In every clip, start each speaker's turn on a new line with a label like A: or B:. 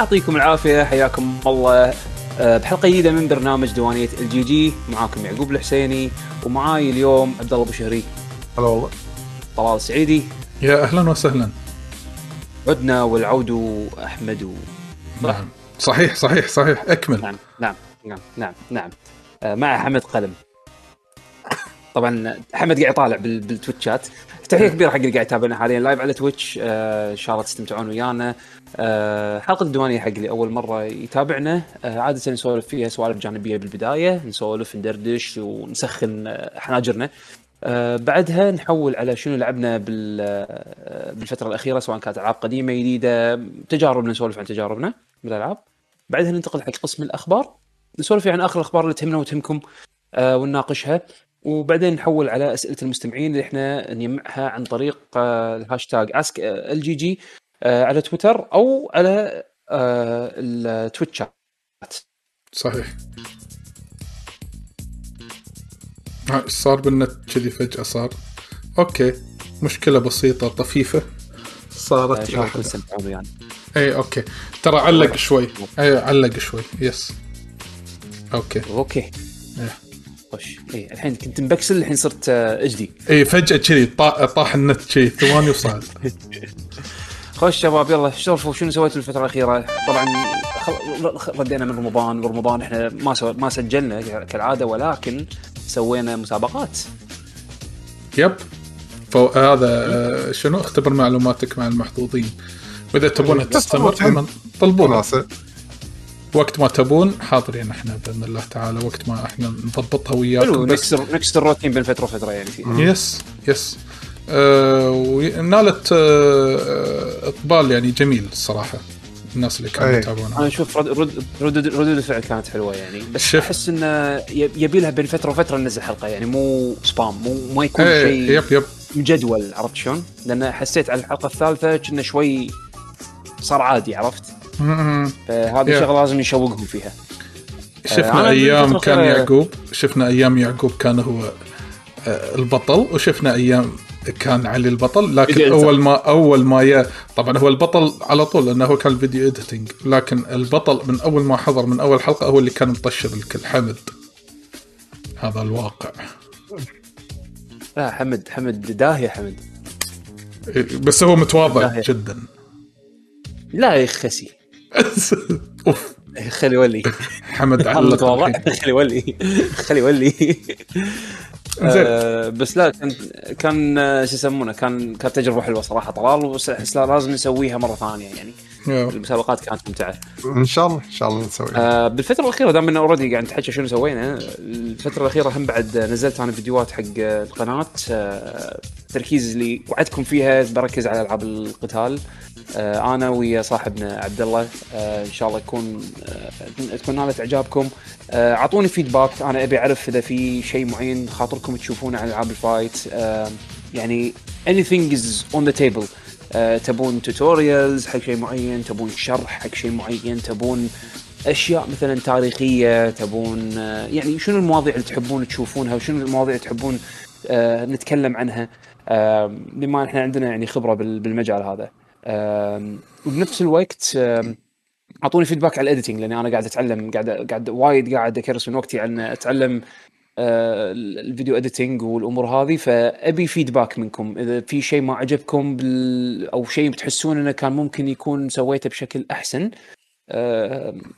A: يعطيكم العافية حياكم الله. آه، بحلقة جديدة من برنامج ديوانيه ال GG معاكم يعقوب الحسيني ومعاي اليوم عبد الله أبو شهري.
B: هلا والله.
A: طلال السعيدي.
C: يا أهلا وسهلا.
A: عدنا والعود أحمد. و...
C: نعم. صحيح صحيح صحيح. أكمل.
A: نعم نعم نعم نعم نعم. آه، مع حمد قلم. طبعا حمد قاعد يطالع بال- بال Twitch chat. تحية كبيرة حق اللي قاعد يتابعنا حاليا live على Twitch. آه، إن شاء الله تستمتعون ويانا. حلقة الديوانية حق اللي أول مرة يتابعنا. آه، عادة نسولف فيها سوالف جانبية بالبداية نسولف ندردش ونسخن آه، حناجرنا. آه، بعدها نحول على شنو لعبنا بال- آه، بالفترة الأخيرة سواء كانت ألعاب قديمة جديدة تجاربنا نسولف عن تجاربنا بالألعاب. بعدها ننتقل حق قسم الأخبار. نسولف عن آخر الأخبار اللي تهمنا وتهمكم آه، ونناقشها. وبعدين نحول على أسئلة المستمعين اللي إحنا نجمعها عن طريق آه، الهاشتاج ask ال GG على تويتر أو على آه، التويتشات
C: صحيح. صار بالنت كذي فجأة صار. okay مشكلة بسيطة طفيفة.
A: آه،
C: صارت
A: ويانا.
C: إي okay. ترى علق شوي. إي علق شوي. yes okay.
A: okay.
C: إيه.
A: خش إي الحين كنت مبكسل الحين صرت آه، اجدي
C: إي فجأة كذي طا- طاح النت كذي ثواني وصعد.
A: خوش شباب يلا سولفوا شنو سويتوا الفترة الأخيرة؟ طبعا خل... ردينا من رمضان. ورمضان إحنا ما سو... ما سجلنا كالعادة ولكن سوينا مسابقات.
C: yep. فهذا آه، شنو؟ اختبر معلوماتك مع المحظوظين. وإذا تبون تستمر
B: تستمر.
C: طلبونا. وقت ما تبون حاضرين إحنا بإذن الله تعالى. وقت ما إحنا نضبطها
A: حلو
C: وياكم بس
A: نكسر نكسر الروتين بين فترة وفترة يعني. فيه
C: يس يس. ونالت آه إقبال يعني جميل الصراحه الناس اللي كانوا
B: أي.
C: يتابعونا
A: أنا أشوف رد رد ردود ردود الفعل كانت حلوة يعني بس
C: شوف.
A: أحس إنه يب- يبي لها بين فترة وفترة ننزل حلقة يعني مو spam مو ما يكون
C: إيه
A: شيء
C: yep yep
A: مجدول عرفت شلون؟ لأن حسيت على الحلقة الثالثة كنا شوي صار عادي عرفت؟ فهذه
C: Yeah.
A: شغلة لازم يشوقهم فيها
C: شفنا
A: أيام
C: كان يعقوب شفنا أيام يعقوب كان هو آه، البطل وشفنا أيام كان علي البطل لكن أول ما أول ما يا طبعا هو البطل على طول لأنه هو كان فيديو إديتنج. لكن البطل من أول ما حضر من أول حلقة هو اللي كان مطشر الكل. حمد. هذا الواقع.
A: لا حمد حمد داهية حمد.
C: بس هو متواضع. جدا.
A: لا يا خسي.
C: أوف.
A: خلي ولي.
C: حمد علق.
A: خلي ولي. خلي ولي. آه بس لا كان كان آه، شو يسمونه كان كانت تجربة حلوة صراحة. طلال بس احس لا- لازم نسويها مرة ثانية يعني.
C: يا.
A: المسابقات كانت ممتعة.
B: إن شاء الله إن شاء الله نسوي
A: آه بالفترة الأخيرة دام انه اوريدي قاعد نتحكى شنو سوينا الفترة الأخيرة هم بعد نزلت أنا فيديوهات حق القناة. آه التركيز اللي وعدتكم فيها بركز على ألعاب القتال. آه أنا ويا صاحبنا عبد الله آه إن شاء الله يكون آه تكون نالت إعجابكم. آه، أعطوني feedback أنا أبي أعرف إذا في شيء معين خاطركم تشوفونه على العاب ال fight. آه يعني anything is on the table. آه، تبون tutorials حق شيء معين تبون شرح حق شيء معين تبون أشياء مثلا تاريخية تبون آه، يعني شنو المواضيع اللي تحبون تشوفونها وشنو المواضيع اللي تحبون آه، نتكلم عنها. آه، بما إحنا عندنا يعني خبرة بال- بالمجال هذا. آه، وبنفس الوقت أعطوني feedback على ال editing لأني أنا قاعد أتعلم قاعد قاعد وايد قاعد أكرس من وقتي عن أتعلم آه، ال video editing والأمور هذه فأبي feedback منكم. إذا في شيء ما عجبكم بال... أو شيء بتحسون إنه كان ممكن يكون سويته بشكل أحسن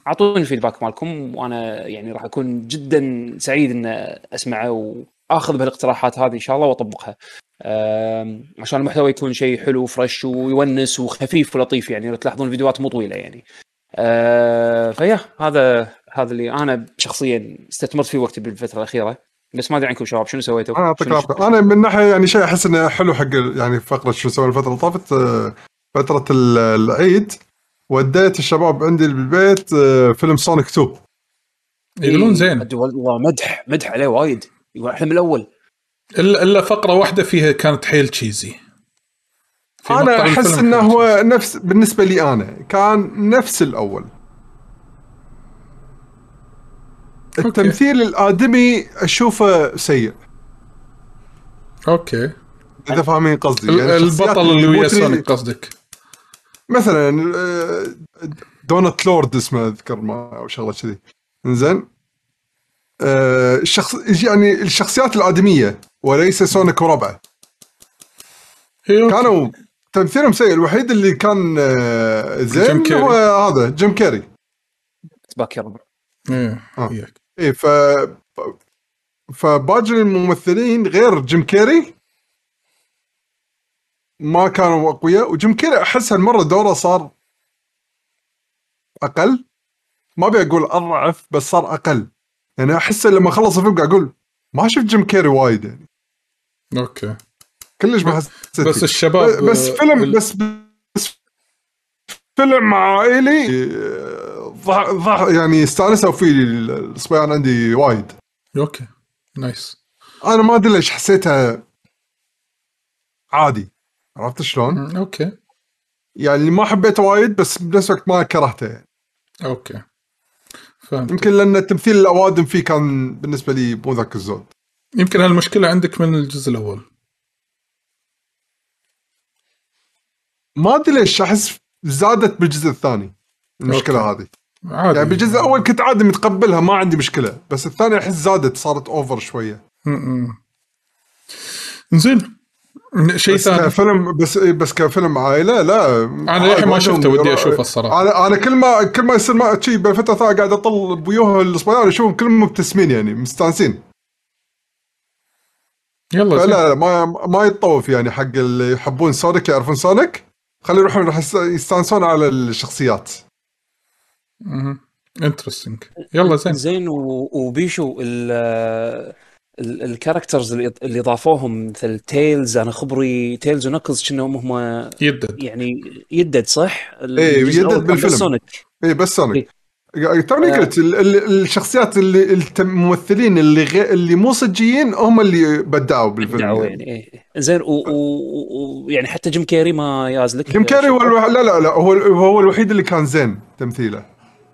A: أعطوني ال feedback مالكم وأنا يعني راح أكون جدا سعيد ان أسمعه وآخذ بالاقتراحات هذه إن شاء الله وأطبقها. عشان المحتوى يكون شيء حلو fresh ويونس وخفيف ولطيف يعني تلاحظون الفيديوهات مو طويلة يعني. آه، ف yeah هذا هذا اللي أنا شخصيا استثمرت فيه وقتي بالفترة الأخيرة. بس ما أدري عنكم شباب شنو سويتوا؟
B: أنا
A: أعطيك
B: العافية. أنا من ناحية يعني شيء أحس إنه حلو حق يعني فقرة شو سوي الفترة اللي طافت آه، فترة ال- العيد. وديت الشباب عندي بالبيت آه، فيلم سونيك 2
C: يقولون زين.
A: أدي والله مدح مدح عليه وايد. يقول أحلى من الأول.
C: الا إلا فقرة واحدة فيها كانت حيل
B: cheesy
C: أنا
B: أحس
C: إنه
B: هو نفس بالنسبة لي أنا كان نفس الأول. التمثيل الآدمي أشوفه سيء.
C: okay.
B: إذا فاهمين قصدي يعني
C: البطل اللي ويا سونيك قصدك؟
B: مثلا دونت لورد اسمه أذكر ما أو شغلة كذي. إنزين. آه الشخص يعني الشخصيات الآدمية. وليس سونيك وربعه
C: أوكي.
B: كانوا تمثيلهم سيء. الوحيد اللي كان آه
C: جيم
B: زين. هو هذا جيم كيري.
A: باك يا ربع.
C: إيه
B: آه. اي ف فباقي الممثلين غير جيم كيري. ما كانوا أقوياء. وجيم كيري أحس هالمرة دوره صار أقل. ما أبي أقول أضعف بس صار أقل. يعني أحس لما خلص الفيلم قاعد أقول ما شفت جيم كيري وايد يعني.
C: okay.
B: كلش ما حسيت
C: بس. الشباب
B: بس
C: آه،
B: فيلم
C: ال-
B: بس بس فيلم عائلي آه، ضح ضح يعني استأنسوا فيه الصبيان عندي وايد.
C: okay. nice.
B: أنا ما أدري ليش حسيتها عادي. عرفت شلون؟
C: okay.
B: يعني ما حبيته وايد بس بنفس الوقت ما كرهته. يعني.
C: okay. فهمت
B: يمكن لأن تمثيل الأوادم فيه كان بالنسبة لي مو ذاك الزود.
C: يمكن هالمشكلة عندك من الجزء الأول.
B: ما أدري ليش أحس زادت بالجزء الثاني المشكلة
C: okay.
B: هذه.
C: عادي.
B: يعني بالجزء الأول كنت عادي متقبلها ما عندي مشكلة بس الثاني أحس زادت صارت over
C: شوية. زين. شيء
B: بس
C: ثاني.
B: كفيلم بس بس كفيلم عائلة لا.
C: أنا للحين ما شفته ودي أشوفه الصراحة.
B: أنا أنا كل ما كل ما يصير ما شي بالفترة الثانية قاعد أطل بويوه الصبيان أشوفهم كلهم مبتسمين يعني مستانسين.
C: يلا.
B: فلا لا ما ما يتطوف يعني حق اللي يحبون سونيك يعرفون سونيك خلي يروحون راح يست- يستانسون على الشخصيات
C: interesting يلا زين
A: زين و- وبيشو ال ال- ال characters اللي اللي ضافوهم مثل تيلز أنا خبري تيلز ونكلز كأنهم هم
C: يدد
A: يعني يدد صح؟
B: إيه،
A: الجزء
B: يدد بالفيلم. اي بس سونيك
A: إيه.
B: توني
A: آه.
B: قلت ال- ال- الشخصيات اللي الممثلين اللي غير اللي مو صجيين هم اللي بدعوا بالفيلم
A: دعوة
B: يعني.
A: يعني إيه. زين ويعني. يعني حتى جيم كيري ما ياز لك
B: جيم كاري هو الوح... لا لا لا هو هو الوحيد اللي كان زين تمثيله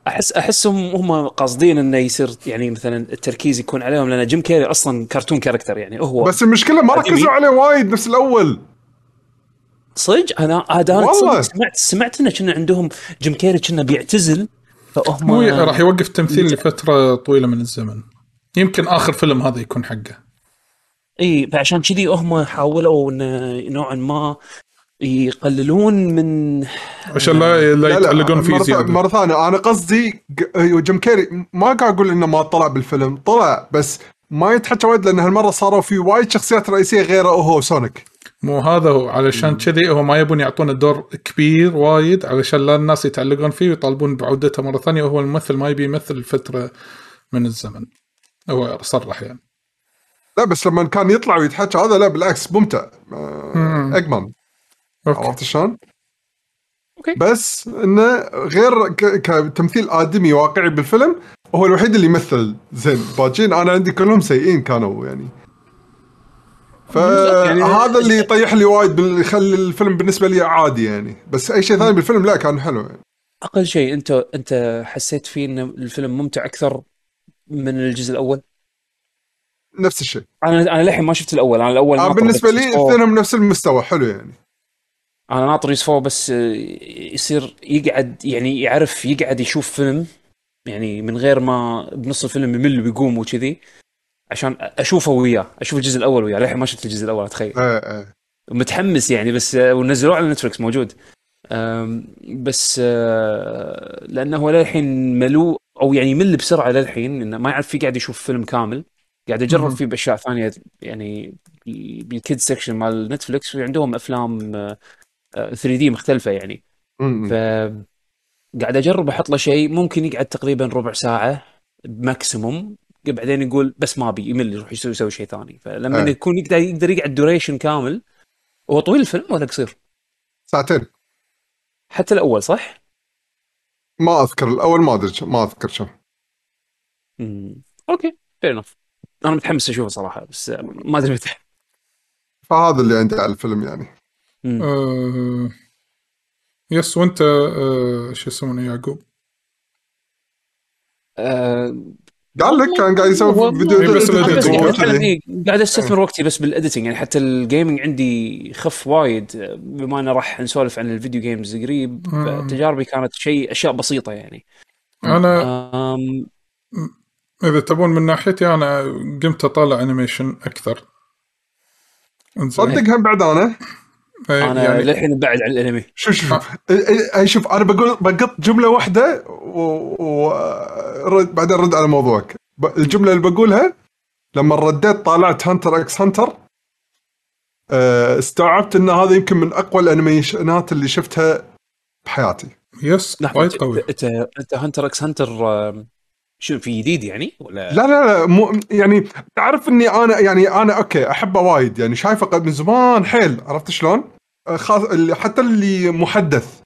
A: احس أحسهم هم قاصدين إنه يصير يعني مثلا التركيز يكون عليهم لأن جيم كيري أصلا cartoon character يعني هو
B: بس المشكلة ما. ركزوا عليه وايد نفس الأول
A: صدق
B: أنا
A: أنا سمعت سمعت إنه كنا عندهم جيم كيري كنا بيعتزل فهم
C: هو راح يوقف تمثيل لفترة طويلة من الزمن. يمكن آخر فيلم هذا يكون حقه.
A: إي فعشان كذي هم حاولوا انه نوعا ما يقللون من
C: عشان لا لا يتعلقون فيه زيادة.
B: مرة ثانية أنا قصدي ج- جيم كيري ما قاعد أقول إنه ما طلع بالفيلم طلع بس ما يتحكى وايد لأن هالمرة صاروا في وايد شخصيات رئيسية غيره هو سونيك.
C: مو هذا هو علشان كذي هو ما يبون يعطونه دور كبير وايد علشان لا الناس يتعلقون فيه ويطالبون بعودته مرة ثانية وهو الممثل ما يبي يمثل فتره من الزمن. هو صرح يعني.
B: لا بس لما كان يطلع ويتحكى هذا لا بالعكس ممتع.
C: مم.
B: اجمل
C: okay.
B: عرفت شلون؟
A: okay.
B: بس إنه غير ك- كتمثيل آدمي واقعي بالفيلم هو الوحيد اللي يمثل زين. باجين أنا عندي كلهم سيئين كانوا يعني- فهذا اللي يطيح لي وايد يخلي الفيلم بالنسبة لي عادي يعني. بس أي شيء ثاني بالفيلم لا كان حلو يعني.
A: أقل شيء انت أنت حسيت فيه إن الفيلم ممتع أكثر من الجزء الأول؟
B: نفس الشيء.
A: أنا أنا للحين ما شفت الأول أنا الأول
B: آه
A: بالنسبة
B: لي اثنينهم نفس المستوى حلو يعني.
A: أنا ناطر يوسفو بس آه، يصير يقعد يعني يعرف يقعد يشوف فيلم يعني من غير ما بنص الفيلم يمل ويقوم وكذي. عشان أشوفه وياه أشوف الجزء الأول وياه للحين ما شفت الجزء الأول أتخيل.
B: إيه إيه.
A: متحمس يعني بس آه، ونزلوه على Netflix موجود. بس آه، لأنه هو للحين ملول أو يعني يمل بسرعة للحين إنه ما يعرف يقعد يشوف فيلم كامل. قاعد
C: أجرب.
A: فيه بأشياء ثانية يعني بال kids section مال Netflix عندهم أفلام آه، آه، 3D مختلفة يعني. ف. قاعد أجرب أحط له شيء ممكن يقعد تقريبا ربع ساعة maximum بعدين يقول بس ما أبي يمل يروح يسوي يسوي شيء ثاني فلما
B: أي.
A: يكون يقدر يقدر يقعد duration كامل هو طويل الفيلم ولا قصير؟
B: ساعتين
A: حتى الأول صح؟
B: ما أذكر الأول ما أدري ما أذكر شو
A: امم okay fair enough أنا متحمس أشوفه صراحة بس ما أدري متى
B: فهذا اللي عندي على الفيلم يعني.
C: آه yes وأنت آه شو يسمونه يعقوب
A: آه،
B: قال لك كان قاعد يسوي فيديو
C: إيه، بس
A: إيه، قاعد أستثمر وقتي بس بال editing يعني حتى ال gaming عندي خف وايد بما أنه راح نسولف عن ال video games قريب تجاربي كانت شيء أشياء بسيطة يعني.
C: أنا
A: أم
C: إذا تبون من ناحيتي أنا قمت أطالع animation أكثر.
B: صدق هم بعد أنا؟
C: إيه،
A: أنا
C: يعني
A: للحين بعد عن الأنمي.
B: شوف شوف شوف. أنا بقول بقط جملة واحدة ورد بعدين رد على موضوعك. الجملة اللي بقولها لما رديت طالعت Hunter x Hunter استوعبت إن هذا يمكن من أقوى ال animation ات اللي شفتها بحياتي.
A: yes
C: وايد قوي.
A: انت أنت Hunter x Hunter شو في جديد يعني؟ ولا
B: لا لا لا مو يعني تعرف إني أنا يعني أنا okay أحبه وايد. يعني شايفه قد من زمان. حيل عرفت شلون؟ آه، خاص اللي حتى اللي محدث.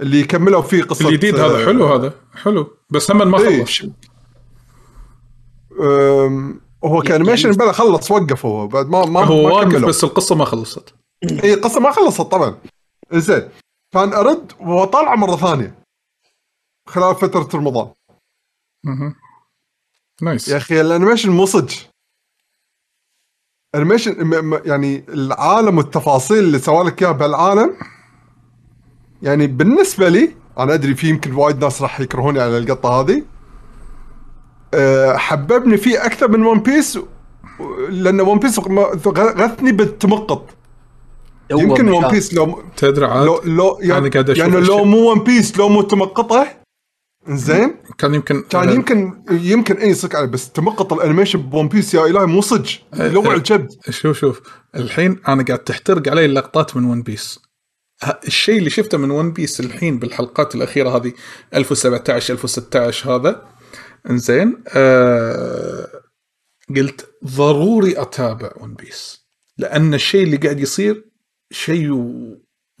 B: اللي كملوا فيه قصة
C: الجديد
B: آه،
C: هذا. حلو هذا. حلو. بس هم ما
B: إيه،
C: خلص.
B: أم، هو ك animation بلا خلص وقف هو. بعد ما ما
C: هو
B: ما
C: واقف
B: كملوا.
C: بس القصة ما خلصت.
B: اي القصة ما خلصت طبعا. زين كان أرد وطالعته مرة ثانية. خلال فترة رمضان.
C: مهم. nice
B: يا أخي ال animation مو صدق animation يعني العالم والتفاصيل اللي سوى لك إياها بهالعالم يعني بالنسبة لي أنا أدري في يمكن وايد ناس راح يكرهوني على القطة هذه أه، حببني فيه أكثر من One Piece لأن One Piece غثني بالتمقط يمكن
A: One
B: Piece لو
C: تدري عاد
B: لو لو يعني, يعني لو. مو One Piece لو مو تمقطه زين؟
C: كان يمكن
B: كان يمكن يمكن اي صك عليه بس تمقط ال animation ب One Piece يا إلهي مو صدق لوع الجبد
C: شوف شوف الحين أنا قاعد تحترق علي اللقطات من ون بيس الشيء اللي شفته من One Piece الحين بالحلقات الأخيرة هذه 1017 1016 هذا إنزين آه قلت ضروري أتابع One Piece لأن الشيء اللي قاعد يصير شيء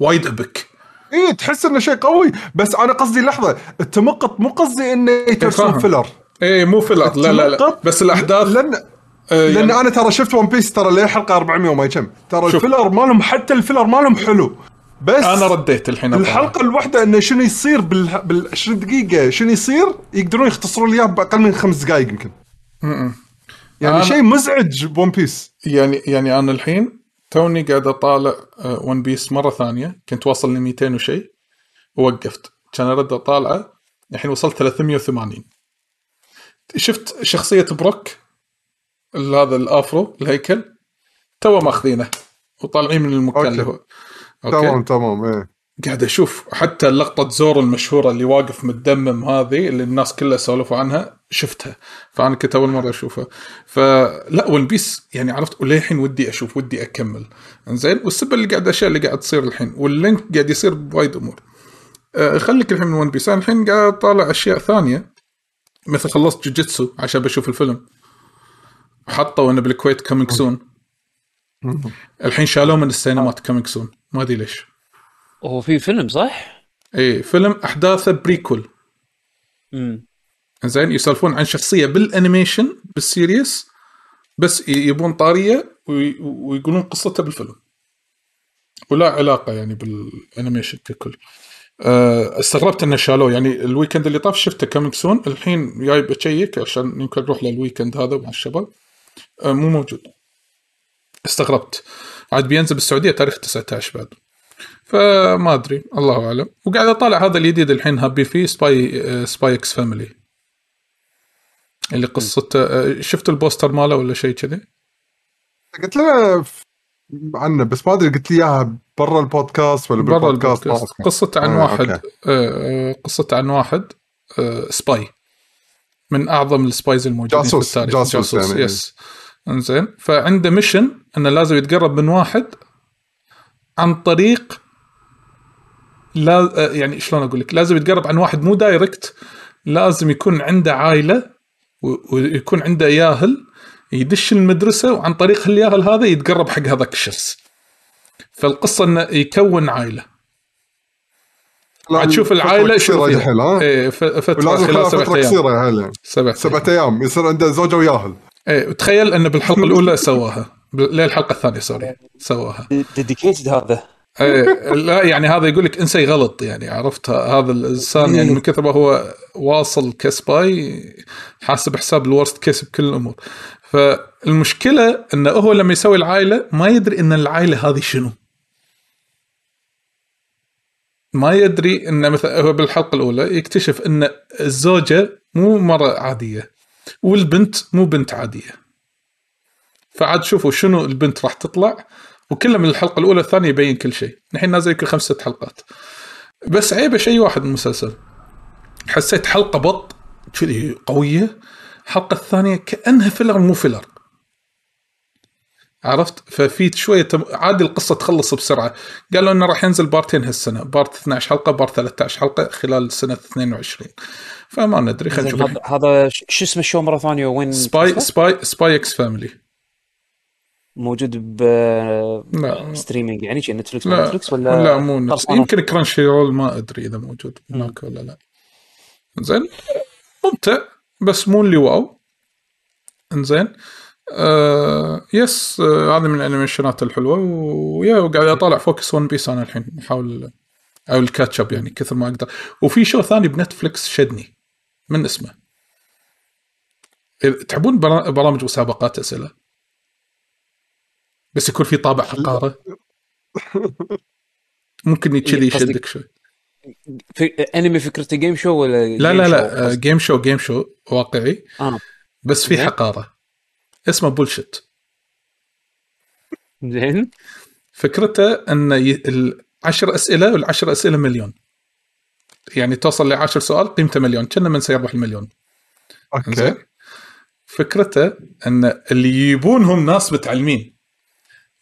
C: وايد epic.
B: اي تحس إنه شيء قوي. بس أنا قصدي لحظة التمقط مو قصدي إنه يترسم
C: فاهم.
B: فيلر.
C: اي مو filler. لا لا لا. بس الأحداث
B: لأن
C: آه،
B: لأن
C: يعني
B: أنا ترى شفت One Piece ترى ليه حلقة 400 وما كم ترى
C: شوف.
B: ال filler مالهم حتى ال filler مالهم حلو. بس
C: أنا رديت الحين.
B: الحلقة الواحدة إنه شنو يصير بال بال 20 دقيقة شنو يصير؟ يقدرون يختصرون لي إياه بأقل من خمس دقائق يمكن. يعني
C: أنا-
B: شيء مزعج بون بيس
C: يعني يعني أنا الحين توني قاعد أطالع One Piece مرة ثانية. كنت واصل ل 200 وشيء ووقفت. كان أرد أطالعه. الحين وصلت 380 شفت شخصية بروك؟ هذا ال afro الهيكل. تو ماخذينه. وطالعين من المكان
B: okay.
C: اللي هو.
B: تمام تمام إيه.
C: قاعد أشوف حتى لقطة زورو المشهورة اللي واقف متدمم هذه اللي الناس كلها سولفوا عنها شفتها. فأنا كنت أول مرة أشوفها. فلا One Piece يعني عرفت وللحين ودي أشوف ودي أكمل. إنزين؟ والسبب اللي قاعد أشياء اللي قاعد تصير الحين وال link قاعد يصير بوايد أمور. أه خليك الحين من One Piece أنا الحين قاعد أطالع أشياء ثانية. مثل خلصت جوجيتسو عشان بشوف الفيلم. حطوا انه بالكويت coming soon الحين شالوه من السينمات coming soon ما أدري ليش.
A: هو في فيلم صح؟
C: إيه فيلم احداثه prequel
A: امم
C: زين يسولفون عن شخصية بال animation بال series بس يبون طارية وي- ويقولون قصتها بالفيلم. ولا علاقة يعني بال animation ككل. أه، استغربت انه شالوه. يعني ال weekend اللي طاف شفته coming soon الحين جاي بشيك عشان يمكن نروح لل weekend هذا مع الشباب. أه، مو موجود. استغربت. عاد بينزل بالسعودية تاريخ 19 بعد. فما أدري الله أعلم وقاعد أطالع هذا الجديد الحين هابي فيه spy آه، Spy x Family اللي قصته آه، شفت البوستر ماله ولا شيء كذي؟
B: قلت لنا ف- عنه بس ما أدري قلت لي إياها برا البودكاست ولا
C: برا
B: بالبودكاست
C: البودكاست. قصته عن
B: آه،
C: واحد. آه، آه، قصته عن واحد آه، spy من أعظم ال spies الموجودين
B: جاسوس،
C: في التاريخ
B: جاسوس يعني.
C: yes إنزين فعنده mission إنه لازم يتقرب من واحد عن طريق لا يعني شلون أقول لك؟ لازم يتقرب عن واحد مو direct لازم يكون عنده عائلة ويكون عنده ياهل يدش المدرسة وعن طريق الياهل هذا يتقرب حق هذاك الشخص. فالقصة إنه يكون عائلة. تشوف
B: العائلة
C: شو
B: الحين ها؟
C: إيه
B: فترة
C: خلال سبعة أيام.
B: قصيرة يا هلا
C: سبعة
B: سبعة أيام. يصير عنده زوجة وياهل.
C: إيه وتخيل إنه بالحلقة الأولى سواها. للحلقة الثانية sorry. سواها
A: dedicated هذا.
C: إيه، لا يعني هذا يقول لك انسي غلط يعني عرفت؟ هذا الإنسان يعني من كثر ما هو واصل ك spy حاسب حساب ال worst case بكل الأمور. فالمشكلة إنه هو لما يسوي العائلة ما يدري إن العائلة هذه شنو. ما يدري إن مثلا هو بالحلقة الأولى يكتشف إن الزوجة مو مرة عادية والبنت مو بنت عادية. فعاد شوفوا شنو البنت راح تطلع وكله من الحلقة الأولى الثانية يبين كل شيء. الحين نازل يمكن خمس ست حلقات. بس عيبه شيء واحد من المسلسل. حسيت حلقة بط كذي قوية. الحلقة الثانية كأنها filler مو filler عرفت؟ ففي شوية تم... عادي القصة تخلص بسرعة. قالوا إنه راح ينزل part ين هالسنة. part 12 حلقة part 13 حلقة خلال سنة 22 فما ندري خلينا نشوف.
A: هذا شو اسمه ال show مرة ثانية؟ وين
C: spy spy Spy x Family
A: موجود ب. streaming يعني شي Netflix
C: لا.
A: Netflix ولا
C: لا مو
A: خلصانة؟
C: يمكن Crunchyroll ما أدري إذا موجود هناك ولا لا. زين ممتع بس مو اللي wow. إنزين آه yes آه هذه من ال animation ات الحلوة ويا وقاعد أطالع focus One Piece أنا الحين. أحاول أو ال catch up يعني كثر ما أقدر. وفي show ثاني ب Netflix شدني من اسمه؟ تحبون برا- برامج مسابقات أسئلة؟ بس يكون في طابع حقاره ممكن كذي
A: إيه، قصدك-
C: يشدك شوي.
A: في أنمي فكرته game show ولا
C: لا لا لا؟ game show game show واقعي.
A: آه.
C: بس في
A: زين.
C: حقارة. اسمه بولشت
A: زين.
C: فكرته إن. العشر أسئلة والعشر أسئلة مليون. يعني توصل لعشر سؤال قيمته مليون. كنا من سيربح المليون. زين
B: okay
C: فكرته إن اللي يجيبونهم ناس متعلمين.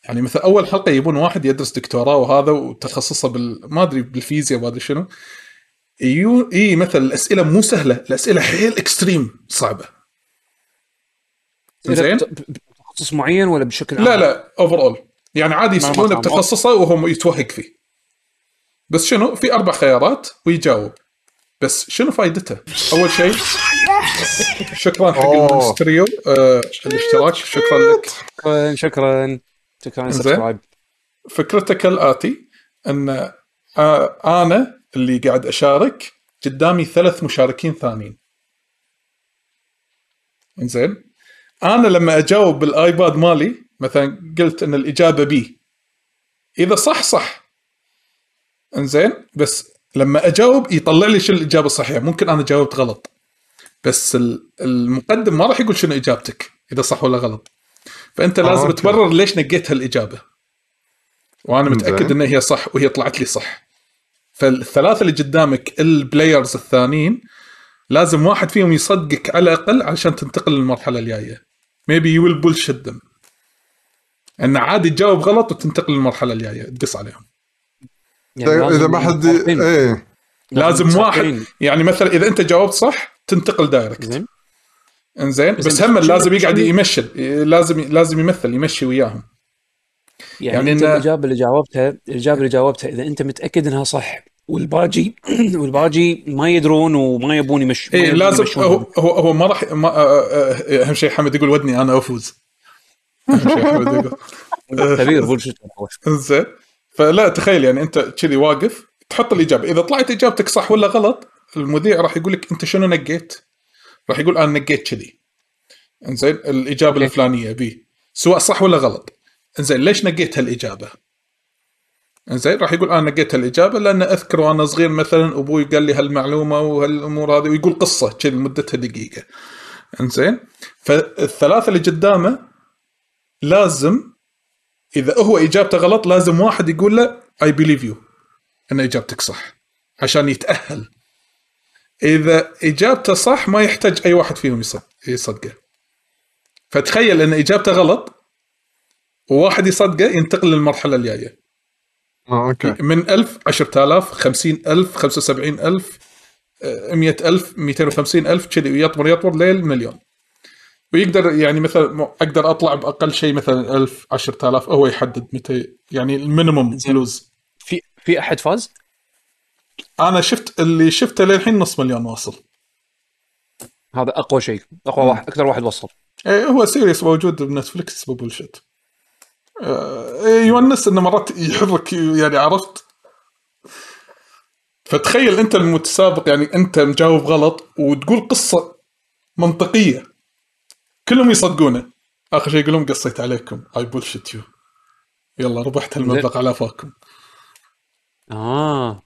C: يعني مثلا أول حلقة يجيبون واحد يدرس دكتوراه وهذا وتخصصه بال ما أدري بالفيزياء ما أدري شنو. يو إي مثلا الأسئلة مو سهلة الأسئلة حيل extreme صعبة. زين؟
A: تخصص معين ولا بشكل عام؟
C: لا لا overall يعني عادي يسالونه. بتخصصه وهو يتوهق فيه. بس شنو؟ في أربع خيارات ويجاوب. بس شنو فائدته؟ أول شيء شكرا حق
B: أوه.
C: المستريو آه الاشتراك. شكرا لك.
A: شكرا شكرا. subscribe
C: فكرته كالاتي أن آه أنا اللي قاعد أشارك قدامي ثلاث مشاركين ثانيين. زين أنا لما أجاوب بال iPad مالي مثلا قلت أن الإجابة B. إذا صح صح. إنزين. بس لما أجاوب يطلع لي شنو الإجابة الصحيحة. ممكن أنا جاوبت غلط. بس ال- المقدم ما راح يقول شنو إجابتك إذا صح ولا غلط. فأنت
B: آه،
C: لازم
B: okay.
C: تبرر ليش نقيت هالإجابة. وأنا
B: متأكد.
C: ان هي صح وهي طلعت لي صح. فالثلاثة اللي قدامك ال players الثانيين لازم واحد فيهم يصدقك على الأقل علشان تنتقل للمرحلة الجاية. Maybe you will bullshit them. إن عادي تجاوب غلط وتنتقل للمرحلة الجاية. تقص عليهم.
A: يعني
B: إذا
A: لازم
B: ما حد. إيه.
C: لازم. واحد يعني مثلا إذا أنت جاوبت صح تنتقل دايركت
A: زين
C: إنزين
A: بس
C: بس هم لازم يقعد يمشل لازم لازم يمثل يمشي وياهم.
A: يعني,
C: يعني
A: أنت
C: إن-
A: الإجابة اللي جاوبتها الإجابة اللي جاوبتها إذا أنت متأكد إنها صح والباجي والباجي ما يدرون وما يبون يمشوا ما
C: اي لازم. هو هو, هو ما راح ما آه، آه، أهم شيء حمد يقول ودني أنا أفوز. أهم شيء حمد يقول.
A: كبير
C: زين فلا تخيل يعني أنت كذي واقف تحط الإجابة. إذا طلعت إجابتك صح ولا غلط المذيع راح يقول لك أنت شنو نقيت؟ راح يقول أنا نقيت كذي. إنزين
A: الإجابة.
C: الفلانية بي. سواء صح ولا غلط. إنزين ليش نقيت هالإجابة؟ إنزين راح يقول أنا نقيت هالإجابة لأن أذكر وأنا صغير مثلا أبوي قال لي هالمعلومة وهالأمور هذه ويقول قصة كذي مدتها دقيقة. إنزين فالثلاثة اللي قدامه لازم إذا هو إجابته غلط لازم واحد يقول له I believe you إن إجابتك صح. عشان يتأهل. إذا إجابته صح ما يحتاج أي واحد فيهم يصد- يصدقه. فتخيل أن إجابته غلط وواحد يصدقه ينتقل للمرحلة الجاية.
B: آه okay.
C: من 1000 10000 50000 75000 آه، 100000 250000 كذي يطمر يطمر للمليون ويقدر يعني مثلا أقدر أطلع بأقل شيء مثلا 1000 10000 هو يحدد متى يعني ال
A: minimum.
C: فلوس
A: في في أحد فاز؟
C: أنا شفت اللي شفته للحين نص مليون واصل
A: هذا أقوى شيء. أقوى واحد أكثر واحد وصل.
C: إيه هو series موجود ب Netflix اسمه Bullshit آه، يونس إنه مرات يحرك يعني عرفت؟ فتخيل أنت المتسابق يعني أنت مجاوب غلط وتقول قصة منطقية. كلهم يصدقونه. آخر شيء يقولون قصيت عليكم. اي bullshit يو يلا ربحت هالمبلغ على أفاكم.
A: آه.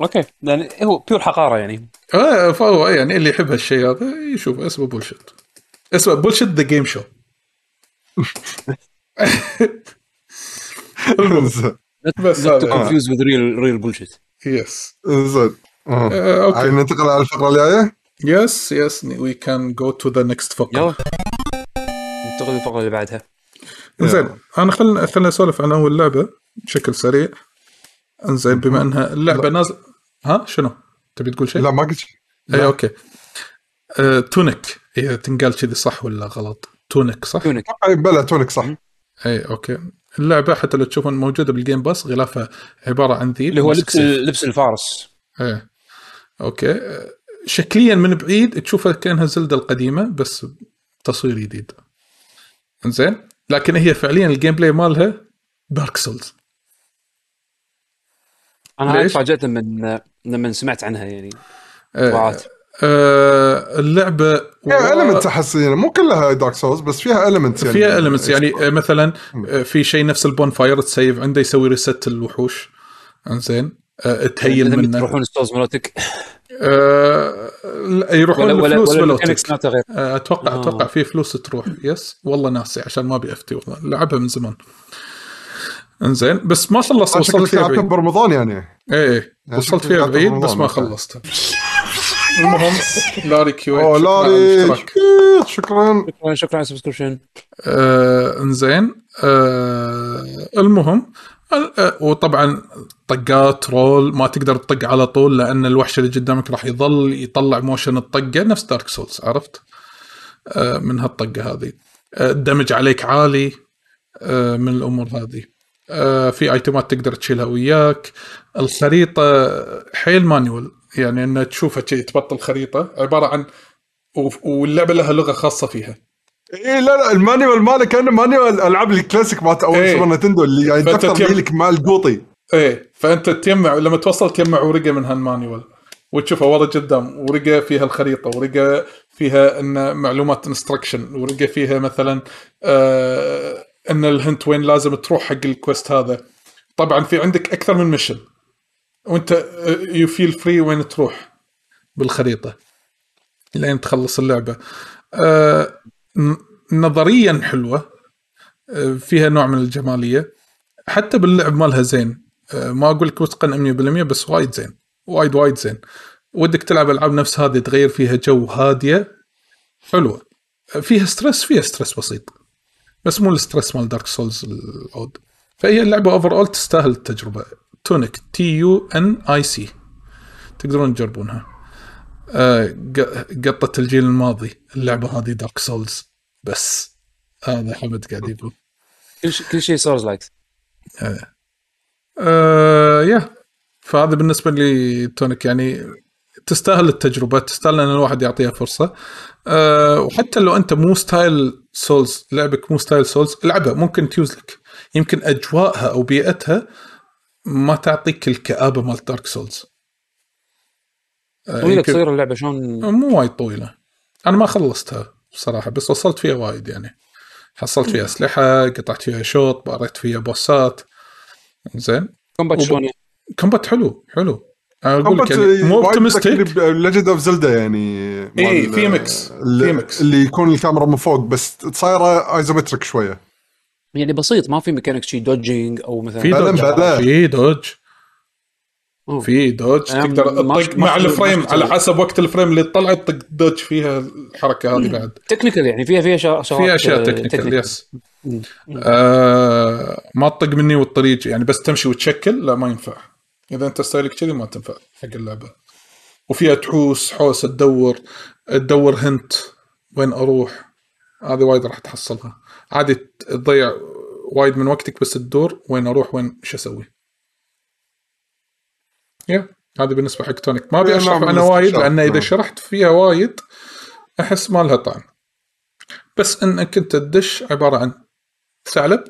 A: okay. يعني هو pure حقارة يعني.
C: آه فهو يعني اللي يحب هالشيء هذا يشوف اسمه Bullshit اسمه Bullshit the game
B: show
C: بس هذا.
A: confuse with real real bullshit.
C: يس
B: زين. آه.
C: آه، okay.
B: هاي ننتقل على الفقرة الجاية؟
C: يس يس وي كان جو تو ذا نكست فقره
A: يلا. ننتقل للفقرة اللي بعدها.
C: زين أنا خلنا خلنا اسولف عن أول لعبة بشكل سريع. انزين بما إنها اللعبة نازل ها؟ شنو؟ تبي تقول شيء؟
B: لا ما قلت شيء.
C: اي okay. آه، تونيك. هي تنقال كذي صح ولا غلط؟ تونيك صح؟
A: تونيك.
B: أي بلا تونك صح.
C: اي okay. اللعبة حتى لو تشوفون موجودة بال Game Pass غلافها عبارة عن ذيب
A: اللي هو لبس. لبس الفارس.
C: إيه. okay. آه، شكليا من بعيد تشوفها كأنها Zelda القديمة بس تصوير جديد. زين لكن هي فعليا ال gameplay مالها
A: Dark Souls
C: أنا؟
A: تفاجأت لما لما سمعت عنها يعني.
C: آه، آه اللعبة
B: فيها
C: و-
B: elements احس يعني مو كلها Dark Souls بس فيها elements يعني.
C: فيها elements يعني آه، مثلا آه، في شيء نفس ال bonfire ت save عنده يسوي reset الوحوش. إنزين. آه، ت
A: heal
C: منه.
A: تروحون souls مالتك
C: آه، لا، يروحون
A: ولا ولا
C: آه، أتوقع
A: آه.
C: أتوقع في فلوس تروح yes؟ والله ناسي عشان ما أبي أفتي والله. لعبها من زمان. انزين بس ما خلصت
B: شكلك
C: وصلت فيها بعيد.
B: برمضان يعني.
C: إيه إيه
B: يعني
C: وصلت فيها بعيد بس ما
B: okay.
C: خلصتها المهم لاري كيو
B: أوه لاري شكرا.
A: شكرا شكرا على ال subscription
C: آه انزين آه المهم آه وطبعا طقات roll ما تقدر تطق على طول لأن الوحش اللي قدامك راح يظل يطلع motion الطقة نفس Dark Souls عرفت؟ آه من هالطقة هذه. آه ال damage عليك عالي آه من الأمور هذه. آه في item ات تقدر تشيلها وياك. الخريطة حيل manual يعني ان تشوفها تبطل خريطة عبارة عن واللعبة لها لغة خاصة فيها.
B: اي لا لا ال manual ماله كأنه manual ألعاب الكلاسيك مالت أول
C: إيه.
B: Super Nintendo اللي يعني دفتر
C: تيم-
B: لك مع القوطي
C: إيه فأنت تجمع لما توصل تجمع ورقة من هال manual وتشوفها ورا قدام ورقة فيها الخريطة ورقة فيها إن معلومات instruction ورقة فيها مثلا آه إن ال hint وين لازم تروح حق ال quest هذا. طبعا في عندك أكثر من mission وأنت you feel free وين تروح بالخريطة لين تخلص اللعبة. آه نظريا حلوة آه فيها نوع من الجمالية. حتى باللعب مالها زين. آه، ما أقول لك متقن 100% بس وايد زين. وايد وايد زين. ودك تلعب ألعاب نفس هذه تغير فيها جو هادية حلوة. فيها stress فيها stress بسيط. بس مو ال stress مال Dark Souls العود. فهي اللعبة overall تستاهل التجربة. Tunic. T U N I C تقدرون تجربونها. آه، ق- قطة الجيل الماضي. اللعبة هذه Dark Souls بس. هذا حمد قاعد يقول.
A: كل شيء كل شيء souls-like
C: آه yeah. فهذا بالنسبة لي تونيك. يعني تستاهل التجربة. تستاهل إن الواحد يعطيها فرصة. آه وحتى لو أنت مو style Souls لعبك مو style Souls العبها ممكن تيوز لك. يمكن أجواءها أو بيئتها ما تعطيك الكآبة مال Dark
A: Souls
C: طويلة
A: قصيرة اللعبة شلون؟
C: مو وايد طويلة. أنا ما خلصتها بصراحة بس وصلت فيها وايد يعني. حصلت فيها أسلحة قطعت فيها شوط باريت فيها boss ات.
A: زين.
C: combat
A: شلون يعني؟
C: combat حلو حلو. أقول لك يعني مو optimistic
B: Legend of Zelda يعني
C: إيه،
B: مال-
C: في mix،
B: اللي,
C: في mix.
B: اللي يكون الكاميرا من فوق بس صايره isometric شوية.
A: يعني بسيط ما في ميكانيك شي dodging أو مثلا
C: في
B: dodge.
C: في
A: dodge.
C: في
A: dodge
C: تقدر
A: ما
C: تطق مع
A: ال frame
C: على حسب وقت ال frame اللي طلع تطق dodge فيها الحركة هذه بعد.
A: technical يعني فيها فيها شغ- شغلات
C: في أشياء
A: آه،
C: technical yes
A: مم.
C: آه ما تطق مني والطريق يعني بس تمشي وتشكل لا ما ينفع. إذا أنت style ك كذي ما تنفع حق اللعبة. وفيها تحوس حوسه تدور تدور hint وين أروح. هذه وايد راح تحصلها. عادي تضيع وايد من وقتك بس تدور وين أروح وين إيش أسوي. yeah هذه بالنسبة حق تونيك. ما أبي
B: أشرح
C: عنها وايد لأن إذا
B: نعم.
C: شرحت فيها وايد أحس ما لها طعم. بس انك انت تدش عبارة عن ثعلب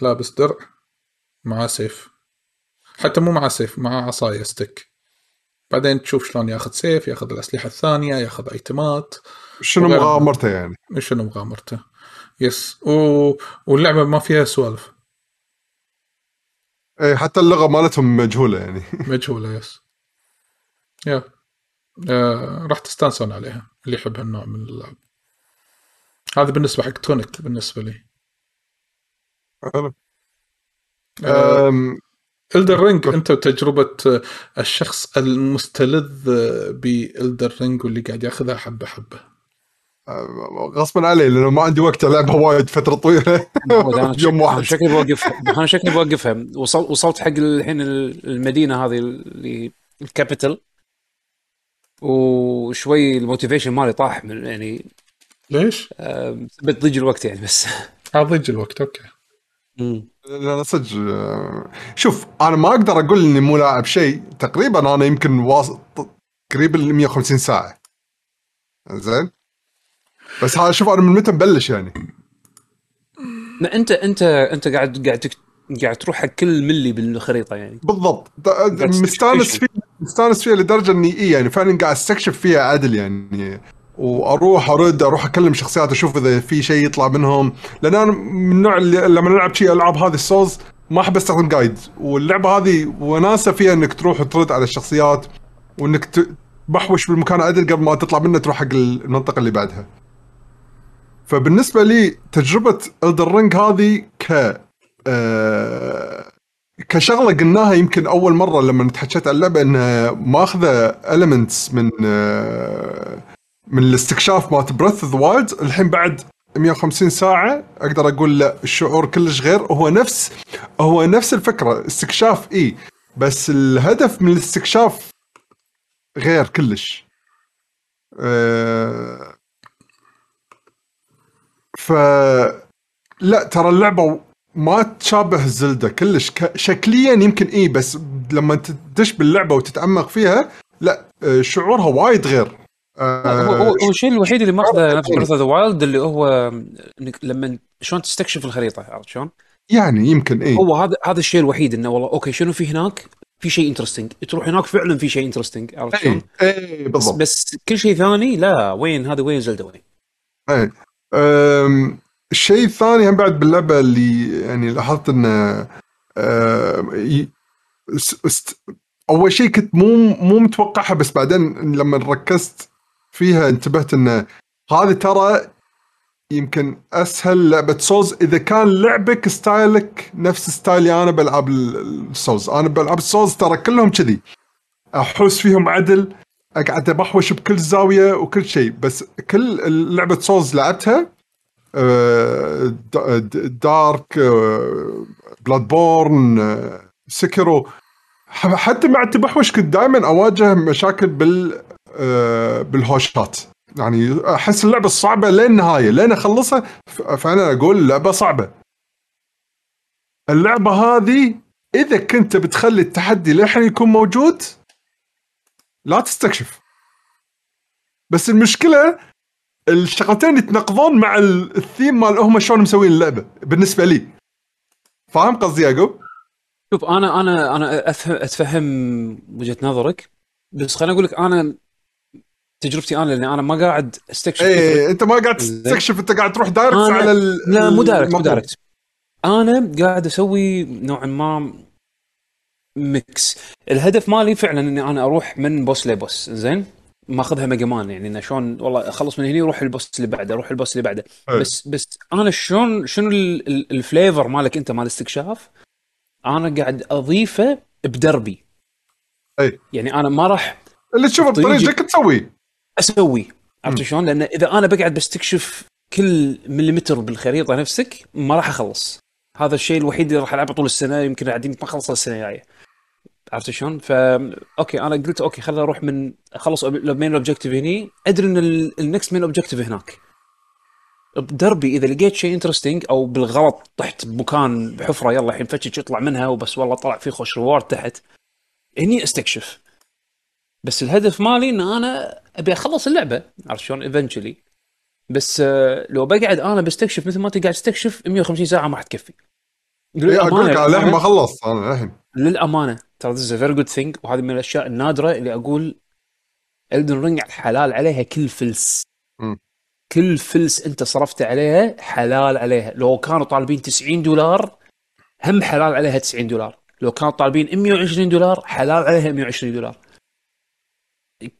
C: لابس درع مع سيف. حتى مو مع سيف مع عصايه stick بعدين تشوف شلون ياخذ سيف ياخذ الأسلحة الثانية ياخذ item
B: ات
C: شنو
B: مغامرته يعني؟
C: شنو مغامرته؟ yes و... واللعبة ما فيها سوالف.
B: اي حتى اللغة مالتهم مجهولة يعني.
C: مجهولة yes يا آه راح تستانسون عليها اللي يحب هالنوع من اللعب. هذا بالنسبة حق تونيك بالنسبة لي.
B: حلو.
C: آه
B: أم،
C: Elden Ring أنت وتجربة آه، الشخص المستلذ آه، ب Elden Ring واللي قاعد ياخذها حبة حبة.
B: غصبا علي لأنه ما عندي وقت العبها وايد
A: فترة طويلة.
B: يوم واحد.
A: شكلي بوقفها أنا شكلي بوقفها. وصل وصلت حق الحين المدينة هذه اللي ال capital وشوي ال motivation مالي طاح من يعني
C: ليش؟
A: آه، بتضيج الوقت يعني بس.
C: اضيج الوقت okay.
B: لا صدق آه، شوف أنا ما أقدر أقول إني مو لاعب شيء. تقريبا أنا يمكن واصل قريب ال 150 ساعة. زين؟ بس هذا شوف أنا من متى مبلش يعني؟
A: ما أنت أنت أنت قاعد قاعد قاعد تروح حق كل ملي بالخريطة يعني.
B: بالضبط. مستانس. فيها مستانس فيها لدرجة إني اي يعني فعلا قاعد أستكشف فيها عدل يعني. وأروح أرد أروح أكلم شخصيات أشوف إذا في شيء يطلع منهم. لأن أنا من النوع اللي لما ألعب شيء العاب هذه السولز ما أحب أستخدم جايد واللعبة هذه وناسة فيها إنك تروح وترد على الشخصيات وإنك تبحوش بالمكان عدل قبل ما تطلع منه تروح حق المنطقة اللي بعدها. فبالنسبة لي تجربة Elden Ring هذه ك آه كشغلة قلناها يمكن أول مرة لما تحكيت عن اللعبة إنها ماخذة elements من آه، من الاستكشاف مالت Breath the Wild الحين بعد 150 ساعة أقدر أقول لا الشعور كلش غير هو نفس هو نفس الفكرة استكشاف إي بس الهدف من الاستكشاف غير كلش آه، ف لا ترى اللعبة ما تشابه Zelda كلش. شكليا يمكن إيه بس لما تدش باللعبة وتتعمق فيها لا آه، شعورها وايد غير
A: هو هو الشيء الوحيد اللي ماخذه نفس
B: إيه.
A: Breath of the Wild اللي هو لما شلون تستكشف الخريطة عرفت شلون؟
B: يعني يمكن إيه
A: هو هذا هذا الشيء الوحيد إنه والله okay شنو في هناك؟ في شيء interesting تروح هناك فعلا في شيء interesting عرفت شلون؟
B: إيه
A: بس,
B: بالضبط
A: بس كل شيء ثاني لا وين هذا وين Zelda وين؟
B: أم، الشيء الثاني هم بعد باللعبة اللي يعني لاحظت إنه أول شيء كنت مو مو متوقعها بس بعدين لما ركزت فيها انتبهت انه هذه ترى يمكن أسهل لعبة سوز إذا كان لعبك style ك نفس style ي أنا بالعاب ال- السوز أنا بالعاب السوز ترى كلهم كذي. أحوس فيهم عدل أقعد أبحوش بكل زاوية وكل شيء. بس كل لعبة Souls لعبتها Dark Bloodborne Sekiro حتى مع التبحوش كنت دائما أواجه مشاكل بال بالهوشات. يعني أحس اللعبة صعبة لين النهاية. لين أخلصها فأنا أقول اللعبه صعبة. اللعبة هذه إذا كنت بتخلي التحدي للحين يكون موجود لا تستكشف. بس المشكلة الشغلتين يتناقضون مع ال- الثيم مال هم شلون مسوين اللعبة بالنسبة لي. فاهم قصدي يعقوب؟
A: شوف أنا أنا أنا أتفهم وجهة نظرك بس خليني أقول لك أنا تجربتي أنا لأني أنا ما قاعد أستكشف
B: إيه أنت ما قاعد. تستكشف أنت قاعد تروح direct
A: أنا-
B: على ال
A: لا مو direct مو. direct أنا قاعد أسوي نوعا ما mix الهدف مالي فعلا إني أنا أروح من boss ل boss زين ماخذها Mega Man يعني إنه شلون والله أخلص من هني وأروح ال boss اللي بعده أروح ال boss اللي بعده
B: حلو.
A: بس بس أنا شلون شنو ال- ال- ال flavor مالك أنت مال الاستكشاف أنا قاعد أضيفه بدربي
B: أي.
A: يعني أنا ما راح
B: اللي تشوفه. بطريقك تسوي
A: أسوي. عرفت شلون؟ لأن إذا أنا بقعد بستكشف كل مليمتر بالخريطة نفسك ما راح أخلص. هذا الشيء الوحيد اللي راح ألعبه طول السنة يمكن قاعدين ما اخلص السنة الجاية. عرفت شلون؟ فا okay أنا قلت okay خليني أروح من اخلص ال main objective هني. أدري إن ال next main objective هناك. بدربي إذا لقيت شيء interesting أو بالغلط طحت بمكان بحفره يلا الحين فتش اطلع منها وبس والله طلع في خوش reward تحت هني أستكشف. بس الهدف مالي إن أنا أبي أخلص اللعبة. عرفت شلون؟ eventually بس آه، لو بقعد أنا بستكشف مثل ما أنت قاعد تستكشف 150 ساعة ما حتكفي
B: إيه، أقول لك للحين ما خلصت أنا للحين
A: للأمانة. ترى this very good thing وهذه من الأشياء النادرة اللي أقول Elden Ring حلال عليها كل فلس.
B: مم.
A: كل فلس أنت صرفته عليها حلال عليها. لو كانوا طالبين 90 دولار هم حلال عليها 90 دولار. لو كانوا طالبين 120 دولار حلال عليها 120 دولار.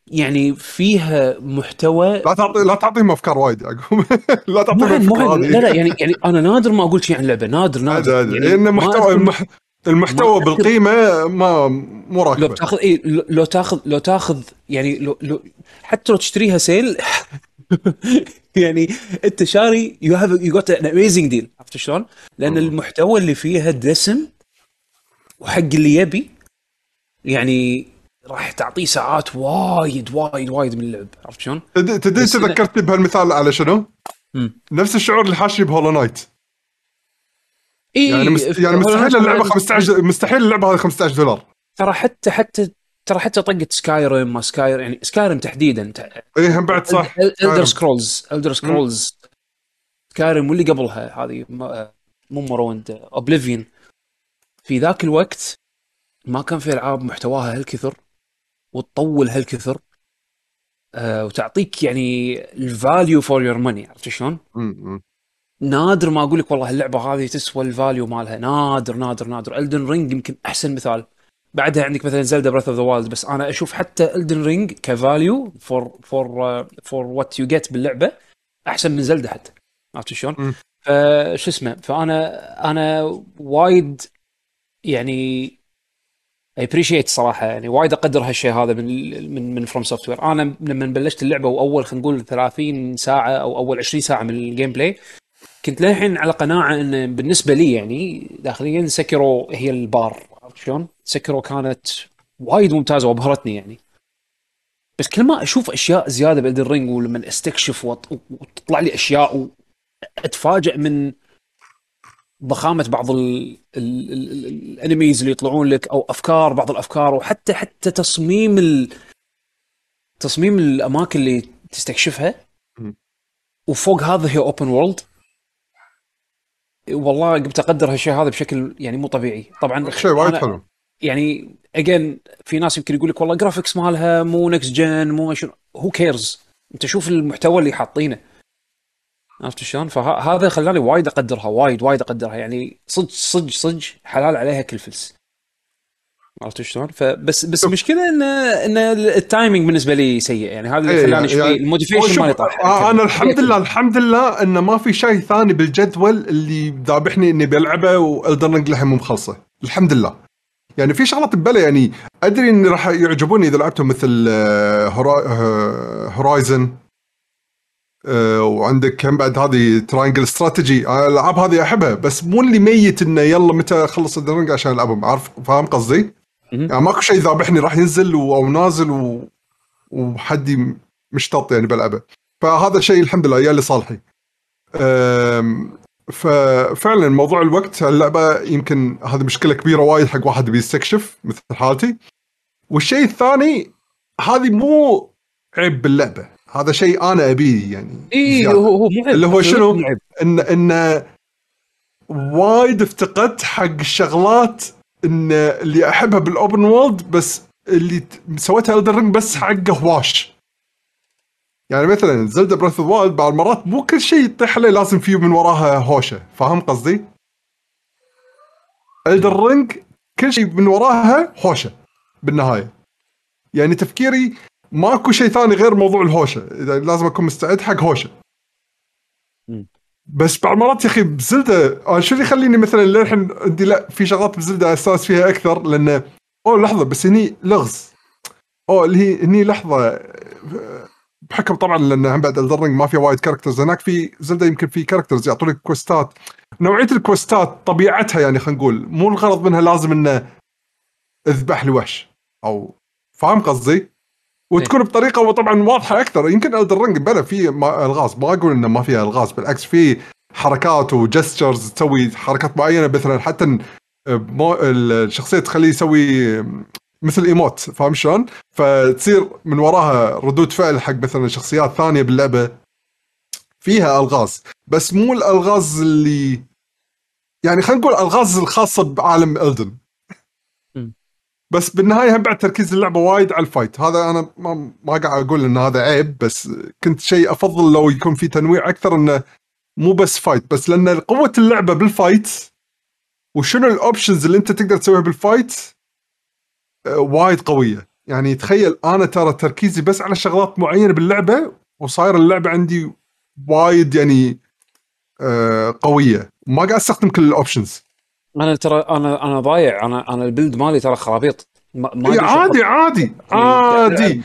A: يعني فيها محتوى
B: لا تعطي لا تعطيهم أفكار وايد يعقوب. لا تعطيهم هذه
A: لا لا يعني يعني أنا نادر ما أقول شيء عن اللعبه نادر نادر.
B: عادي
A: يعني لأن
B: محتوى المح... المحتوى
A: ما
B: بالقيمة ما مو
A: لو
B: راكبه
A: بتاخذ إي لو لو تاخذ لو تاخذ يعني لو, لو حتى لو تشتريها sale يعني أنت شاري you have you got an amazing deal عرفت شلون؟ لأن المحتوى اللي فيها دسم وحق اللي يبي يعني راح تعطيه ساعات وايد وايد وايد من اللعب. عرفت شلون؟
B: تدري تذكرتني بهالمثال على شنو؟
A: مم.
B: نفس الشعور اللي حاشني ب Hollow
A: Knight.
B: إي يعني مست... يعني مستحيل اللعبة 15 مستحيل. اللعبة هذه 15 دولار.
A: ترى حتى حتى ترى حتى طقت Skyrim ما Sky يعني Skyrim تحديدا
B: اي هم بعد صح.
A: Elder Scrolls Elder Scrolls Skyrim واللي قبلها هذه مو Morrowind Oblivion في ذاك الوقت ما كان في ألعاب محتواها هالكثر. وتطول هالكثر آه وتعطيك يعني ال value for your money عرفت شلون؟ نادر ما أقول لك والله اللعبه هذه تسوى ال value مالها. نادر نادر نادر. Elden Ring يمكن أحسن مثال. بعدها عندك مثلا زلدا Breath of the Wild بس أنا أشوف حتى Elden Ring ك value for for for what you get باللعبة أحسن من زلدا حتى. عرفت شلون؟ فشو اسمه؟ فأنا أنا وايد يعني appreciate صراحة يعني وايد أقدر هالشيء هذا من من من FromSoftware أنا لما بلشت اللعبة وأول خلينا نقول 30 ساعة أو أول 20 ساعة من ال gameplay كنت للحين على قناعة إن بالنسبة لي يعني داخليا سكيرو هي البار. عرفت شلون؟ سكيرو كانت وايد ممتازة وأبهرتني يعني. بس كل ما أشوف أشياء زيادة ب Elden Ring ولما أستكشف وتطلع لي أشياء واتفاجئ من ضخامة بعض ال- ال- ال- ال- ال enemies اللي يطلعون لك أو أفكار بعض الأفكار وحتى حتى تصميم ال... تصميم الأماكن اللي تستكشفها. وفوق هذا هي open world والله قمت أقدر هالشيء هذا بشكل يعني مو طبيعي. طبعا
B: شيء وايد حلو.
A: يعني again في ناس يمكن يقول لك والله graphics مالها مو next gen مو شنو who cares أنت شوف المحتوى اللي حاطينه. عرفت شلون؟ فهذا خلاني وايد أقدرها وايد وايد أقدرها. يعني صدق صدق صدق حلال عليها كل فلس. عرفت شلون؟ فبس بس المشكلة إن إن ال timing بالنسبة لي سيء. يعني هذا اللي
B: إيه،
A: خلاني
B: يعني-
A: شوي
B: يعني-
A: ال
B: motivation
A: مالي طاح.
B: آه، أنا الحمد لله الحمد لله انه ما في شيء ثاني بالجدول اللي ذابحني إني بلعبه و Elden Ring للحين مو مخلصة. الحمد لله. يعني في شغلات ببالي يعني أدري اني راح يعجبوني إذا لعبتهم مثل آه، آه، Horizon. وعندك هم بعد هذه Triangle Strategy آه، الألعاب هذه أحبها بس مو اللي ميت إنه يلا متى أخلص Elden Ring عشان ألعبهم. عارف فاهم قصدي؟ يعني ماكو شيء ذابحني راح ينزل أو نازل و... وحدي مشتط يعني بلعبه. فهذا الشيء الحمد لله يا لصالحي أم، ففعلا موضوع الوقت اللعبة يمكن هذه مشكلة كبيرة وايد حق واحد بيستكشف مثل حالتي. والشيء الثاني هذه مو عيب باللعبة. هذا شيء أنا أبيه يعني
A: اي. هو هو.
B: اللي هو شنو؟ ان إن وايد افتقدت حق الشغلات إن اللي أحبها بال open world بس اللي سويتها Elden Ring بس حق هواش يعني مثلا زلدا Breath of Wild بعض المرات مو كل شيء يطيح عليه لازم فيه من وراها هوشة فاهم قصدي؟ Elden Ring كل شيء من وراها هوشة بالنهاية يعني تفكيري ماكو شيء ثاني غير موضوع الهوشه. لازم أكون مستعد حق هوشه. بس بعض المرات يا أخي بزلدة أنا شو اللي يخليني مثلا للحين عندي لا في شغلات بزلدة استانس فيها أكثر؟ لأن أوه لحظة بس هني لغز. أوه اللي هي هني لحظة بحكم طبعا لأن هم بعد Elden Ring ما فيها وايد characters هناك في زلدة يمكن في characters يعطونك quest ات نوعية ال quest ات طبيعتها يعني خلينا نقول مو الغرض منها لازم إنه أذبح لي وحش أو فاهم قصدي؟ وتكون بطريقة وطبعا واضحة أكثر. يمكن Elden Ring بلا في ألغاز. ما أقول إنه ما فيها ألغاز بالعكس في حركات و gestures تسوي حركات معينة مثلا حتى مو- الشخصية تخليه يسوي مثل إيموت فاهم شلون؟ فتصير من وراها ردود فعل حق مثلا شخصيات ثانية باللعبة. فيها ألغاز. بس مو الألغاز اللي يعني خلينا نقول ألغاز الخاصة بعالم الدن. بس بالنهاية هم بعد تركيز اللعبة وايد على الفايت. هذا أنا ما ما قاعد أقول إن هذا عيب بس كنت شيء أفضل لو يكون في تنويع أكثر إنه مو بس fight بس لأن قوة اللعبة بال fight وشنو ال options اللي أنت تقدر تسويها بال fight آه، وايد قوية. يعني تخيل أنا ترى تركيزي بس على شغلات معينة باللعبة وصاير اللعبة عندي وايد يعني آه، قوية. ما قاعد أستخدم كل ال
A: options. أنا ترى أنا أنا ضايع. أنا أنا ال build مالي ترى خرابيط. ما ما
B: عادي عادي عادي.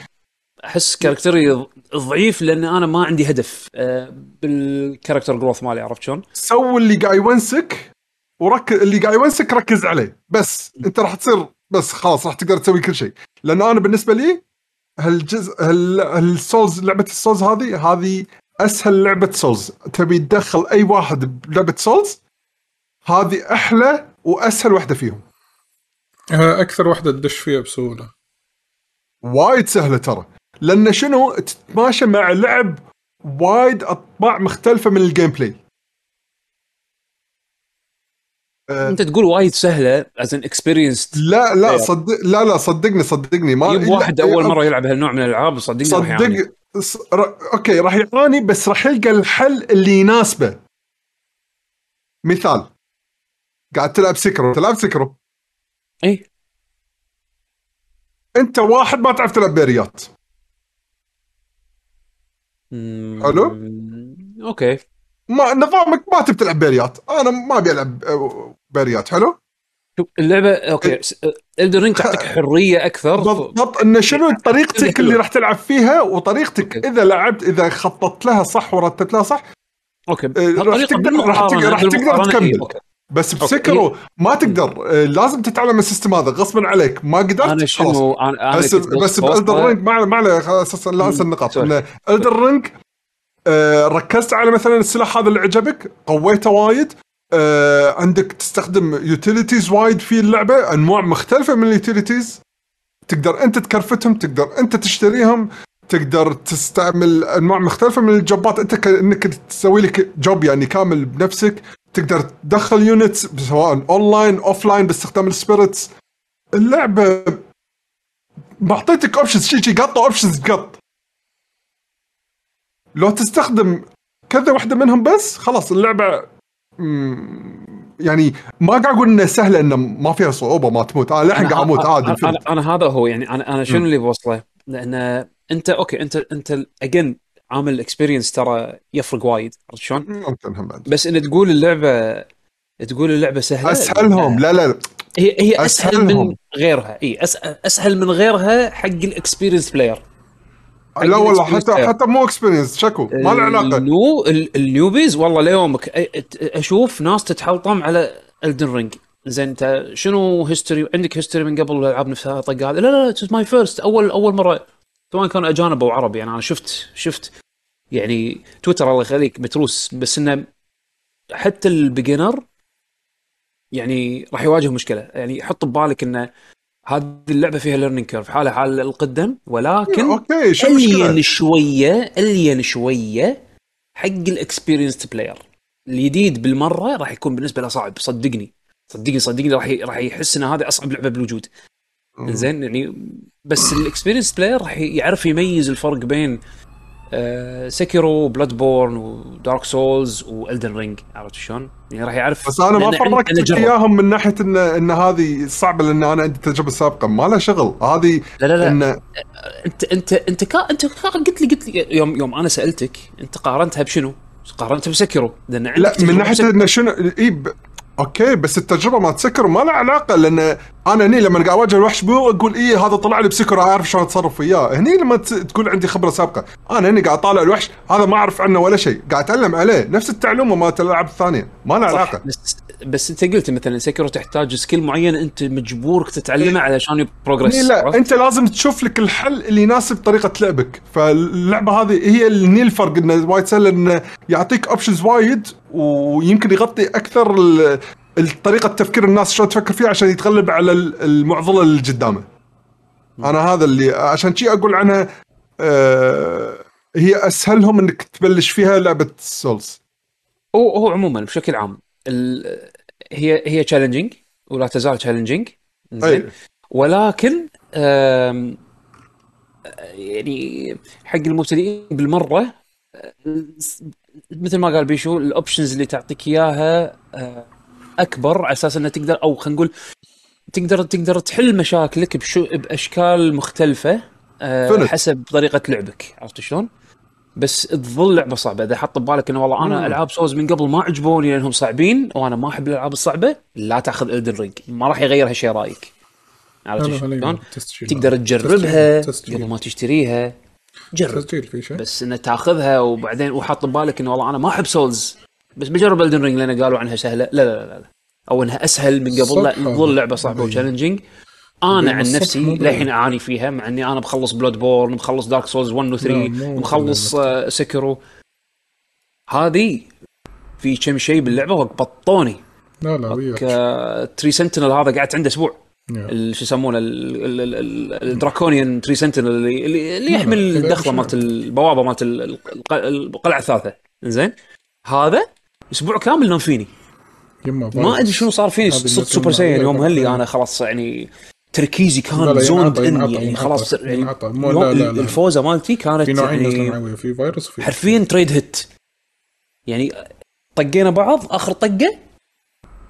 A: أحس character ي ضعيف لأن أنا ما عندي هدف آه، بال character growth مالي عرفت شلون؟
B: سوي اللي قاعد يونسك وركز اللي قاعد يونسك ركز عليه. بس أنت راح تصير بس خلاص راح تقدر تسوي كل شيء. لأن أنا بالنسبة لي هالجزء هال- هال Souls لعبة ال Souls هذه هذه أسهل لعبة Souls. تبي تدخل أي واحد بلعبة Souls هذه أحلى وأسهل واحدة فيهم.
C: أكثر واحدة تدش فيها بسهولة.
B: وايد سهلة ترى. لأن شنو؟ تتماشى مع لعب وايد أطباع مختلفة من ال gameplay أه،
A: أنت تقول وايد سهلة as an experience
B: لا لا
A: إيه.
B: صدق لا لا صدقني صدقني ما، جيب
A: واحد أول مرة يلعب هالنوع من الألعاب صدقني راح يعاني.
B: صدق ص- ر... أوكي راح يعاني بس راح يلقى الحل اللي يناسبه. مثال. قاعد تلعب سكيرو تلعب سكيرو
A: اي
B: أنت واحد ما تعرف تلعب parry
A: ات.
B: حلو.
A: أوكي.
B: ما نظامك ما تبي تلعب parry ات. أنا ما أبي ألعب آه، parry ات. حلو؟
A: شوف اللعبة أوكي Elden Ring تعطيك حرية أكثر.
B: بالضبط. إن شنو طريقتك اللي راح تلعب فيها وطريقتك
A: أوكي.
B: إذا لعبت إذا خططت لها صح ورتبت لها صح
A: أوكي.
B: راح تقدر- راح تقدر- راح تقدر
A: بالمقارنة،
B: تكمل.
A: إيه،.
B: بس. بسكيرو ما تقدر آه، لازم تتعلم ال system هذا غصبا عليك ما قدرت أنا
A: شنو أنا أنا
B: بس بس
A: ب
B: Elden Ring ما ما عليه أساسا لا انسى النقاط. ان Elden Ring آه، ركزت على مثلا السلاح هذا اللي عجبك قويته وايد آه، عندك تستخدم utilities وايد في اللعبة أنواع مختلفة من ال utilities تقدر أنت ت craft هم تقدر أنت تشتريهم تقدر تستعمل أنواع مختلفة من الجوبات أنت كانك تسوي لك job يعني كامل بنفسك تقدر تدخل units سواء online offline باستخدام ال spirits اللعبة معطيتك options شي شي قطه options قط. لو تستخدم كذا واحدة منهم بس خلاص اللعبة يعني ما قاعد أقول إنها سهلة إنه ما فيها صعوبة ما تموت. أنا الحين
A: أنا
B: قاعد
A: أموت
B: عادي
A: أنا, أنا هذا هو يعني أنا أنا شنو اللي بوصله؟ لأن أنت أوكي انت أنت again عامل ال experience ترى يفرق وايد عرفت شلون؟
B: ممكن هم بعد.
A: بس إن تقول اللعبة تقول اللعبة سهلة
B: اسهلهم لا لا لا.
A: هي هي أسهل
B: أسهلهم.
A: من غيرها إي أسهل من غيرها حق ال experience player
B: لا والله حتى
A: player.
B: حتى مو experience شكو ما له علاقة.
A: ال new ال- ال newbies والله ليومك أشوف ناس تتحلطم على Elden Ring زين أنت شنو history عندك history من قبل الالعاب نفسها طق هذا لا لا لا my first اول أول مرة سواء كانوا أجانب أو عرب يعني أنا شفت شفت يعني تويتر الله يخليك متروس بس إنه حتى ال beginner يعني راح يواجه مشكلة. يعني حط ببالك إنه هذه اللعبة فيها learning curve حالها حال القدم ولكن
B: أوكي شو
A: الين؟ شوية الين شوية حق ال experience player الجديد بالمرة راح يكون بالنسبة له صعب. صدقني صدقني صدقني راح راح يحس إن هذه أصعب لعبة بالوجود زين يعني بس ال experience player راح يعرف يميز الفرق بين آه Sekiro Bloodborne و Dark Souls و Elden Ring عرفت شلون؟ يعني راح يعرف
B: بس أنا ما فرقت. إياهم من ناحية ان إن هذه صعبة لأن أنا عندي تجربة سابقة ما لها شغل هذه
A: لا لا لا
B: ان
A: انت انت أنت كا أنت كا قلت لي قلت لي يوم يوم أنا سألتك أنت قارنتها بشنو؟ قارنتها ب Sekiro لأن عندك
B: لا من
A: ناحية.
B: انه شنو إي ب... أوكي بس التجربة مالت Sekiro ما لها علاقة لأن أنا هني لما قاعد أواجه الوحش مو أقول إيه هذا طلع لي ب Sekiro أعرف شلون أتصرف وياه. هني لما. تقول عندي خبرة سابقة أنا هني قاعد أطالع الوحش هذا ما أعرف عنه ولا شيء قاعد أتعلم عليه نفس التعلمة مالت الألعاب الثانية ما لها علاقة.
A: بس بس أنت قلت مثلا Sekiro تحتاج skill معين أنت مجبورك تتعلمه علشان progress
B: هني لا أنت لازم تشوف لك الحل اللي يناسب طريقة لعبك. فاللعبة هذه هي اللي الفرق انه وايد سهل انه يعطيك options وايد ويمكن يغطي أكثر الطريقة تفكير الناس شلون تفكر فيها عشان يتغلب على ال- المعضلة اللي قدامه أنا هذا اللي عشان شي أقول عنها آه هي أسهلهم إنك تبلش فيها لعبة Souls
A: هو هو عموما بشكل عام. هي هي challenging ولا تزال challenging زين
B: أي.
A: ولكن يعني حق المبتدئين بالمرة آه، مثل ما قال بيشو ال options اللي تعطيك إياها آه، أكبر على أساس إنه تقدر أو خلينا نقول تقدر تقدر تحل مشاكلك بشو بأشكال مختلفة
B: فهمت.
A: حسب طريقة لعبك عرفت شلون؟ بس تظل لعبة صعبة إذا حط ببالك إنه والله أنا
B: مم.
A: ألعاب سوز من قبل ما عجبوني لأنهم صعبين وأنا ما أحب الألعاب الصعبة لا تأخذ Elden Ring ما راح يغير هالشيء رأيك عرفت شلون؟ تقدر تجربها
C: تسجيل.
A: قبل ما تشتريها جرب
C: تسجيل في شيء
A: بس إنه تأخذها وبعدين وحاط ببالك إنه والله أنا ما أحب Souls بس بجرب Elden Ring لأن قالوا عنها سهلة. لا لا لا, لا. أو إنها أسهل من قبل. لا تظل. لعبة صعبة
C: هذا.
A: و challenging
C: أنا
A: عن نفسي. للحين أعاني فيها مع إني أنا مخلص Bloodborne مخلص Dark Souls 1 و 3
C: لا، مو
A: مخلص
C: بين
A: آه، Sekiro هذه في كم شيء باللعبة وقبطوني
C: لا لا وياك.
A: تري سنتينل هذا قعدت عنده أسبوع. شو يسمونه ال- ال- ال- ال- الدراكونيان تري سنتينل اللي اللي, يحمل
C: الدخلة؟
A: مالت البوابة مالت ال- الق- القلعة الثالثة. زين هذا أسبوع كامل نام فيني. ما أدري شنو صار فيني. صرت سوبر سايان يوم هلي. أنا خلاص يعني تركيزي كان زوند ان يعني خلاص يعني. الفوزه مالتي كانت
C: في
A: يعني
C: في فيروس وفي
A: حرفيا تريد هيت يعني طقينا بعض آخر طقة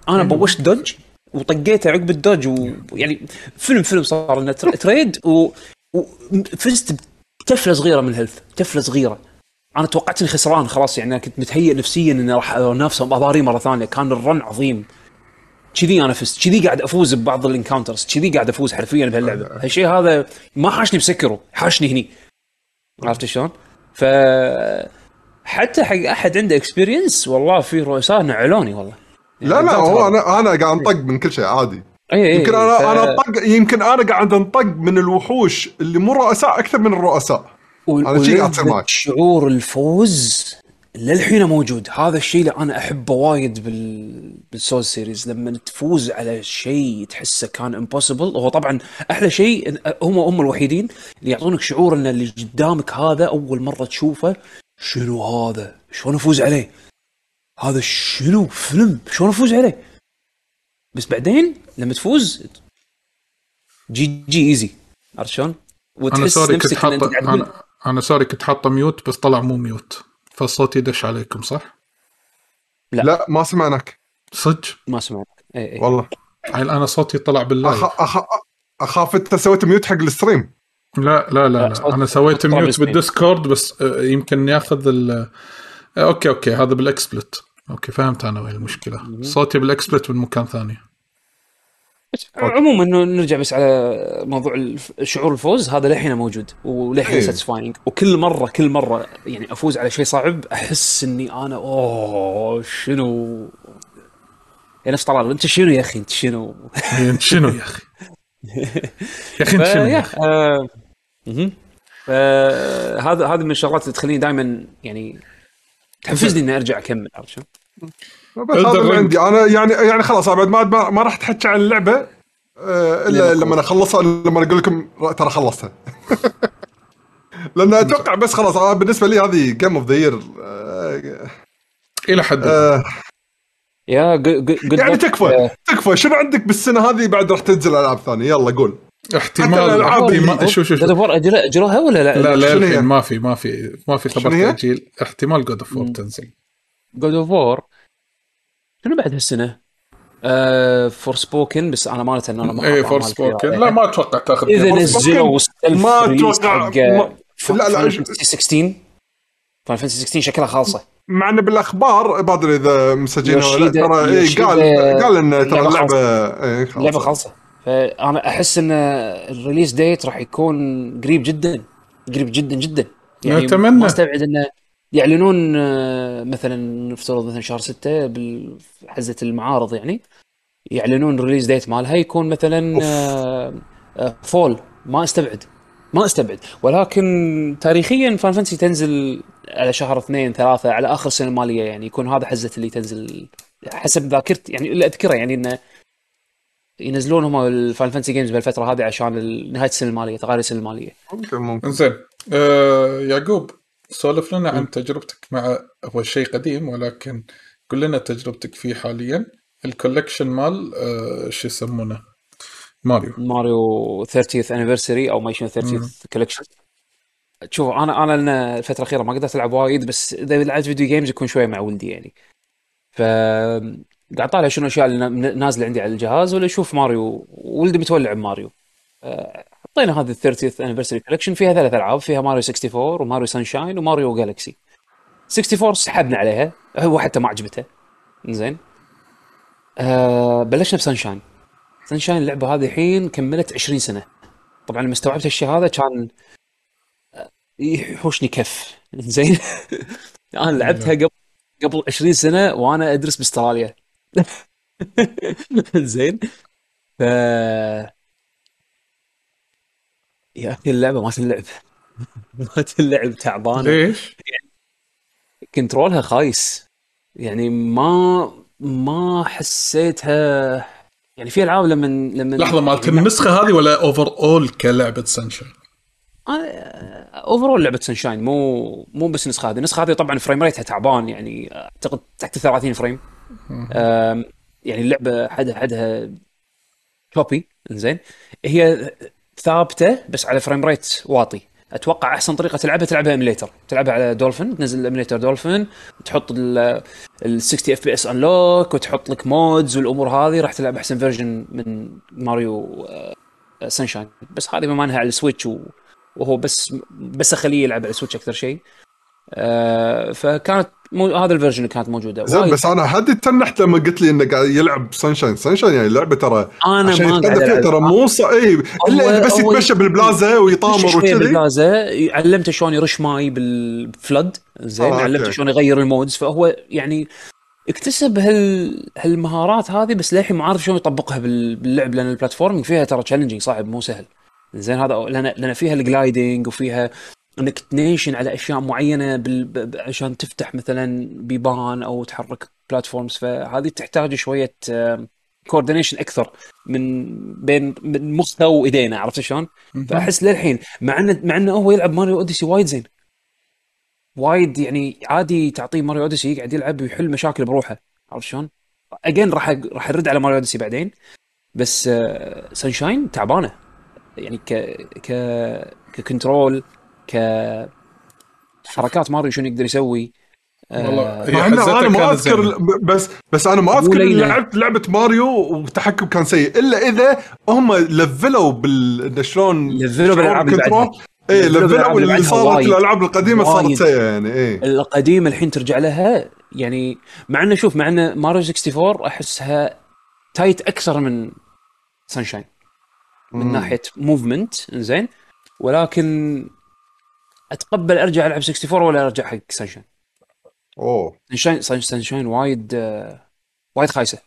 A: أنا بوشت dodge وطقيته عقب ال dodge ويعني فيلم فيلم صار لنا tr- trade و- وفزت بتفلة صغيرة من ال health تفلة صغيرة. أنا توقعت إني خسران خلاص يعني أنا كنت متهيئ نفسيا إني راح انافسهم اضاري مرة ثانية. كان ال run عظيم. كذي أنا فزت كذي قاعد أفوز ببعض ال encounters كذي قاعد أفوز حرفيا بهاللعبة. هالشيء هذا ما حاشني ب Sekiro حاشني هني. عرفت شلون؟ ف حتى حق أحد عنده experience والله في رؤساء نعلوني والله.
B: لا لا هو أنا أنا قاعد أنطق من كل شيء عادي.
A: اي اي
B: يمكن أنا
A: ف-
B: أنا أنطق يمكن أنا قاعد أنطق من الوحوش اللي مو رؤساء أكثر من الرؤساء.
A: شعور الفوز للحين موجود. هذا الشيء اللي أنا أحبه وايد بال بال Souls series. لما تفوز على شيء تحسه كان impossible هو طبعا أحلى شيء هم هم الوحيدين اللي يعطونك شعور إن اللي قدامك هذا أول مرة تشوفه شنو هذا؟ شلون أفوز عليه؟ هذا شنو فيلم؟ شلون أفوز عليه؟ بس بعدين لما تفوز GG easy عرفت شلون؟ وتحس نفسك أنت
C: حاطه
A: قاعد
C: أنا sorry كنت حاطة mute بس طلع مو mute فالصوت يدش عليكم صح؟
A: لا.
B: لا ما سمعناك.
C: صدق؟
A: ما سمعت اي اي
B: والله.
C: عيل أنا صوتي طلع بال live.
B: أخ... أخ... أخاف أنت سويت ميوت حق الستريم.
C: لا لا لا,
A: لا،
C: أنا سويت mute.
A: بال
C: Discord بس آه، يمكن ياخذ ال آه، okay okay هذا بال XSplit okay فهمت أنا وين المشكلة. صوتي بال XSplit بالمكان ثاني.
A: عموما إنه نرجع بس على موضوع شعور الفوز هذا للحين موجود وللحين
B: إيه.
A: satisfying وكل مره كل مرة يعني أفوز على شيء صعب أحس إني أنا أوه شنو؟ يا نفس طلال أنت شنو يا أخي؟ أنت شنو؟
C: يعني أنت شنو يا أخي؟ يا أخي أنت شنو يا أخي؟
A: آه، مهم. فهذا هذه من الشغلات اللي تخليني دائما يعني تحفزني إني أرجع أكمل عرفت شلون؟
B: بس هذا اللي
C: Ring.
B: عندي. أنا يعني يعني خلاص بعد ما ما, راح اتحكى عن اللعبة آه، إلا
A: لما
B: اخلصها لما أقول لكم ترى خلصتها. لأن أتوقع بس خلاص أنا بالنسبة لي هذه game of the year
C: إلى حد الآن.
A: يا ج- good
B: يعني. تكفى
A: آه،
B: تكفى. شنو عندك بالسنة هذه بعد راح تنزل ألعاب ثانية؟ يلا قول.
C: احتمال احتمال شوف شوف
A: God
C: شوف
A: of War أجل- أجلوها ولا لا؟
C: لا لا؟ الحين ما في ما في ما في خبر؟ تاجيل احتمال جود اوف تنزل.
A: جود اوف وور شنو بعد هالسنة؟ آه فور سبوكن بس أنا إنه أنا ما
C: اي فور سبوكن. لا ما أتوقع
A: تأخذ
C: إذا.
A: نزلوا
B: ما
A: حق
B: ما-
A: ف-
B: لا، لا،
A: Final
B: أج-
A: Fantasy 16 Final Fantasy 16 شكلها خالصة
B: مع إنه بالأخبار ما أدري إذا مسجلين ولا لا ترى إيه قال قال إن ترى اللعبه
A: خالصة.
B: إيه.
A: اللعبه خالصة فأنا أحس إن ال release date راح يكون قريب جدا قريب جدا جدا يعني
C: نتمنى.
A: ما أستبعد انه يعلنون آه، مثلا نفترض مثلا شهر 6 بحزه المعارض يعني يعلنون ال release date مالها يكون مثلا آه، آه، fall ما استبعد. ما استبعد. ولكن تاريخيا Final Fantasy تنزل على شهر اثنين ثلاثة على آخر السنة المالية يعني يكون هذا حزه اللي تنزل حسب ذاكرتي يعني اللي أذكره يعني إنه ينزلون هم ال Final Fantasy games بالفترة هذه عشان نهاية السنة المالية تغير السنة المالية.
B: ممكن ممكن.
C: انزين آه يعقوب سولف لنا عن تجربتك مع هو شيء قديم ولكن قل لنا تجربتك فيه حاليا. ال collection مال آه شو يسمونه؟ ماريو.
A: ماريو 30th anniversary أو ما يشون 30th collection شوف أنا أنا لنا الفترة الأخيرة ما قدرت ألعب وايد بس إذا لعبت video games يكون شوية مع ولدي يعني. ف قاعد طالع شنو الأشياء اللي نا- نازلة عندي على الجهاز ولا أشوف ماريو؟ ولدي متولع بماريو. أه، حطينا هذه ال 30th anniversary collection فيها ثلاث ألعاب فيها ماريو 64 وماريو Sunshine وماريو Galaxy 64 سحبنا عليها هو حتى ما عجبته. زين. أه بلشنا بسانشاين سانشاين اللعبة هذه الحين كملت 20 سنة. طبعا لما استوعبت الشيء هذا كان آه، يحوشني كف. زين. أنا لعبتها قبل قبل 20 سنة وأنا أدرس بأستراليا. زين. ف يا أخي اللعبة ما تنلعب ما تنلعب تعبانة.
C: ليش؟
A: control ها خايس. يعني ما ما حسيتها. يعني في ألعاب لما لما
C: لحظة مالت النسخة هذه ولا overall كلعبه Sunshine؟
A: overall لعبة Sunshine مو مو بس النسخة هذه، النسخة هذه طبعا frame rate ها تعبان. يعني أعتقد تحت ال 30 frame يعني اللعبة حدها حدها okay زين هي ثابتة بس على frame rate واطي. أتوقع أحسن طريقة تلعبها تلعبها emulator تلعبها على دولفين تنزل ال emulator Dolphin تحط ال 60 FPS unlock وتحط لك mods والأمور هذه. راح تلعب أحسن version من ماريو Sunshine بس هذه بما أنها على ال Switch. وهو بس بس أخليه يلعب على ال Switch أكثر شيء. آه فكانت مو هذا ال version اللي كانت موجودة.
B: زين بس أنا حد تنحت لما قلت لي إنه قاعد يلعب Sunshine Sunshine يعني اللعبه ترى
A: أنا
B: عشان
A: ما قاعد.
B: ترى مو. اي إلا بس يتمشى بالبلازا ويطامر وكذي.
A: بالبلازا. علمته شلون يرش ماي بال FLUDD. زين
B: آه،
A: علمته. شلون يغير ال modes. فهو يعني اكتسب هال هالمهارات هذه بس للحين ما عارف شلون يطبقها بال- باللعب لأن ال platforming فيها ترى challenging صعب مو سهل. زين هذا لأن لأن فيها ال gliding وفيها انك تنيشن على اشياء معينة بال... عشان تفتح مثلا بيبان أو تحرك platforms فهذه تحتاج شوية coordination أكثر من بين من مخه وإيدينه عرفت شلون؟ فأحس للحين مع انه مع إنه هو يلعب ماريو Odyssey وايد زين. وايد يعني عادي تعطيه ماريو Odyssey يقعد يلعب ويحل مشاكل بروحه عرفت شلون؟ اجين راح راح ارد على ماريو Odyssey بعدين. بس Sunshine تعبانة. يعني ك ك ك control ك حركات ماريو شنو يقدر يسوي
C: والله
A: آه
B: أنا ما أذكر بس بس أنا ما أذكر
A: لينة.
B: لعبت لعبة ماريو والتحكم كان سيء إلا إذا هم لفلوا بال شلون
A: لفلوا
B: شلون
A: بالألعاب اللي.
B: إيه
A: لفلوا
B: لفلوا
A: اللي
B: صارت. الألعاب القديمة صارت. سيئة يعني إيه
A: القديمة الحين ترجع لها يعني مع إنه شوف مع إنه ماريو 64 أحسها tight أكثر من Sunshine من
B: مم.
A: ناحية movement زين ولكن أتقبل أرجع ألعب 64 ولا أرجع حق Sunshine
B: أوه.
A: Sunshine Sun- Sunshine وايد آه، وايد خايسة.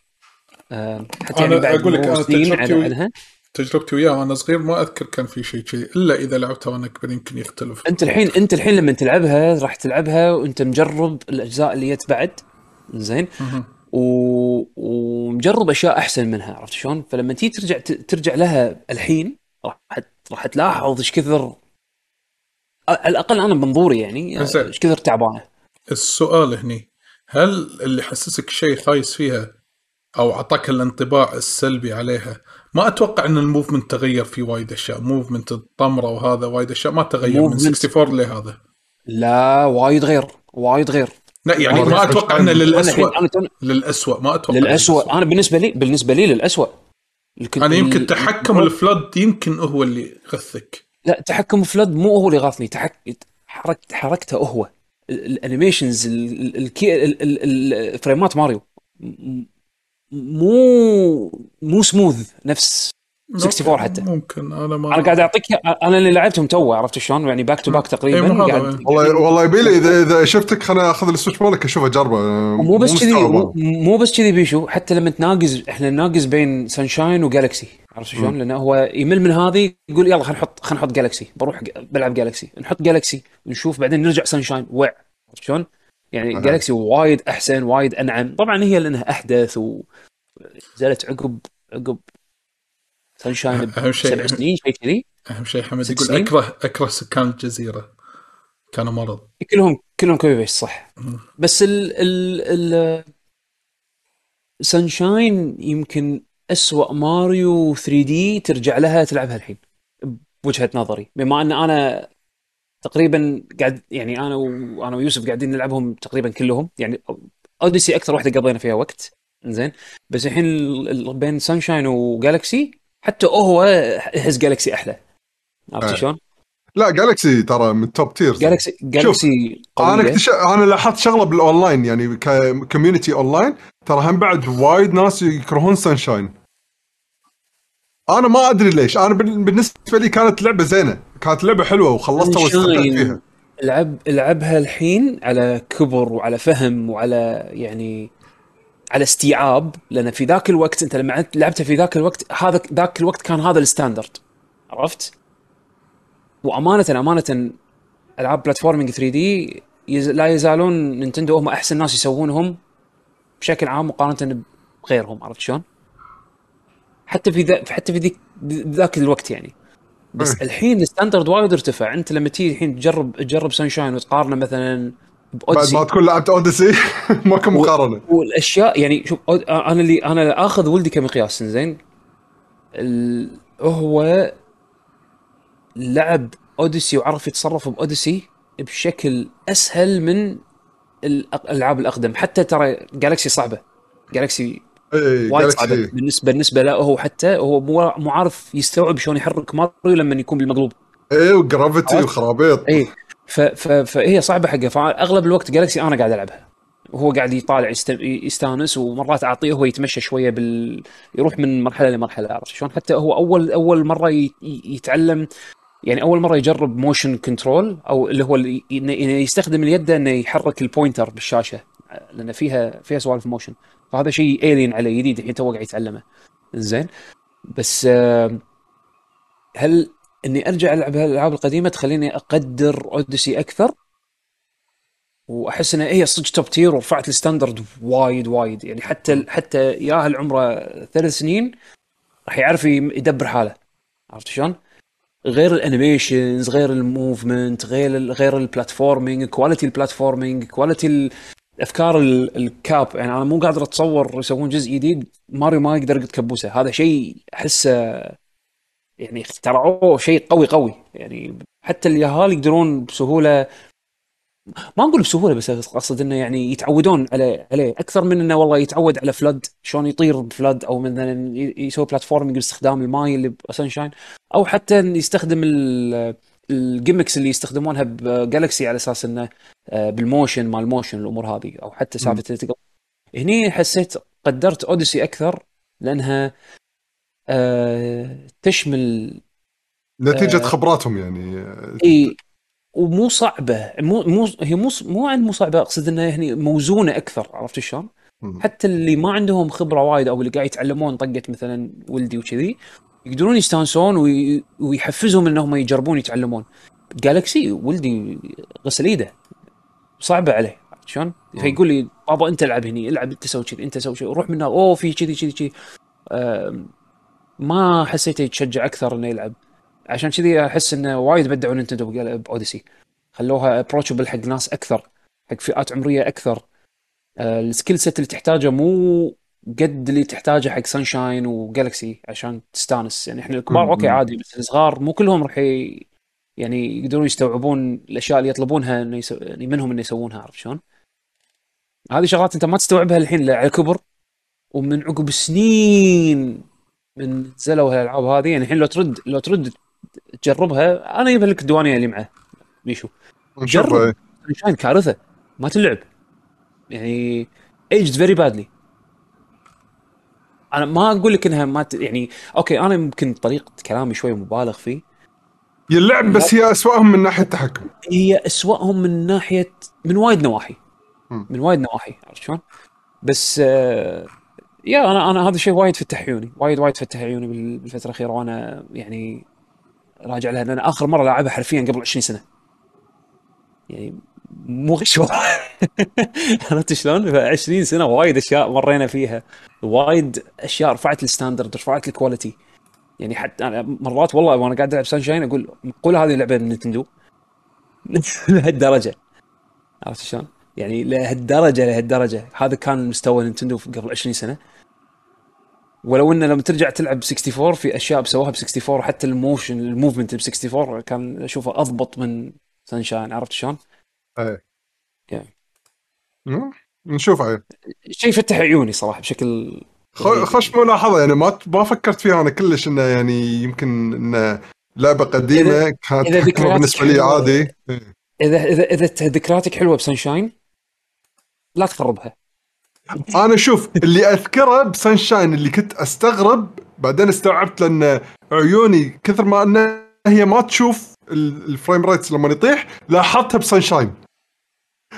A: آه، حتى
C: أنا
A: يعني بعد
C: أقول لك
A: سنين
C: تجربتي
A: عنها
C: تجربتي وياه وأنا صغير ما أذكر كان في شيء كذي إلا إذا لعبتها وأنا كبير يمكن يختلف.
A: أنت الحين أنت الحين لما تلعبها راح تلعبها وأنت مجرب الأجزاء اللي جت بعد. زين. و... ومجرب أشياء أحسن منها عرفت شلون؟ فلما تيجي ترجع ت- ترجع لها الحين راح راح تلاحظ إيش كثر على الأقل أنا بمنظوري يعني. إيش كثر تعبانة؟
C: السؤال هني هل اللي حسسك شيء خايس فيها أو أعطاك الانطباع السلبي عليها ما أتوقع إن ال movement تغير في وايد أشياء. movement الطمرة وهذا وايد أشياء ما تغير من
A: Movement.
C: 64 لهذا.
A: لا وايد غير وايد غير.
C: لا يعني ما أتوقع انه للاسوء للاسوء ما أتوقع
A: للاسوء أنا بالنسبة لي بالنسبة لي للاسوء
C: أنا يمكن تحكم ال FLUDD يمكن هو اللي يغثك.
A: لا تحكم FLUDD مو هو اللي غاثني تحك... حرك... حركته هو. ال- ال animations ال- ال- الكي... ال- ال- الفريمات ماريو. مو مو سموث نفس 64 حتى.
C: ممكن أنا ما
A: أنا قاعد أعطيك أنا اللي لعبتهم تو عرفت شلون؟ يعني back to back تقريبا قاعد
C: إيه.
B: والله والله يبي لي إذا إذا شفتك خليني أخذ ال Switch مالك أشوف اجربه
A: مو بس كذي. مو بس كذي بيشو حتى لما تناقز إحنا نناقز بين Sunshine و Galaxy عرفت شلون؟ لأنه هو يمل من هذه يقول يلا خلينا نحط خلينا نحط Galaxy بروح بلعب Galaxy نحط Galaxy ونشوف بعدين نرجع Sunshine وع. عرفت شلون؟ يعني
B: أها.
A: Galaxy وايد أحسن وايد أنعم. طبعا هي لأنها أحدث ونزلت عقب عقب Sunshine
C: أهم شيء-
A: بسبع سنين شيء كذي.
C: أهم شيء حمد يقول
A: سنين؟
C: أكره أكره سكان الجزيرة. كان مرض.
A: كلهم كلهم copy paste صح بس ال ال ال Sunshine يمكن أسوأ ماريو 3D ترجع لها تلعبها الحين بوجهة نظري. بما أن أنا تقريبا قاعد يعني أنا وأنا ويوسف قاعدين نلعبهم تقريبا كلهم. يعني Odyssey أكثر واحدة قضينا فيها وقت. زين بس الحين ال- بين Sunshine و Galaxy حتى هو احس Galaxy أحلى. عرفت
B: آه.
A: شلون؟
B: لا Galaxy ترى من top
A: tiers Galaxy
B: Galaxy
A: أنا
B: اكتشف أنا لاحظت شغلة بالاونلاين يعني ك community online ترى هم بعد وايد ناس يكرهون Sunshine أنا ما أدري ليش. أنا بال- بالنسبة لي كانت لعبة زينة. كانت لعبة حلوة وخلصتها واستمتعت فيها.
A: العب العبها الحين على كبر وعلى فهم وعلى يعني على استيعاب لأن في ذاك الوقت أنت لما لعبتها في ذاك الوقت هذا ذاك الوقت كان هذا ال standard. عرفت؟ وامانه أمانة ألعاب platforming 3D يز... لا يزالون نينتندو هم أحسن ناس يسوونهم بشكل عام مقارنة بغيرهم. عرفت شلون؟ حتى في ذا حتى في ذيك ذاك الوقت يعني. بس
B: إيه.
A: الحين ال standard وايد ارتفع. انت لما تيجي الحين تجرب تجرب Sunshine وتقارنه مثلا
B: بعد
A: ب Odyssey.
B: ما تكون لعبت Odyssey؟ ماكو مقارنه
A: والأشياء يعني شوف أنا اللي أنا آخذ ولدي كمقياس زين هو لعب Odyssey وعرف يتصرف ب Odyssey بشكل أسهل من الألعاب الأقدم. حتى ترى Galaxy صعبة.
B: Galaxy
A: وايد صعبة.
B: Galaxy
A: بالنسبة بالنسبة له هو حتى هو مو عارف يستوعب شلون يحرك ماريو لما يكون بالمقلوب.
B: اي و
A: gravity؟
B: وخرابيط.
A: اي فهي صعبة حقه فأغلب الوقت Galaxy أنا قاعد ألعبها. وهو قاعد يطالع يست- يستانس ومرات أعطيه هو يتمشى شوية بال يروح من مرحلة لمرحلة عرفت شلون؟ حتى هو اول أول مرة يتعلم يعني أول مرة يجرب motion control أو اللي هو اللي يستخدم اليد إنه يحرك ال pointer بالشاشة لأن فيها فيها سوالف motion فهذا شيء الين عليه جديد الحين تو قاعد يتعلمه. زين بس آه، هل إني أرجع ألعب الالعاب القديمة تخليني أقدر Odyssey أكثر؟ وأحس إنها هي صدق top tier ورفعت ال standard وايد وايد. يعني حتى حتى اللي عمره ثلاث سنين راح يعرف يدبر حاله. عرفت شلون؟ غير ال animations غير ال movement غير ال غير ال platforming quality ال platforming quality الافكار ال- ال cap. يعني أنا مو قادر أتصور يسوون جزء جديد. ماريو ما يقدر يقط كبوسه هذا شيء أحسه يعني اخترعوه شيء قوي قوي. يعني حتى اليهال يقدرون بسهولة ما نقول بسهولة بس أقصد إنه يعني يتعودون عليه عليه. أكثر من إنه والله يتعود على FLUDD شلون يطير ب FLUDD أو مثلا يسوي platforming باستخدام الماي اللي ب Sunshine أو حتى يستخدم ال- ال gimmicks اللي يستخدمونها ب Galaxy على أساس إنه آه، بال motion مال ال motion الأمور هذه أو حتى سالفة هني حسيت قدرت Odyssey أكثر لأنها آه، تشمل
B: نتيجة
A: آه.
B: خبراتهم يعني
A: إي ومو صعبة مو مو هي مو مو عن مو صعبة أقصد إنها يعني موزونة أكثر عرفت شلون؟ حتى اللي ما عندهم خبرة وايد أو اللي قاعد يتعلمون طقة مثلا ولدي وكذي يقدرون يستانسون وي... ويحفزهم انهم يجربون يتعلمون. Galaxy ولدي غسل ايده. صعبة عليه. شلون؟ فيقول لي بابا انت العب هني العب انت سوي كذي انت سوي كذي روح من هنا أوه في كذي كذي كذي ما حسيته يتشجع أكثر إنه يلعب. عشان كذي أحس إنه وايد بدعوا نينتندو ب Odyssey خلوها approachable حق ناس أكثر حق فئات عمرية أكثر. آه، ال skill set اللي تحتاجه مو قد اللي تحتاجه حق Sunshine و Galaxy عشان تستانس يعني إحنا الكبار. okay عادي بس الصغار مو كلهم راح ي... يعني يقدرون يستوعبون الأشياء اللي يطلبونها إنه يسو... يعني منهم إنه يسوونها عرفت شلون؟ هذه شغلات أنت ما تستوعبها الحين على كبر ومن عقب سنين من نزلوا هالألعاب هذه يعني الحين لو ترد لو ترد تجربها أنا أجيب لك الديوانية اللي معه بيشو
B: نشوف
A: جرب. Sunshine كارثة ما تلعب يعني aged very badly أنا ما أقول لك إنها ما ت... يعني okay أنا يمكن طريقة كلامي شوي مبالغ فيه
B: هي اللعب بس هي أسوأهم من ناحية التحكم
A: هي أسوأهم من ناحية من وايد نواحي. من وايد نواحي عرفت شلون؟ بس آه يا أنا أنا هذا الشيء وايد فتح عيوني وايد وايد فتح عيوني بال- بالفترة الأخيرة وأنا يعني راجع لها لأن آخر مرة لعبها حرفيا قبل 20 سنة يعني مو غش والله. عرفت شلون؟ ف 20 سنة وايد أشياء مرينا فيها وايد أشياء رفعت ال standard رفعت ال quality يعني حتى أنا مرات والله وأنا قاعد ألعب Sunshine أقول معقوله هذه لعبه من Nintendo لهالدرجة عرفت شلون؟ يعني لهالدرجة لهالدرجة هذا كان مستوى Nintendo في قبل 20 سنة ولو إنه لما ترجع تلعب ب 64 في أشياء بسووها ب 64 وحتى ال motion ال movement ب 64 كان أشوفه أضبط من Sunshine عرفت شلون؟ إيه.
B: مم. نشوف عيل
A: شيء فتح عيوني صراحة بشكل
B: خ- خش ملاحظة يعني ما ما فكرت فيها أنا كلش إنه يعني يمكن إنه لعبة قديمة
A: إذا-
B: كانت
A: إذا ذكرياتك
B: بالنسبة لي
A: حلوة.
B: عادي إيه.
A: اذا اذا إذا ت- ذكرياتك حلوة ب Sunshine لا تخربها
B: أنا شوف اللي أذكره ب Sunshine اللي كنت أستغرب بعدين استوعبت لأن عيوني كثر ما إنها هي ما تشوف ال- ال frame rates لما يطيح لاحظتها ب Sunshine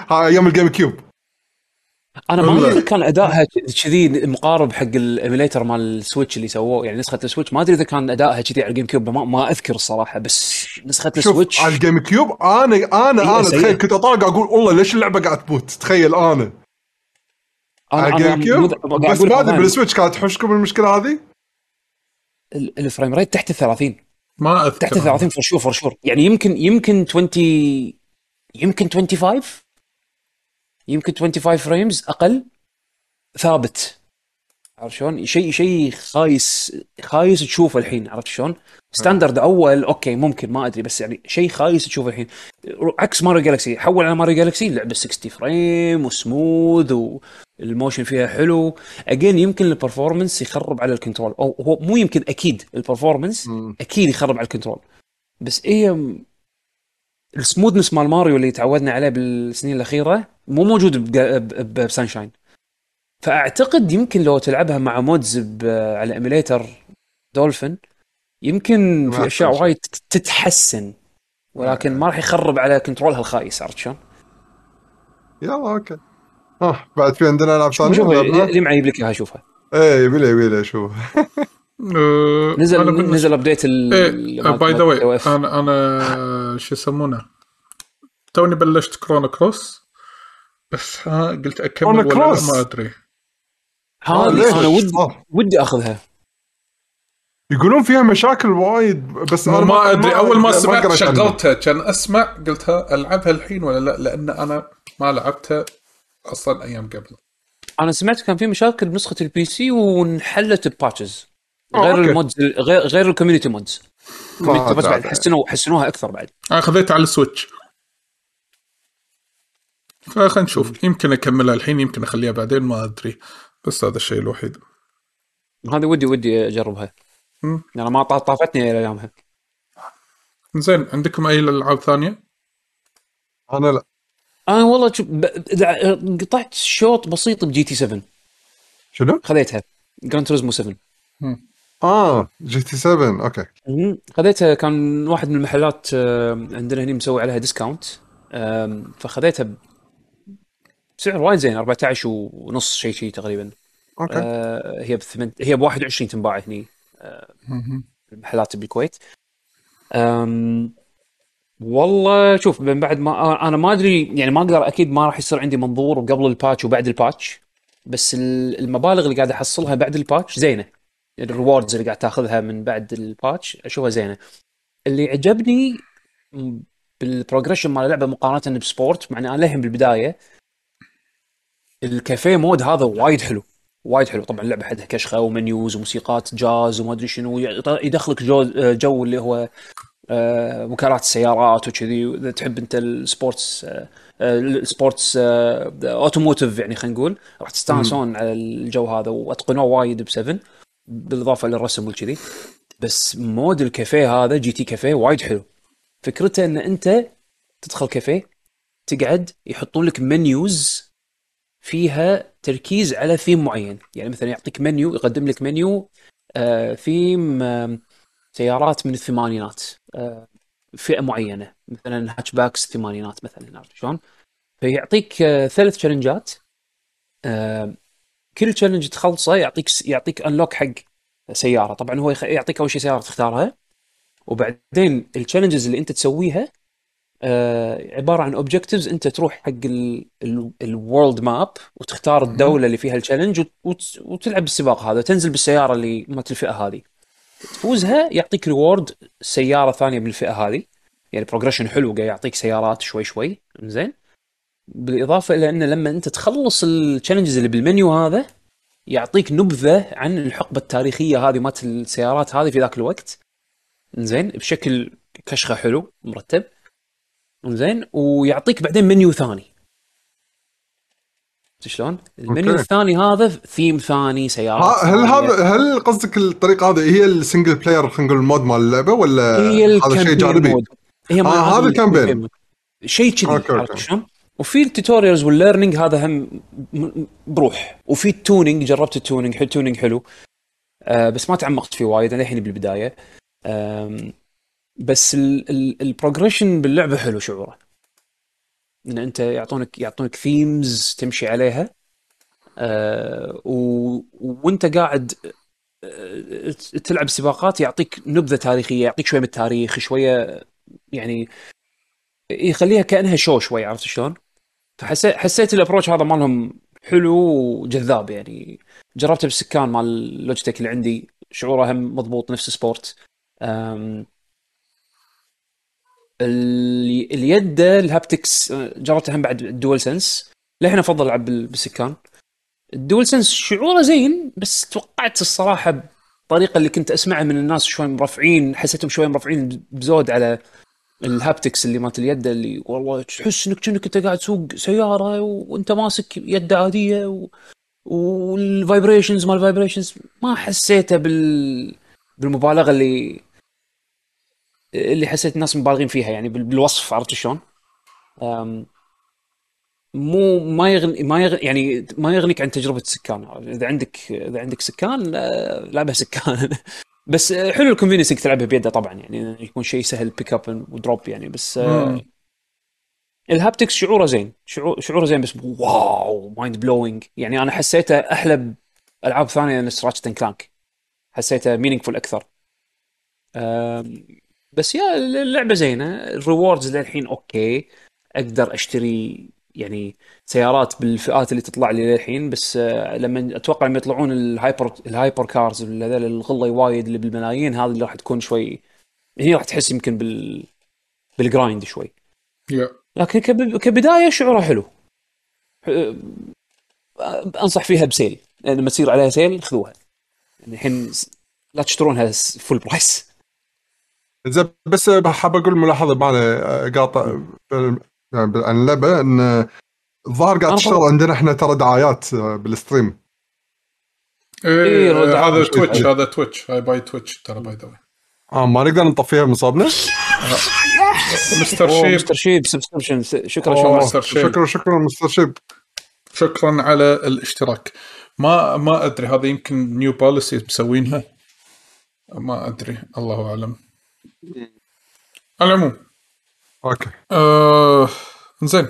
B: ها أيام ال GameCube
A: أنا ما. ادري كان أدائها كذي مقارب حق ال emulator مال ال Switch اللي سووه. يعني نسخة ال Switch ما أدري إذا كان أدائها كذي على ال GameCube ما, ما أذكر الصراحة بس نسخة
B: ال
A: Switch
B: على ال GameCube أنا أنا
A: هي أنا.
B: تخيل كنت اطالع أقول والله ليش اللعبة قاعد تموت تخيل أنا. على ال
A: GameCube
B: بس ما أدري
A: بال
B: Switch كانت تحوشكم المشكلة هذه؟
A: ال- ال frame rate تحت ال 30
C: ما
A: تحت
C: أذكر.
A: ال 30 for sure for sure يعني يمكن يمكن 20 يمكن 25 يمكن 25 frames أقل ثابت عرفت شلون؟ شيء شيء خايس خايس تشوفه الحين عرفت شلون؟ standard أول okay ممكن ما أدري بس يعني شيء خايس تشوفه الحين عكس Mario Galaxy حول على Mario Galaxy لعبة 60 frame وسموث وال motion فيها حلو again يمكن ال performance يخرب على ال control أو هو مو يمكن أكيد ال
B: performance.
A: أكيد يخرب على ال control بس هي م- ال smoothness مال ماريو اللي تعودنا عليه بالسنين الأخيرة مو موجود بج- ب- ب- ب Sunshine فأعتقد يمكن لو تلعبها مع mods على emulator Dolphin يمكن في
B: أشياء.
A: وايد تتحسن ولكن ما راح يخرب على control ها الخايس عرفت شلون؟
B: يلا okay ها بعد في عندنا ألعاب ثانية
A: شوف؟ اللي معي يجيب لك إياها شوفها
B: إيه يبي لي يبي لي أشوف
C: أه،
A: نزل نزل
C: update
A: by
C: the
A: way.
C: أنا أنا شو يسمونه توني بلشت Chrono Cross بس ها قلت
B: أكمل
C: ولا؟ ما أدري
B: آه، ليش؟
A: هذه أنا ودي
B: آه.
A: ودي أخذها
B: يقولون فيها مشاكل وايد بس
C: ما,
B: أنا
C: ما أدري أول ما سمعت. شغلتها كان أسمع قلتها ألعبها الحين ولا لا لأن أنا ما لعبتها أصلا أيام قبل
A: أنا سمعت كان في مشاكل بنسخة ال PC وانحلت ب patches
B: آه،
A: غير.
B: ال
A: mods غير غير ال
B: community
A: mods mods بعد. حسنوا حسنوها أكثر بعد.
C: أنا خذيتها على ال Switch. فخلينا نشوف. يمكن أكملها الحين يمكن أخليها بعدين ما أدري. بس هذا الشيء الوحيد.
A: هذه ودي ودي أجربها.
C: مم.
A: يعني ما طا- طافتني إلى ايامها
C: زين عندكم أي العاب ثانية؟
B: أنا لا.
A: أنا والله شوف ب- دع- قطعت شوط بسيط ب GT 7
B: شنو؟
A: خذيتها. Gran Turismo 7
B: آه. GT 7
A: okay. خذيتها كان واحد من المحلات آه، عندنا هنا مسوي عليها discount فخذيتها بسعر وايد زين 14 ونص شيء شيء تقريبا.
B: okay.
A: آه، هي بثمن هي ب 21 تنباع هني المحلات بالكويت أم... والله شوف من بعد ما أنا ما أدري يعني ما أقدر أكيد ما راح يصير عندي منظور قبل ال patch وبعد ال patch بس ال- المبالغ اللي قاعد أحصلها بعد ال patch زينة. ال rewards اللي قاعد تاخذها من بعد ال patch أشوفها زينة. اللي عجبني بال progression مال اللعبة مقارنة ب Sport مع إني للحين بالبداية الكافيه mode هذا وايد حلو وايد حلو. طبعا اللعبة حدها كشخة و menus وموسيقات جاز وما أدري شنو يط- يدخلك جو جو اللي هو آه، وكالات السيارات وكذي. إذا تحب أنت ال sports آه، آه، ال sports آه، automotive يعني خلينا نقول راح تستانسون على الجو هذا وأتقنوه وايد ب 7 بالإضافة للرسم والكذي. بس mode الكافيه هذا GT كافيه وايد حلو. فكرته إن أنت تدخل كافيه تقعد يحطون لك menus فيها تركيز على ثيم معين. يعني مثلا يعطيك منيو يقدم لك منيو آه، ثيم آم، سيارات من الثمانينات آه، فئة معينة. مثلا hatchbacks الثمانينات مثلا عرفت شلون؟ فيعطيك آه، ثلاث challenge ات آه، كل challenge تخلصه يعطيك يعطيك unlock حق سيارة. طبعا هو يعطيك أول شيء سيارة تختارها. وبعدين ال challenges اللي أنت تسويها آه، عبارة عن objectives أنت تروح حق ال world map وتختار الدولة اللي فيها ال challenge وت- وت- وتلعب السباق هذا. تنزل بالسيارة اللي مالت الفئه هذه. تفوزها يعطيك reward سيارة ثانية من الفئه هذه. يعني progression حلو قاعد يعطيك سيارات شوي شوي. زين بالإضافة إلى أن لما أنت تخلص ال challenges اللي بالمنيو هذا يعطيك نبذة عن الحقبة التاريخية هذه مالت السيارات هذه في ذاك الوقت زين بشكل كشخة حلو مرتب زين ويعطيك بعدين منيو ثاني شلون؟ ال
B: menu okay.
A: الثاني هذا ثيم ثاني سيارات
B: هل. هذا هل قصدك الطريقة هذه هي ال single player خلينا نقول ال mode مال اللعبة ولا
A: هي
B: هذا شيء جانبي؟
A: هي
B: آه، هذا ال
A: campaign. شيء كذي عرفت. شلون؟ وفي ال tutorials وال learning هذا هم بروح. وفي ال tuning جربت ال tuning حلو tuning حلو. آه بس ما تعمقت فيه وايد أنا الحين بالبداية. بس ال progression باللعبة حلو شعوره. إن أنت يعطونك يعطونك themes تمشي عليها. آه و... وأنت قاعد آه، تلعب سباقات يعطيك نبذة تاريخية يعطيك شوية من التاريخ شوية يعني يخليها كأنها show شوي عرفت شلون؟ فحسيت حسيت ال approach هذا مالهم حلو وجذاب يعني. جربته بالسكان مال لوجيتك اللي عندي شعوره هم مضبوط نفس سبورت اليد ال haptics أه، جربته هم بعد ال DualSense للحين أفضل ألعب بال- بالسكان. ال DualSense شعوره زين بس توقعت الصراحة الطريقة اللي كنت أسمعها من الناس شوي مرفعين حسيتهم شوي مرفعين بزود على ال haptics اللي مالت اليد اللي والله تحس إنك كأنك أنت قاعد تسوق سيارة وأنت ماسك يد عادية و... وال vibrations مال ال vibrations ما حسيته بال بالمبالغة اللي اللي حسيت الناس مبالغين فيها يعني بال- بالوصف عرفت شلون؟ أم، مو ما يغني ما يغني يعني ما يغنيك عن تجربة السكان إذا عندك إذا عندك سكان لعبها سكان بس آه، حلو ال convenience إنك تلعبها بيده طبعا يعني يكون شيء سهل pick up و drop يعني بس آه،
C: مم.
A: ال haptics شعوره زين شعور شعوره زين بس wow mind blowing يعني أنا حسيته أحلى بألعاب ثانية نفس Ratchet Clank حسيته meaningful أكثر. بس يا اللعبه زينة. ال rewards للحين okay. أقدر أشتري يعني سيارات بالفئات اللي تطلع لي للحين بس آه، لما أتوقع لما يطلعون ال hyper ال hyper cars هذول الغلة وايد اللي بالملايين هذه اللي راح تكون شوي هي راح تحس يمكن بال بال grind
C: شوي.
A: لكن كب... كبداية شعورها حلو. أه، أنصح فيها ب sale. يعني لما تصير عليها sale خذوها. يعني الحين لا تشترونها full price
B: زين بس حاب أقول ملاحظة معنا قاطع بال- يعني عن اللعبه إن الظاهر قاعد تشتغل. عندنا إحنا ترى دعايات آه، بال
C: stream.
A: إيه إيه،
C: هذا
B: Twitch.
C: هذا تويتش هاي by Twitch ترى by the
B: آه ما نقدر نطفيها من صوبنا
A: Mr.
C: Sheep
A: Mr. Sheep subscription شكرا
C: Mr. Sheep.
B: شكرا شكرا Mr. Sheep
C: شكرا على الاشتراك. ما ما أدري هذا يمكن new policy مسوينها. ما أدري الله أعلم. على العموم.
B: okay
C: آه زين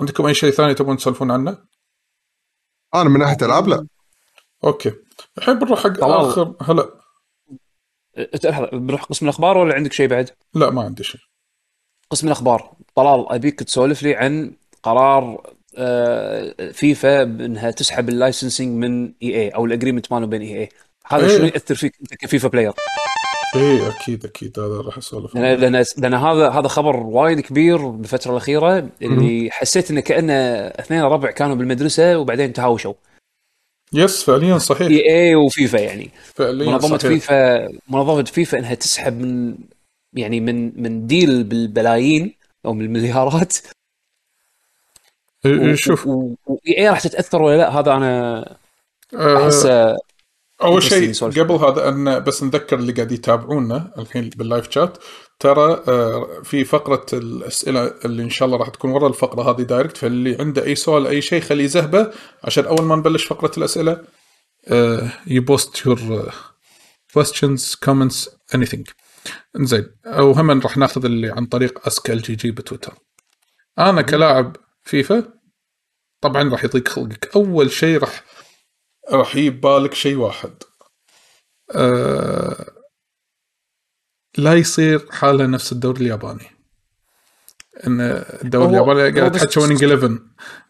C: عندكم أي شيء ثاني تبون تسولفون عنه؟
B: أنا من ناحية العاب لا
C: okay الحين بنروح حق. اخر هلا
A: لحظه بنروح قسم الأخبار ولا عندك شيء بعد؟
C: لا ما عندي شيء
A: قسم الأخبار طلال أبيك تسولف لي عن قرار آه، فيفا بانها تسحب ال licensing من EA أو ال agreement ماله بين EA هذا
C: إيه.
A: شنو ياثر فيك أنت ك FIFA player؟
C: اي أكيد أكيد. هذا راح اسولف.
A: لأن لأن لأن هذا هذا خبر وايد كبير بالفترة الأخيرة اللي حسيت إنه كأنه اثنين ربع كانوا بالمدرسة وبعدين تهاوشوا.
C: yes فعليا صحيح.
A: إي إي وفيفا يعني.
C: فعليا
A: منظمة
C: صحيح.
A: فيفا منظمة فيفا إنها تسحب من يعني من من deal بال billions أو بالمليارات
C: إيه، شوف.
A: إي راح تتأثر ولا لأ؟ هذا أنا
C: آه،
A: احسه أول
C: شيء. قبل هذا أن بس نذكر اللي قاعد يتابعونا الحين بال live chat ترى آه، في فقرة الأسئلة اللي إن شاء الله راح تكون ورا الفقرة هذه direct فاللي عنده أي سؤال أي شيء خليه يزهبه عشان أول ما نبلش فقرة الأسئلة ي post your questions comments anything. إنزين أو هم راح ناخذ اللي عن طريق Ask LGG بتويتر. أنا كلاعب فيفا طبعا راح يضيق خلقك. أول شيء راح راح يجيب بالك شيء واحد آه لا يصير حاله نفس الدوري الياباني إن الدوري الياباني قاعد تحكي Winning 11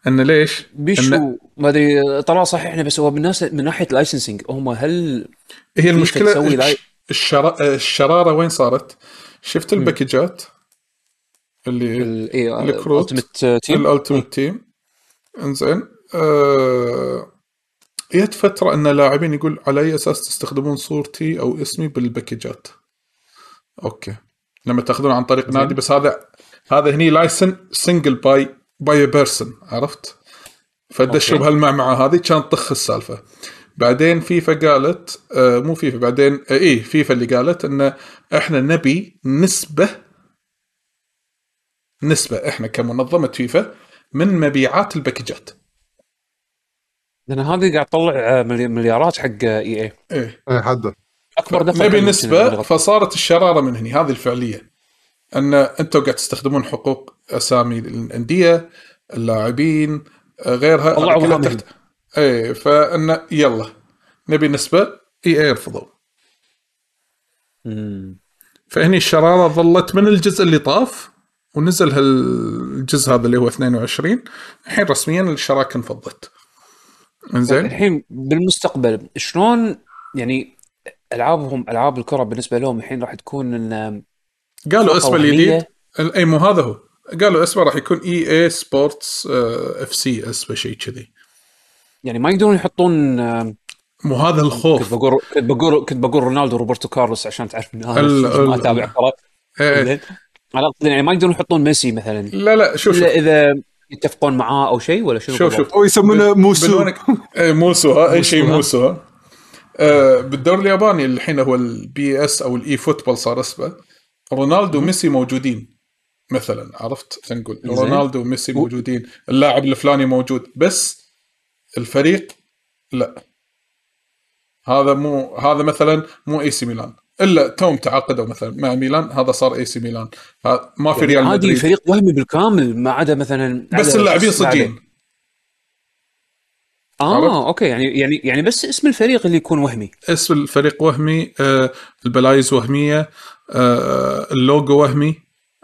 C: انه ليش؟ إن
A: بيس هو ما أدري طلع صحيحنا بس هو بالناس من ناحية licensing هم هل
C: هي
A: المشكلة لاي-
C: الش- الشرا... الشرارة وين صارت؟ شفت ال packageات اللي
A: اي
C: الكروت.
A: Ultimate Team
C: ال Ultimate Team إنزين آه... جت فترة إن اللاعبين يقول على أي أساس تستخدمون صورتي أو اسمي بال packageات. أوكي. لما تأخذون عن طريق نادي بس هذا هذا هني license single by by person عرفت؟ فدشوا. بهالمعمعه هذه كانت طخ السالفة. بعدين فيفا قالت آه مو فيفا بعدين آه إيه فيفا اللي قالت إن إحنا نبي نسبة نسبة إحنا كمنظمة فيفا من مبيعات ال
A: packageات. لأن هذه قاعد تطلع آه، ملي- مليارات حق EA.
C: إيه.
B: اي حده
A: أكبر دفع
C: نبي
A: ممكن
C: فصارت الشرارة من هني هذه الفعلية. أن أنتم قاعد تستخدمون حقوق أسامي الأندية اللاعبين آه، غيرها
A: طلعوا
C: كلها. تحت. إيه فأن يلا نبي نسبة EA يرفضوا.
A: مم.
C: فهني الشرارة ظلت من الجزء اللي طاف ونزل هالجزء هذا اللي هو 22 الحين رسميا الشراكة انفضت. انزين.
A: الحين بالمستقبل شلون يعني العابهم ألعاب الكرة بالنسبة لهم الحين راح تكون إن
C: قالوا اسمه. الجديد إي مو هذا هو. قالوا اسمه راح يكون EA Sports FC اسمه شيء كذي.
A: يعني ما يقدرون يحطون آه،
C: مو هذا
A: كنت
C: الخوف
A: بقول كنت بقول كنت بقول رونالدو روبرتو كارلوس عشان تعرف إن
C: أنا
A: ما أتابع كرة. أقصد يعني ما يقدرون يحطون ميسي مثلا.
C: لا لا شوف.
A: إذا يتفقون معاه أو شيء ولا شنو
C: شوف؟ شوف
B: أو يسمونه موسو.
C: إيه، موسو ها أي شيء
A: موسو،
C: آه، بالدوري الياباني الحين هو ال PES أو ال eFootball صار اسمه. رونالدو وميسي موجودين مثلا عرفت؟ خلينا نقول. رونالدو وميسي موجودين اللاعب الفلاني موجود بس الفريق لا. هذا مو هذا مثلا مو AC ميلان. إلا توم تعاقدوا مثلا مع ميلان هذا صار AC ميلان ما في
A: يعني
C: ريال
A: عادي
C: مدريد
A: فريق وهمي بالكامل ما عدا مثلا
C: بس اللاعبين. صجين آه؟
A: أوكي يعني يعني يعني بس اسم الفريق اللي يكون وهمي
C: اسم الفريق وهمي آه البلايز وهمية آه اللوجو وهمي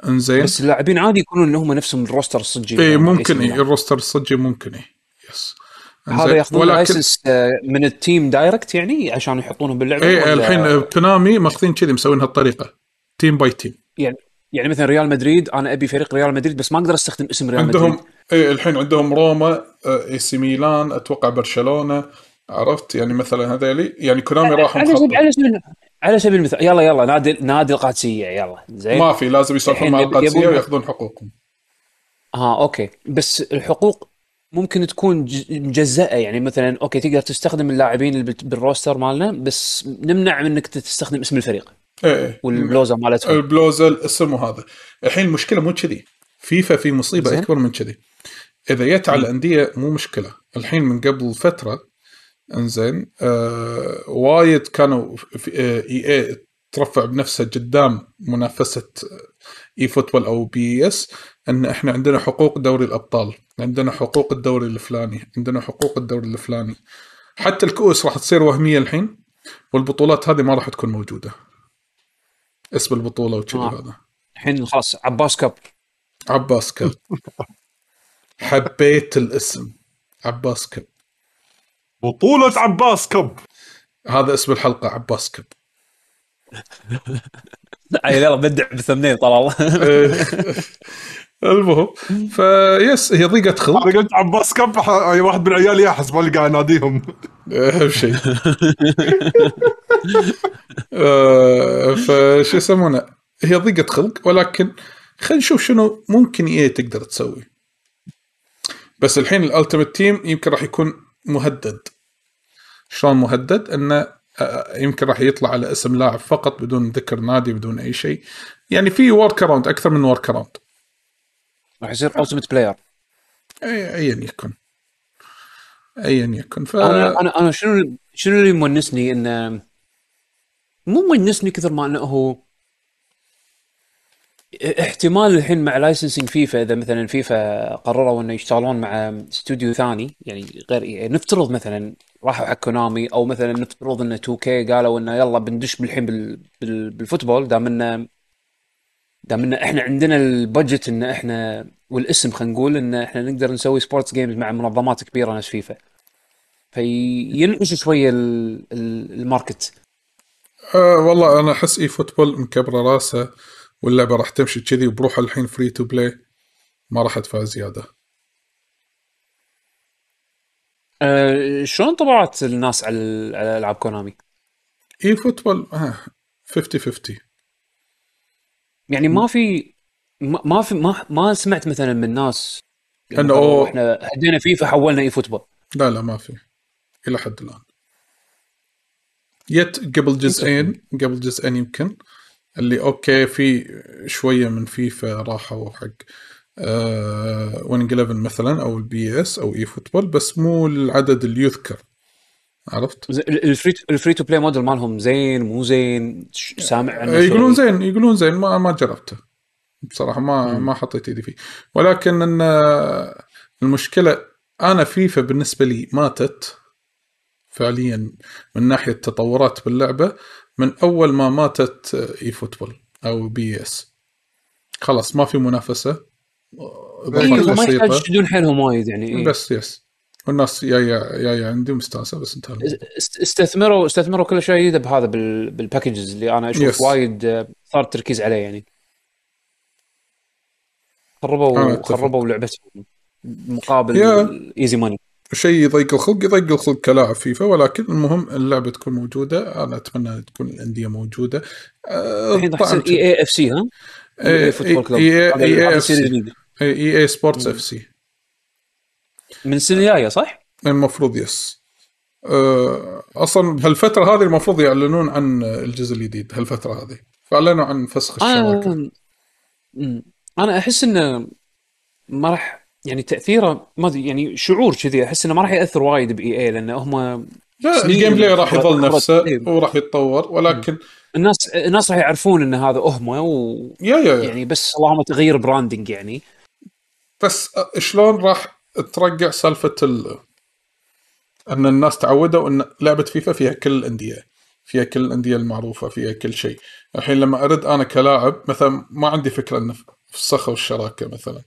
C: إنزين
A: بس اللاعبين عادي يكونون هم نفسهم ال roster الصجي
C: إي
A: يعني
C: ممكن اي
A: ميلان.
C: ال roster الصجي ممكن اي yes
A: هذا. ياخذون license آه، من ال team direct يعني عشان يحطونهم باللعبة
C: اي الحين كونامي ماخذين كذي مسوين هالطريقة team by team
A: يعني يعني مثلا ريال مدريد أنا أبي فريق ريال مدريد بس ما أقدر أستخدم اسم ريال
C: عندهم
A: مدريد
C: اي الحين عندهم روما AC ميلان أتوقع برشلونة عرفت؟ يعني مثلا هذيلي يعني كونامي راحوا
A: على سبيل على سبيل على سبيل المثال يلا يلا نادي نادي القادسيه يلا زين.
C: ما في لازم
A: الحين
C: مع القادسيه ويأخذون حقوقهم.
A: آه أوكي. بس الحقوق ممكن تكون مجزأة يعني مثلا أوكي تقدر تستخدم اللاعبين بال roster مالنا بس نمنع منك تستخدم اسم الفريق.
C: اي اي
A: والبلوزه مالتهم.
C: البلوزه الاسم وهذا. الحين المشكلة مو كذي. فيفا في مصيبة
A: زين.
C: أكبر من كذي. إذا جت على الأندية مو مشكلة. الحين من قبل فترة إنزين آه وايد كانوا في آه EA ترفع بنفسها قدام منافسة eFootball أو PES إن إحنا عندنا حقوق دوري الأبطال عندنا حقوق الدوري الفلاني عندنا حقوق الدوري الفلاني. حتى الكؤوس راح تصير وهمية الحين والبطولات هذه ما راح تكون موجودة. اسم البطولة وكذي
A: آه.
C: هذا.
A: الحين خلاص عباس كاب.
C: عباس كب حبيت الاسم. عباس كب
B: بطولة عباس كب
C: هذا اسم الحلقة عباس كب
A: يلا بدع بالثمنين طال الله.
C: المهم فيس هي ضيقة خلق.
B: أنا قلت عباس كب ح- أي واحد من عيالي يحس بالي قاعد أناديهم.
C: أهم شيء. آه، فشو يسمونه؟ هي ضيقة خلق ولكن خلينا نشوف شنو ممكن إيه تقدر تسوي. بس الحين ال Ultimate Team يمكن راح يكون مهدد. شلون مهدد؟ إنه يمكن راح يطلع على اسم لاعب فقط بدون ذكر نادي بدون أي شيء. يعني في workaround أكثر من workaround
A: راح يصير ultimate player
C: ايا يكن ايا يكن ف
A: أنا أنا أنا شنو شنو اللي مونسني انه مو مونسني كثر ما إنه هو احتمال الحين مع licensing فيفا إذا مثلا فيفا قرروا إنه يشتغلون مع استوديو ثاني يعني غير يعني نفترض مثلا راحوا حق كونامي أو مثلا نفترض انه 2K قالوا إنه يلا بندش بالحين بال بال بال football دام إنه دام إنه إحنا عندنا ال budget إن إحنا والاسم خلينا نقول إن إحنا نقدر نسوي sports games مع منظمات كبيرة نفس فيفا فينعش شوية ال- ال- market.
C: أه والله أنا أحس eFootball مكبرة راسه. واللعبة راح تمشي كذي وبروح الحين free to play ما راح أدفع زيادة.
A: آه شلون طبعت الناس على على ألعاب كونامي؟
C: eFootball آه 50 50
A: يعني ما في ما في ما, ما سمعت مثلا من ناس
C: إنه أوه.
A: إحنا هدينا فيفا حولنا eFootball.
C: لا لا ما في. إلى حد الآن. يت قبل جزئين قبل جزئين يمكن. اللي أوكي في شوية من فيفا راحوا حق آه Winning 11 مثلا أو ال PES أو eFootball بس مو العدد اللي يذكر. عرفت؟
A: ال free ال free to play model مالهم زين مو زين؟ سامع عنه شيء؟
C: يقولون زين يقولون زين ما ما جربته. بصراحة ما ما حطيت ايدي فيه. ولكن إن آه، المشكلة أنا فيفا بالنسبة لي ماتت فعليا من ناحية تطورات باللعبة. من أول ما ماتت eFootball أو PES خلاص ما في منافسة آه،
B: إيه،
A: ما يحتاج
C: بسيطه
A: يشدون حيلهم وايد يعني إيه.
C: بس yes والناس جاية جاية عندي مستانسة بس انتهى
A: استثمروا استثمروا كل شيء جديد بهذا بال- بال packages اللي أنا أشوف
C: Yes.
A: وايد آه، صار التركيز عليه يعني خربوا. خربوا لعبتهم مقابل. easy money
C: شيء يضيق الخلق يضيق الخلق كلاعب فيفا ولكن المهم اللعبة تكون موجودة أنا أتمنى تكون الأندية موجودة آه،
A: الحين راح يصير
C: طبعاً
A: EA FC
C: ها؟
A: هذا
C: FC.
A: ال
C: series الجديد. EA Sports FC
A: من السنة الجايه صح؟
C: المفروض yes أه، أصلا بهالفتره هذه المفروض يعلنون عن الجزء الجديد هالفترة هذه فأعلنوا عن فسخ
A: الشراكة. أنا أحس إنه ما راح يعني تأثيره ما أدري يعني شعور كذي أحس إنه ما راح يأثر وايد ب EA لأن هم
C: لا ال gameplay راح يظل نفسه. وراح يتطور ولكن
A: الناس الناس راح يعرفون إن هذا هم و
C: يا يا يا.
A: يعني بس اللهم تغير branding يعني.
C: بس شلون راح ترجع سالفة ال... إن الناس تعودوا إن لعبة فيفا فيها كل الأندية فيها كل الأندية المعروفة فيها كل شيء. الحين لما أرد أنا كلاعب مثلا ما عندي فكرة انه فسخوا الشراكه مثلا.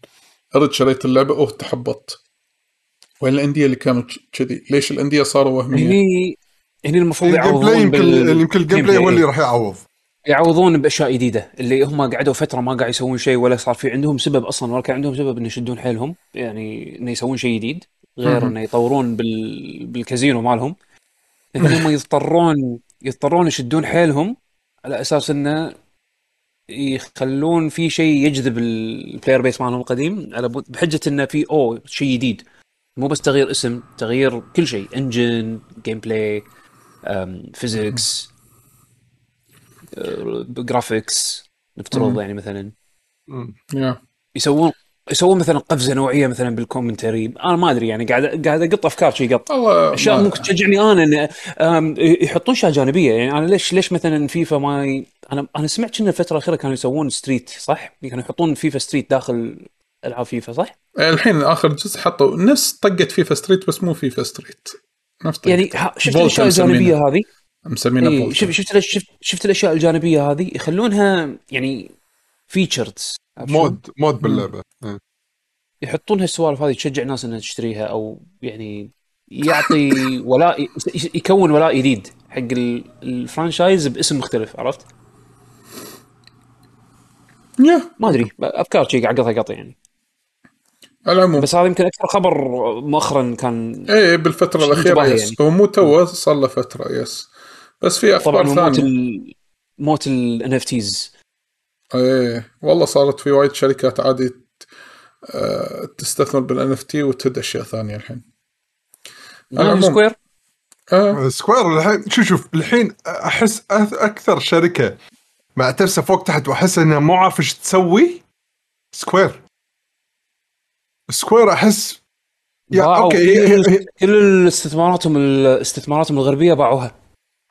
C: أرد شريت اللعبة أوه تحبطت. وين الأندية اللي كانت كذي؟ ليش الأندية صاروا وهمية؟
A: هني هني المفروض يعوضون
B: يمكن
A: بال-
B: يمكن ال gameplay هو اللي راح يعوض.
A: يعوضون بأشياء جديدة اللي هم قعدوا فترة ما قاعد يسوون شيء ولا صار في عندهم سبب أصلا ولا كان عندهم سبب انه يشدون حيلهم يعني إنه يسوون شيء جديد غير. إنه يطورون بال... بالكازينو مالهم. لكن هم يضطرون يضطرون يشدون حيلهم على أساس إنه يخلون في شيء يجذب ال player base مالهم القديم. على بحجة انه في أو شيء جديد. مو بس تغيير اسم تغيير كل شيء. engine gameplay physics graphics نفترض. يعني مثلا. يسوون يسوون مثلا قفزة نوعية مثلا بال commentary أنا ما أدري يعني قاعد قاعد أقط أفكار شي قط.
C: أشياء
A: ممكن تشجعني أنا إن يحطون أشياء جانبية. يعني أنا ليش ليش مثلا فيفا ما. أنا أنا سمعت ان الفترة الأخيرة كانوا يسوون Street صح؟ كانوا يحطون فيفا Street داخل ألعاب فيفا صح؟
C: الحين آخر جزء حطوا نفس طقة فيفا Street بس مو فيفا Street نفس طقة.
A: يعني ها- شفت
C: الأشياء.
A: الجانبية هذه
C: مسمينها
A: إيه. شفت شفت الأش- شفت شفت الأشياء الجانبية هذه يخلونها يعني features
B: mode mode باللعبة إيه.
A: يحطون هالسوالف هذه تشجع الناس إنها تشتريها أو يعني يعطي ولاء ي- يكون ولاء جديد حق ال- ال franchise باسم مختلف عرفت؟
C: يا
A: ما أدري أفكار شي قاعد أقط أقط يعني.
C: على العموم
A: بس هذا يمكن أكثر خبر مؤخرا كان
C: إيه بالفترة
A: شيء الأخيرة
C: yes.
A: يعني.
C: هو مو تو صار له فترة yes. بس في
A: طبعا
C: أخبار
A: موت
C: ثانية.
A: ال مو ال NFTs
C: إيه والله صارت في وايد شركات عادي آه، تستثمر بال NFT و أشياء ثانية الحين. العموم.
A: Square
C: آه.
B: Square الحين شوف شوف الحين أحس أث- أكثر شركة محتاسة فوق تحت وأحس إنها مو عارفة إيش تسوي Square Square احس يا okay هي- هي- هي-
A: كل كل استثماراتهم استثماراتهم الغربية باعوها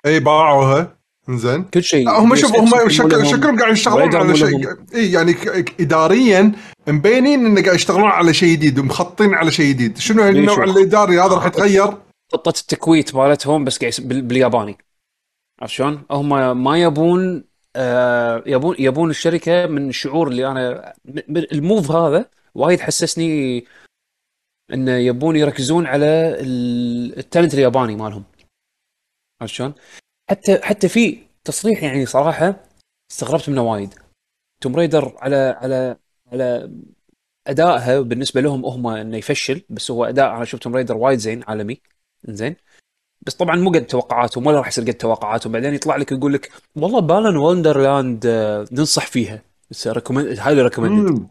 B: إي باعوها زين
A: كل شيء
B: هم شوف هم. شكلهم قاعد يشتغلون على شيء. إي يعني اداريا مبينين إنه قاعد يشتغلون على شيء جديد ومخططين على شيء جديد شنو النوع
A: شوف.
B: الإداري هذا راح يتغير
A: خطة التكويت مالتهم بس بالياباني عرفت شلون؟ هم ما يبون يبون يبون الشركة من الشعور اللي أنا ال move هذا وايد حسسني انه يبون يركزون على ال- ال talent الياباني مالهم. عرفت شلون؟ حتى حتى في تصريح يعني صراحة استغربت منه وايد. Tomb Raider على على على أدائها بالنسبة لهم هم إنه يفشل بس هو أداء أنا شفت Tomb Raider وايد زين عالمي. زين. بس طبعا مو قد توقعاتهم ولا راح يصير قد توقعاتهم. بعدين يطلع لك يقول لك والله Wonderland آه، ننصح فيها. highly
B: recommended.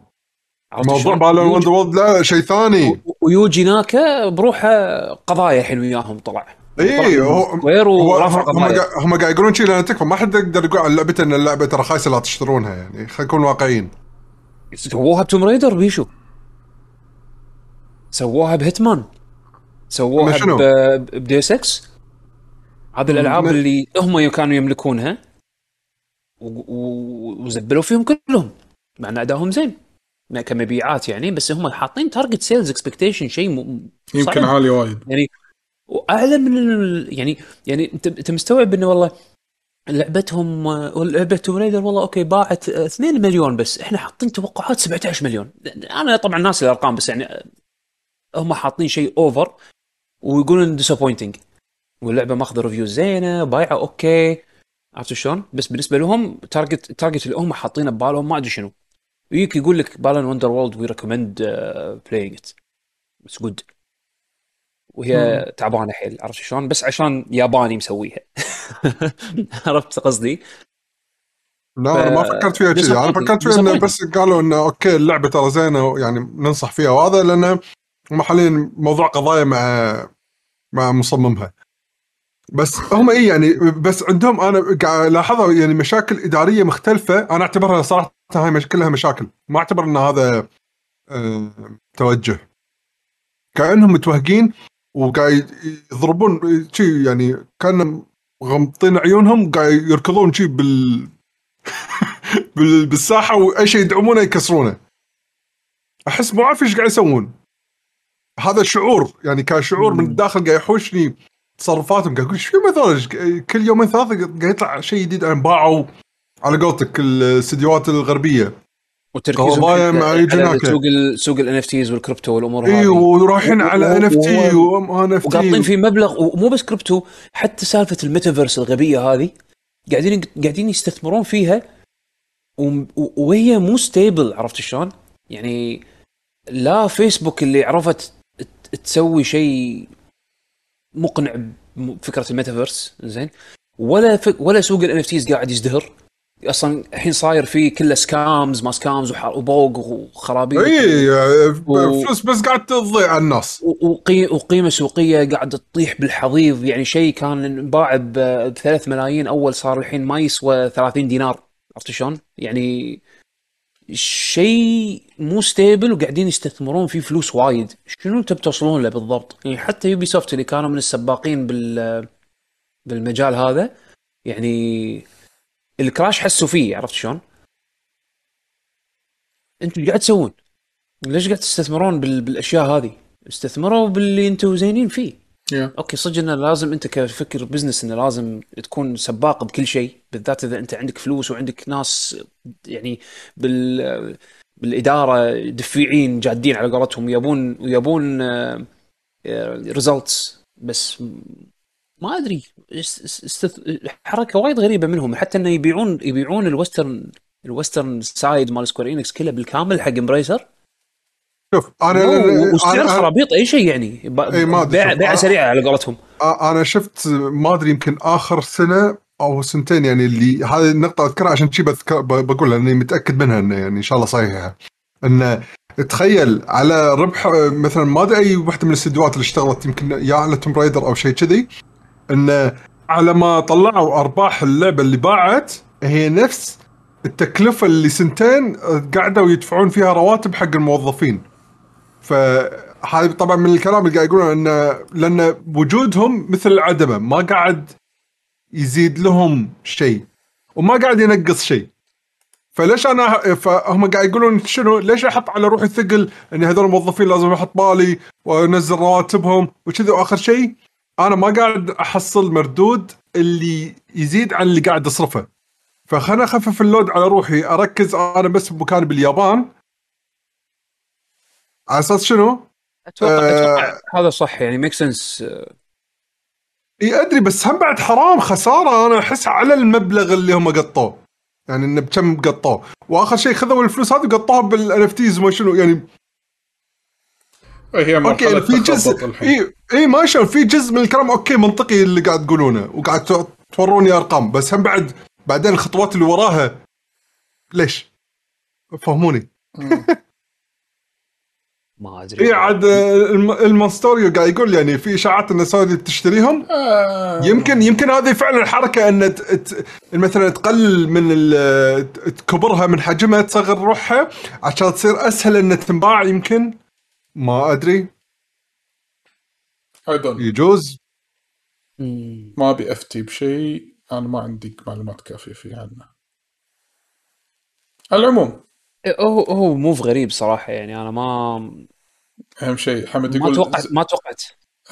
B: موضوع Balan Wonderworld لا شيء ثاني.
A: ويوجي ناكا بروحه قضايا الحين وياهم طلع.
B: اي هو هم قاعد- يقولون شيء لأن تكفى ما حد يقدر يقول على لعبته إن اللعبة ترى خايسة لا تشترونها يعني. خلينا نكون واقعيين.
A: سووها ب Tomb Raider بيشو. سووها ب Hitman. سووها
B: ما شنو؟
A: ب- ب Deus Ex هذه
B: الألعاب
A: اللي هم كانوا يملكونها وزبلوا فيهم كلهم مع إن ادائهم زين. كمبيعات يعني بس هم حاطين target sales expectation شيء م-
C: يمكن. عالي وايد.
A: يعني وأعلى من ال- يعني يعني انت أنت مستوعب إنه والله لعبتهم لعبة Tomb Raider والله okay باعت 2 مليون بس إحنا حاطين توقعات 17 مليون. أنا طبعا ناسي الأرقام بس يعني هم حاطين شيء اوفر ويقولون disappointing واللعبة ماخذة review زينة بايعة okay عرفت شلون؟ بس بالنسبة لهم target ال target اللي هم حاطينه ببالهم ما أدري شنو يجيك يقول لك Balan Wonderworld we recommend playing it it's good وهي تعبانة حيل عرفت شلون؟ بس عشان ياباني مسويها عرفت قصدي؟
B: لا أنا ما
A: ف-
B: فكرت فيها كذي
A: أنا.
B: فكرت فيها
A: إنه.
B: بس قالوا إنه أوكي اللعبة ترى زينة يعني ننصح فيها وهذا لأنه هم حاليا موضوع قضايا مع مع مصممها. بس هم اي يعني بس عندهم أنا قاعد ألاحظها يعني مشاكل إدارية مختلفة. أنا أعتبرها صراحة هاي مش كلها مشاكل. ما أعتبر إن هذا آه، توجه. كأنهم متوهقين وقاعد يضربون شي يعني كأنهم غمضين عيونهم قاعد يركضون شي بال بال- بالساحة وأي شيء يدعمونه يكسرونه. أحس مو عارف إيش قاعد يسوون. هذا شعور يعني كان شعور من الداخل قاعد يحوشني تصرفاتهم قاعد أقول إيش في كل يومين ثلاثة قاعد يطلع شيء جديد عن باعوا على قولتك الاستديوهات الغربية.
A: وتركيزهم على. سوق سوق ال NFTs وال crypto والأمور
B: اي
A: هذه.
B: ورايحين
A: و-
B: على
A: NFT
B: و NF
A: وقاطين
B: تي
A: في مبلغ ومو بس كريبتو حتى سالفة الميتافيرس الغبية هذه قاعدين قاعدين يستثمرون فيها وهي مو stable عرفت شلون؟ يعني لا فيسبوك اللي عرفت تسوي شيء مقنع بفكره الميتافيرس زين؟ ولا ف... ولا سوق ال NFTs قاعد يزدهر. أصلا الحين صاير فيه كله scams ما scams وبوق وخرابيط.
B: اي
A: و-
B: فلوس بس قاعد تضيع على الناس
A: وقي... وقيمة سوقية قاعدة تطيح بالحضيض. يعني شيء كان باع ب 3 ملايين أول صار الحين ما يسوى 30 دينار. عرفت شلون؟ يعني شيء مو stable وقاعدين يستثمرون فيه فلوس وايد شنو أنت بتوصلون له بالضبط؟ يعني حتى يوبي سوفت اللي كانوا من السباقين بال بالمجال هذا يعني ال crash حسوا فيه عرفت شلون؟ أنتم قاعد تسوون؟ ليش قاعد تستثمرون بال... بالأشياء هذه؟ استثمروا باللي أنتم زينين فيه
C: يا.
A: okay صدق إنه لازم أنت كفكر business إنه لازم تكون سباق بكل شيء بالذات إذا أنت عندك فلوس وعندك ناس يعني بال بالإدارة دفيعين جادين على قولتهم يبون يبون results بس ما أدري حركة وايد غريبة منهم. حتى إنه يبيعون يبيعون ال western ال western side مال سكوير انكس كله بالكامل حق امبريسر
B: شوف أنا
A: والسعر
B: أنا-
A: خرابيط أي شيء يعني. بيع
B: أنا-
A: سريعه على قولتهم.
B: أنا شفت ما أدري يمكن آخر سنة أو سنتين يعني اللي هذه النقطة أذكرها عشان شي بذكر ب- بقولها اني متأكد منها إنه يعني إن شاء الله صحيحة. انه تخيل على ربح مثلا ما أدري أي وحده من الاستديوهات اللي اشتغلت يمكن يا على توم رايدر أو شيء كذي انه على ما طلعوا أرباح اللعبة اللي باعت هي نفس التكلفة اللي سنتين قعدوا يدفعون فيها رواتب حق الموظفين. فهذا طبعا من الكلام اللي قاعد يقولون انه لأن وجودهم مثل العدمه ما قاعد يزيد لهم شيء وما قاعد ينقص شيء. فليش أنا فهم قاعد يقولون شنو؟ ليش أحط على روحي ثقل إن هذول الموظفين لازم أحط بالي وأنزل رواتبهم وكذا وآخر شيء؟ أنا ما قاعد أحصل مردود اللي يزيد عن اللي قاعد أصرفه. فخلنا أخفف ال load على روحي أركز أنا بس بمكاني باليابان على أساس شنو؟
A: أتوقع,
B: آه.
A: أتوقع هذا صح يعني make sense
B: إي أدري بس هم بعد حرام خسارة أنا أحس على المبلغ اللي هم قطوه يعني انه بكم قطوه وآخر شيء خذوا الفلوس هذه وقطوها بال NFTs ما شنو يعني
C: هي okay
B: في جزء إي إي ما شاء في جزء من الكلام okay منطقي اللي قاعد تقولونه وقاعد توروني أرقام بس هم بعد بعدين الخطوات اللي وراها ليش؟ فهموني
A: ما أدري.
B: اي عاد الم- المونستوريو قاعد يقول يعني في إشاعات إن سوني بتشتريهم
C: آه.
B: يمكن يمكن هذه فعلا حركه إن ت- ت- مثلا تقلل من تكبرها من حجمها تصغر روحها عشان تصير أسهل إن تنباع يمكن. ما أدري.
C: أيضا.
B: يجوز.
C: ما أبي أفتي بشيء. أنا ما عندي معلومات كافية فيه عنه على العموم.
A: هو هو move غريب صراحة يعني. أنا ما
C: أهم شيء حمد
A: ما
C: يقول
A: توقعت ما توقعت.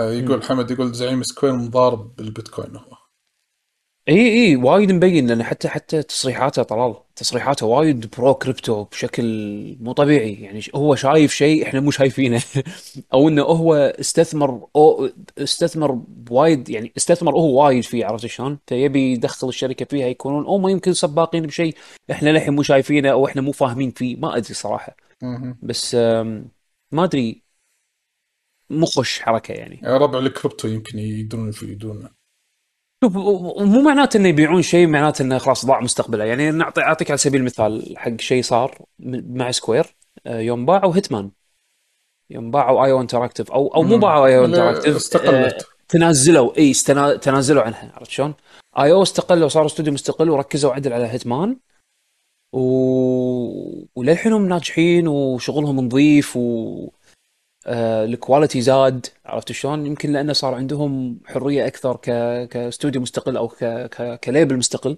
C: آه، يقول حمد يقول زعيم سكوير مضارب بالبيتكوين هو.
A: إي إي وايد مبين لأن حتى حتى تصريحاته طلال. تصريحاته وايد pro crypto بشكل مو طبيعي. يعني هو شايف شيء إحنا مو شايفينه. أو إنه هو استثمر أو استثمر بوايد يعني استثمر هو وايد فيه عرفت شلون؟ فيبي يدخل الشركة فيها يكونون أو ما يمكن سباقين بشيء إحنا للحين مو شايفينه أو إحنا مو فاهمين فيه. ما أدري
C: صراحة.
A: بس ما أدري مو خوش حركة يعني
C: يا ربع الكريبتو يمكن يقدرون يفيدونا
A: شوف مو معناته إنه يبيعون شيء معناته إنه خلاص ضاع مستقبله يعني نعطي أعطيك على سبيل المثال حق شيء صار مع سكوير آه، يوم باعوا هيتمان يوم باعوا IO Interactive أو أو مو. باعوا
C: IO
A: Interactive
C: استقلت.
A: تنازلوا إي استنا... تنازلوا عنها عرفت شلون؟ IO استقلوا صاروا استوديو مستقل وركزوا عدل على هيتمان و... وللحين ناجحين وشغلهم نظيف و آه، ال quality زاد عرفت شلون؟ يمكن لأنه صار عندهم حرية أكثر ك كاستوديو مستقل أو ك ك ك label مستقل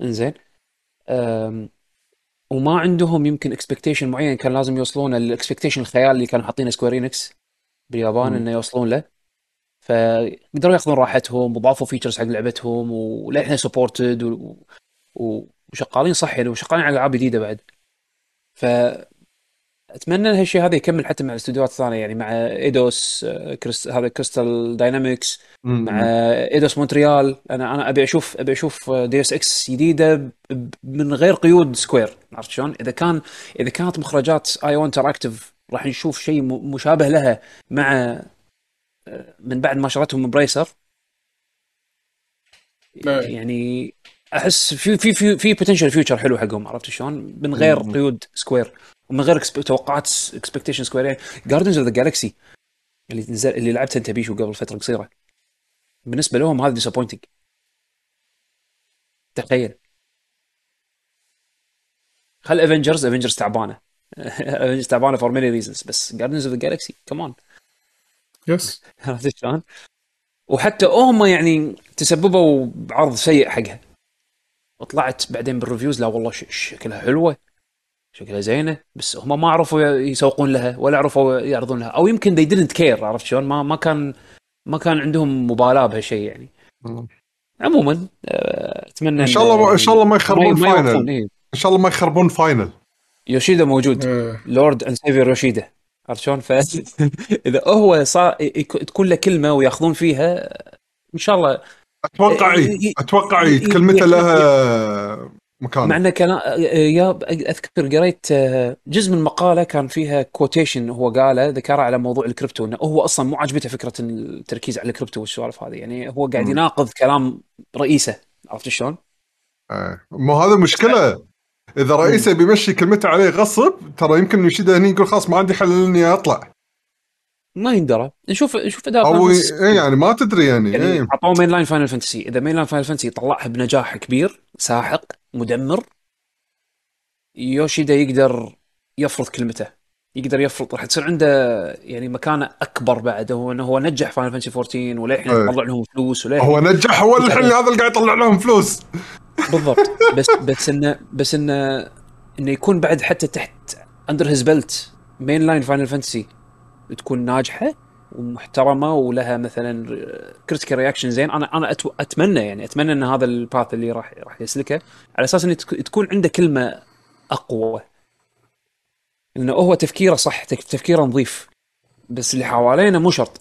A: إنزين أم، وما عندهم يمكن expectation معين كان لازم يوصلون ال expectation الخيال اللي كانوا حاطينه سكوير انكس باليابان
B: مم.
A: إنه يوصلون له فقدروا ياخذون راحتهم وضافوا features حق لعبتهم وللحين supported و... و... وشغالين صح يعني وشغالين على ألعاب جديدة بعد. ف اتمنى إن هالشيء هذا يكمل حتى مع الاستديوهات الثانية يعني مع إيدوس آه، كريست هذا كريستال داينامكس مع إيدوس مونتريال. أنا أنا أبي أشوف أبي أشوف ديوس إكس جديدة من غير قيود سكوير عرفت شلون؟ إذا كان إذا كانت مخرجات IO Interactive راح نشوف شيء م- مشابه لها مع آه، من بعد ما شرتهم
C: لا.
A: يعني أحس في في في في potential future حلو حقهم عرفت شلون؟ من غير. قيود سكوير ومن غير توقعات expectation سكوير يعني Guardians of the Galaxy اللي نزل اللي لعبته أنت بيشو قبل فترة قصيرة بالنسبة لهم هذا disappointing تخيل. خل Avengers Avengers تعبانة. Avengers تعبانة for many reasons بس Guardians of the Galaxy كمان
C: yes
A: عرفت شلون؟ وحتى هم يعني تسببوا بعرض سيء حقها. وطلعت بعدين بال reviews لا والله شكلها حلوة شكلها زينة بس هم ما عرفوا يسوقون لها ولا عرفوا يعرضون لها أو يمكن they didn't care عرفت شلون؟ ما ما كان ما كان عندهم مبالاة بهالشيء يعني. عموما آه، أتمنى
B: إن شاء الله إن شاء الله ما يخربون Final
A: إيه.
B: إن شاء الله ما يخربون Final
A: يوشيدا موجود lord and savior يوشيدا عرفت شلون؟ فاذا هو صار تكون له كلمة وياخذون فيها إن شاء الله أتوقع
B: اي
A: إي-
B: أتوقع
A: إي-
B: اي
A: إي-
B: كلمته لها مكان.
A: مع انه كان يا أذكر قريت آه، جزء من مقالة كان فيها quotation هو قاله ذكرها على موضوع الكريبتو إنه هو أصلا مو عاجبته فكرة التركيز على الكريبتو والسوالف هذه. يعني هو قاعد. يناقض كلام رئيسه. عرفت شلون؟
B: آه. مو هذا مشكلة. إذا رئيسه بيمشي كلمته عليه غصب ترى يمكن يشيده هني يقول خلاص ما عندي حل إني أطلع.
A: ما يندرى نشوف نشوف اداء
B: أو
A: Fantasy.
B: إيه يعني ما تدري يعني,
A: يعني
B: إيه.
A: أعطوه mainline Final Fantasy إذا mainline Final Fantasy طلعها بنجاح كبير ساحق مدمر يوشيدا يقدر يفرض كلمته يقدر يفرض راح تصير عنده يعني مكانه أكبر بعد هو انه هو نجح Final Fantasy 14 وللحين
B: إيه.
A: يطلع لهم فلوس وللحين
B: هو نجح هو الحين هذا اللي قاعد يطلع لهم فلوس
A: بالضبط بس بس انه بس انه إنه يكون بعد حتى تحت under his belt mainline Final Fantasy تكون ناجحة ومحترمة ولها مثلا critical reaction زين. أنا أنا أتمنى يعني أتمنى إن هذا ال path اللي راح راح يسلكه على أساس إن تك- تكون عنده كلمة أقوى. لأنه هو تفكيره صح تفكيره نظيف بس اللي حوالينا مو شرط.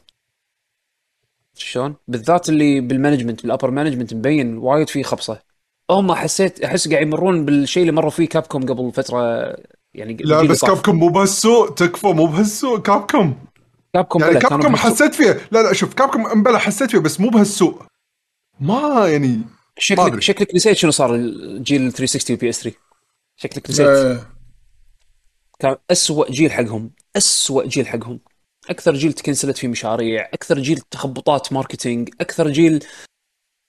A: شلون؟ بالذات اللي بال management بال upper management مبين وايد فيه خبصة. هم حسيت أحس قاعد يمرون بالشيء اللي مروا فيه Capcom قبل فترة يعني
B: لا بس
A: طاف.
B: كابكم مو بهالسوق تكفى مو بهالسوق كابكم
A: كابكم
B: يعني كابكم
A: بهالسوق.
B: حسيت فيها. لا لا شوف Capcom امبلا حسيت فيها بس مو بهالسوء. ما يعني
A: شكلك. شكلك نسيت شنو صار الجيل 360 و PS3 شكلك نسيت.
C: آه،
A: كان أسوأ جيل حقهم. أسوأ جيل حقهم. أكثر جيل ت cancelت فيه مشاريع. أكثر جيل تخبطات marketing. أكثر جيل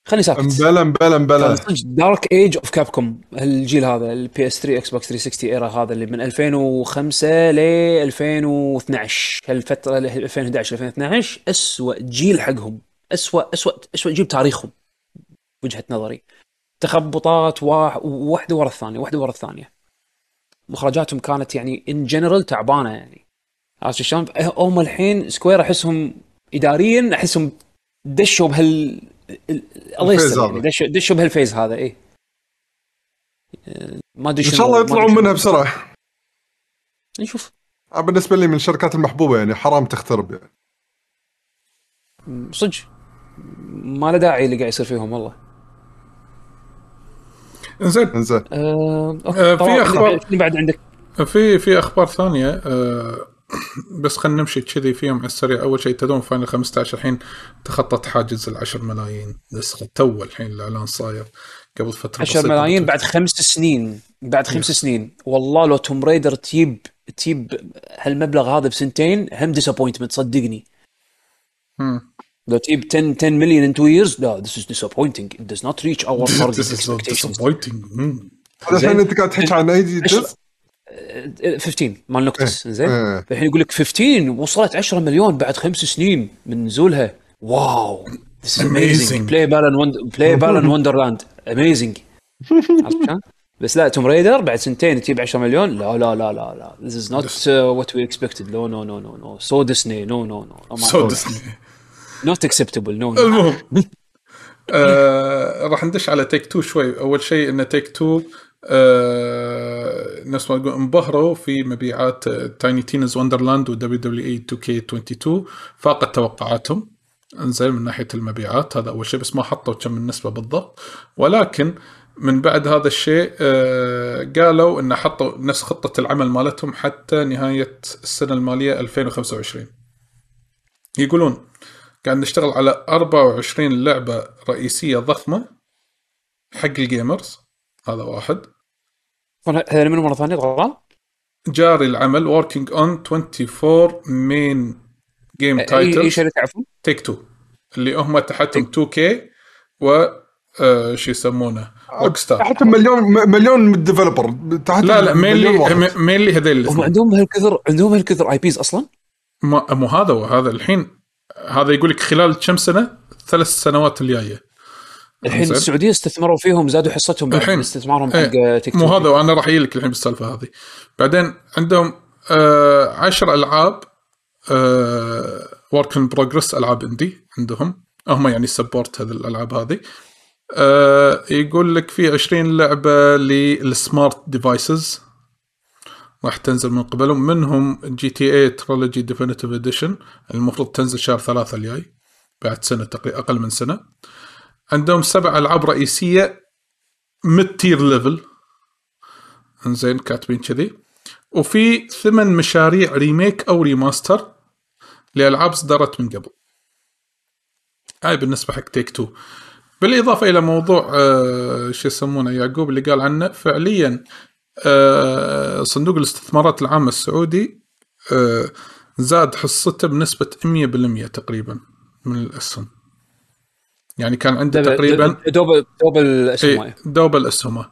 A: خليني ساكت.
B: امبلا امبلا امبلا.
A: dark age of Capcom الجيل هذا ال PS3 Xbox 360 era هذا اللي من 2005 ل 2012 هالفترة ل 2011 2012 اسوء جيل حقهم. اسوء اسوء اسوء جيل بتاريخهم. وجهة نظري. تخبطات واح- واحدة ورا الثانية واحدة ورا الثانية. مخرجاتهم كانت يعني in general تعبانة يعني. عرفت شلون؟ هم الحين Square أحسهم اداريا أحسهم دشوا بهال ال- الله يستر يعني
B: هذا.
A: دشوا دشوا بهالفيز هذا إيه آه، ما ادري إن
B: شاء الله يطلعون. منها بسرعة
A: نشوف
B: أنا بالنسبة لي من الشركات المحبوبة يعني حرام تخترب يعني
A: صدق ما له داعي اللي قاعد يصير فيهم والله
C: زين
B: إنزين
A: آه،.
C: آه، في
A: شنو بعد عندك؟
C: في في أخبار ثانية آه، بس خلينا نمشي كذي فيهم على السريع. أول شيء تدوم Final 15 الحين تخطط حاجز ال 10 ملايين. نسخة تو الحين الإعلان صاير قبل فترة
A: 10
C: بسيطة
A: ملايين. بعد خمس سنين. بعد خمس سنين. والله لو Tomb Raider تجيب تجيب هالمبلغ هذا بسنتين هم disappointment صدقني.
C: مم.
A: لو تجيب 10 10 مليون in 2 years لا this is disappointing. It does not reach our target expectations.
B: الحين أنت قاعد تحكي عن أي جزء
A: 15 مال Noctis إيه، زين
B: إيه.
A: الحين يقول لك 15 وصلت 10 مليون بعد خمس سنين من نزولها. wow this
C: amazing
A: play Balan play Balan Wonderland amazing بس لا Tomb Raider بعد سنتين تجيب 10 مليون. لا لا لا لا لا. this is not what we expected no no no no no سو ديسني no no no سو
C: ديسني
A: not acceptable no
C: المهم آه، راح ندش على Take-Two شوي. أول شيء إن Take-Two نفس ما تقول انبهروا في مبيعات Tiny Tina's Wonderlands و WWE 2K22 فاقت توقعاتهم. انزين من ناحية المبيعات هذا أول شيء بس ما حطوا كم النسبة بالضبط. ولكن من بعد هذا الشيء آه قالوا إن حطوا نفس خطة العمل مالتهم حتى نهاية السنة المالية 2025 يقولون قاعد نشتغل على 24 لعبة رئيسية ضخمة حق ال gamers هذا واحد.
A: هذا منو مرة ثانية؟ طبعا.
C: جاري العمل working on 24 main game
A: إي
C: إي
A: شركه عفوا
C: Take-Two اللي هم تحتهم 2K و آه شو يسمونه؟ Rockstar
B: تحتهم مليون م- مليون developer تحت
C: لا لا. مينلي مينلي هذيل
A: هم عندهم هالكثر عندهم هالكثر IPs أصلا؟
C: مو مو هذا وهذا الحين. هذا يقول لك خلال كم سنة؟ ثلاث سنوات الجاية.
A: الحين. السعودية استثمروا فيهم زادوا حصتهم
C: الحين.
A: من استثمارهم حق
C: إيه،
A: Take
C: مو
A: Tok.
C: هذا وأنا راح أجي لك الحين بالسالفة هذه. بعدين عندهم آه عشر ألعاب work in progress ألعاب indie عندهم. هم يعني support هذه الألعاب هذه. آه يقول لك في 20 لعبة لل smart devices راح تنزل من قبلهم. منهم GTA Trilogy Definitive Edition المفروض تنزل شهر ثلاثة الجاي بعد سنة تقريبا أقل من سنة. عندهم سبع ألعاب رئيسية mid tier level إنزين كاتبين كذي. وفي ثمان مشاريع remake أو remaster لألعاب صدرت من قبل. هاي بالنسبة حق Take-Two بالإضافة إلى موضوع آه شو يسمونه يعقوب اللي قال عنه فعليا آه صندوق الاستثمارات العامه السعودي آه زاد حصته بنسبة 100% تقريبا من الأسهم. يعني كان عنده تقريبا
A: دب- double double الاسهم
C: إيه double الأسهم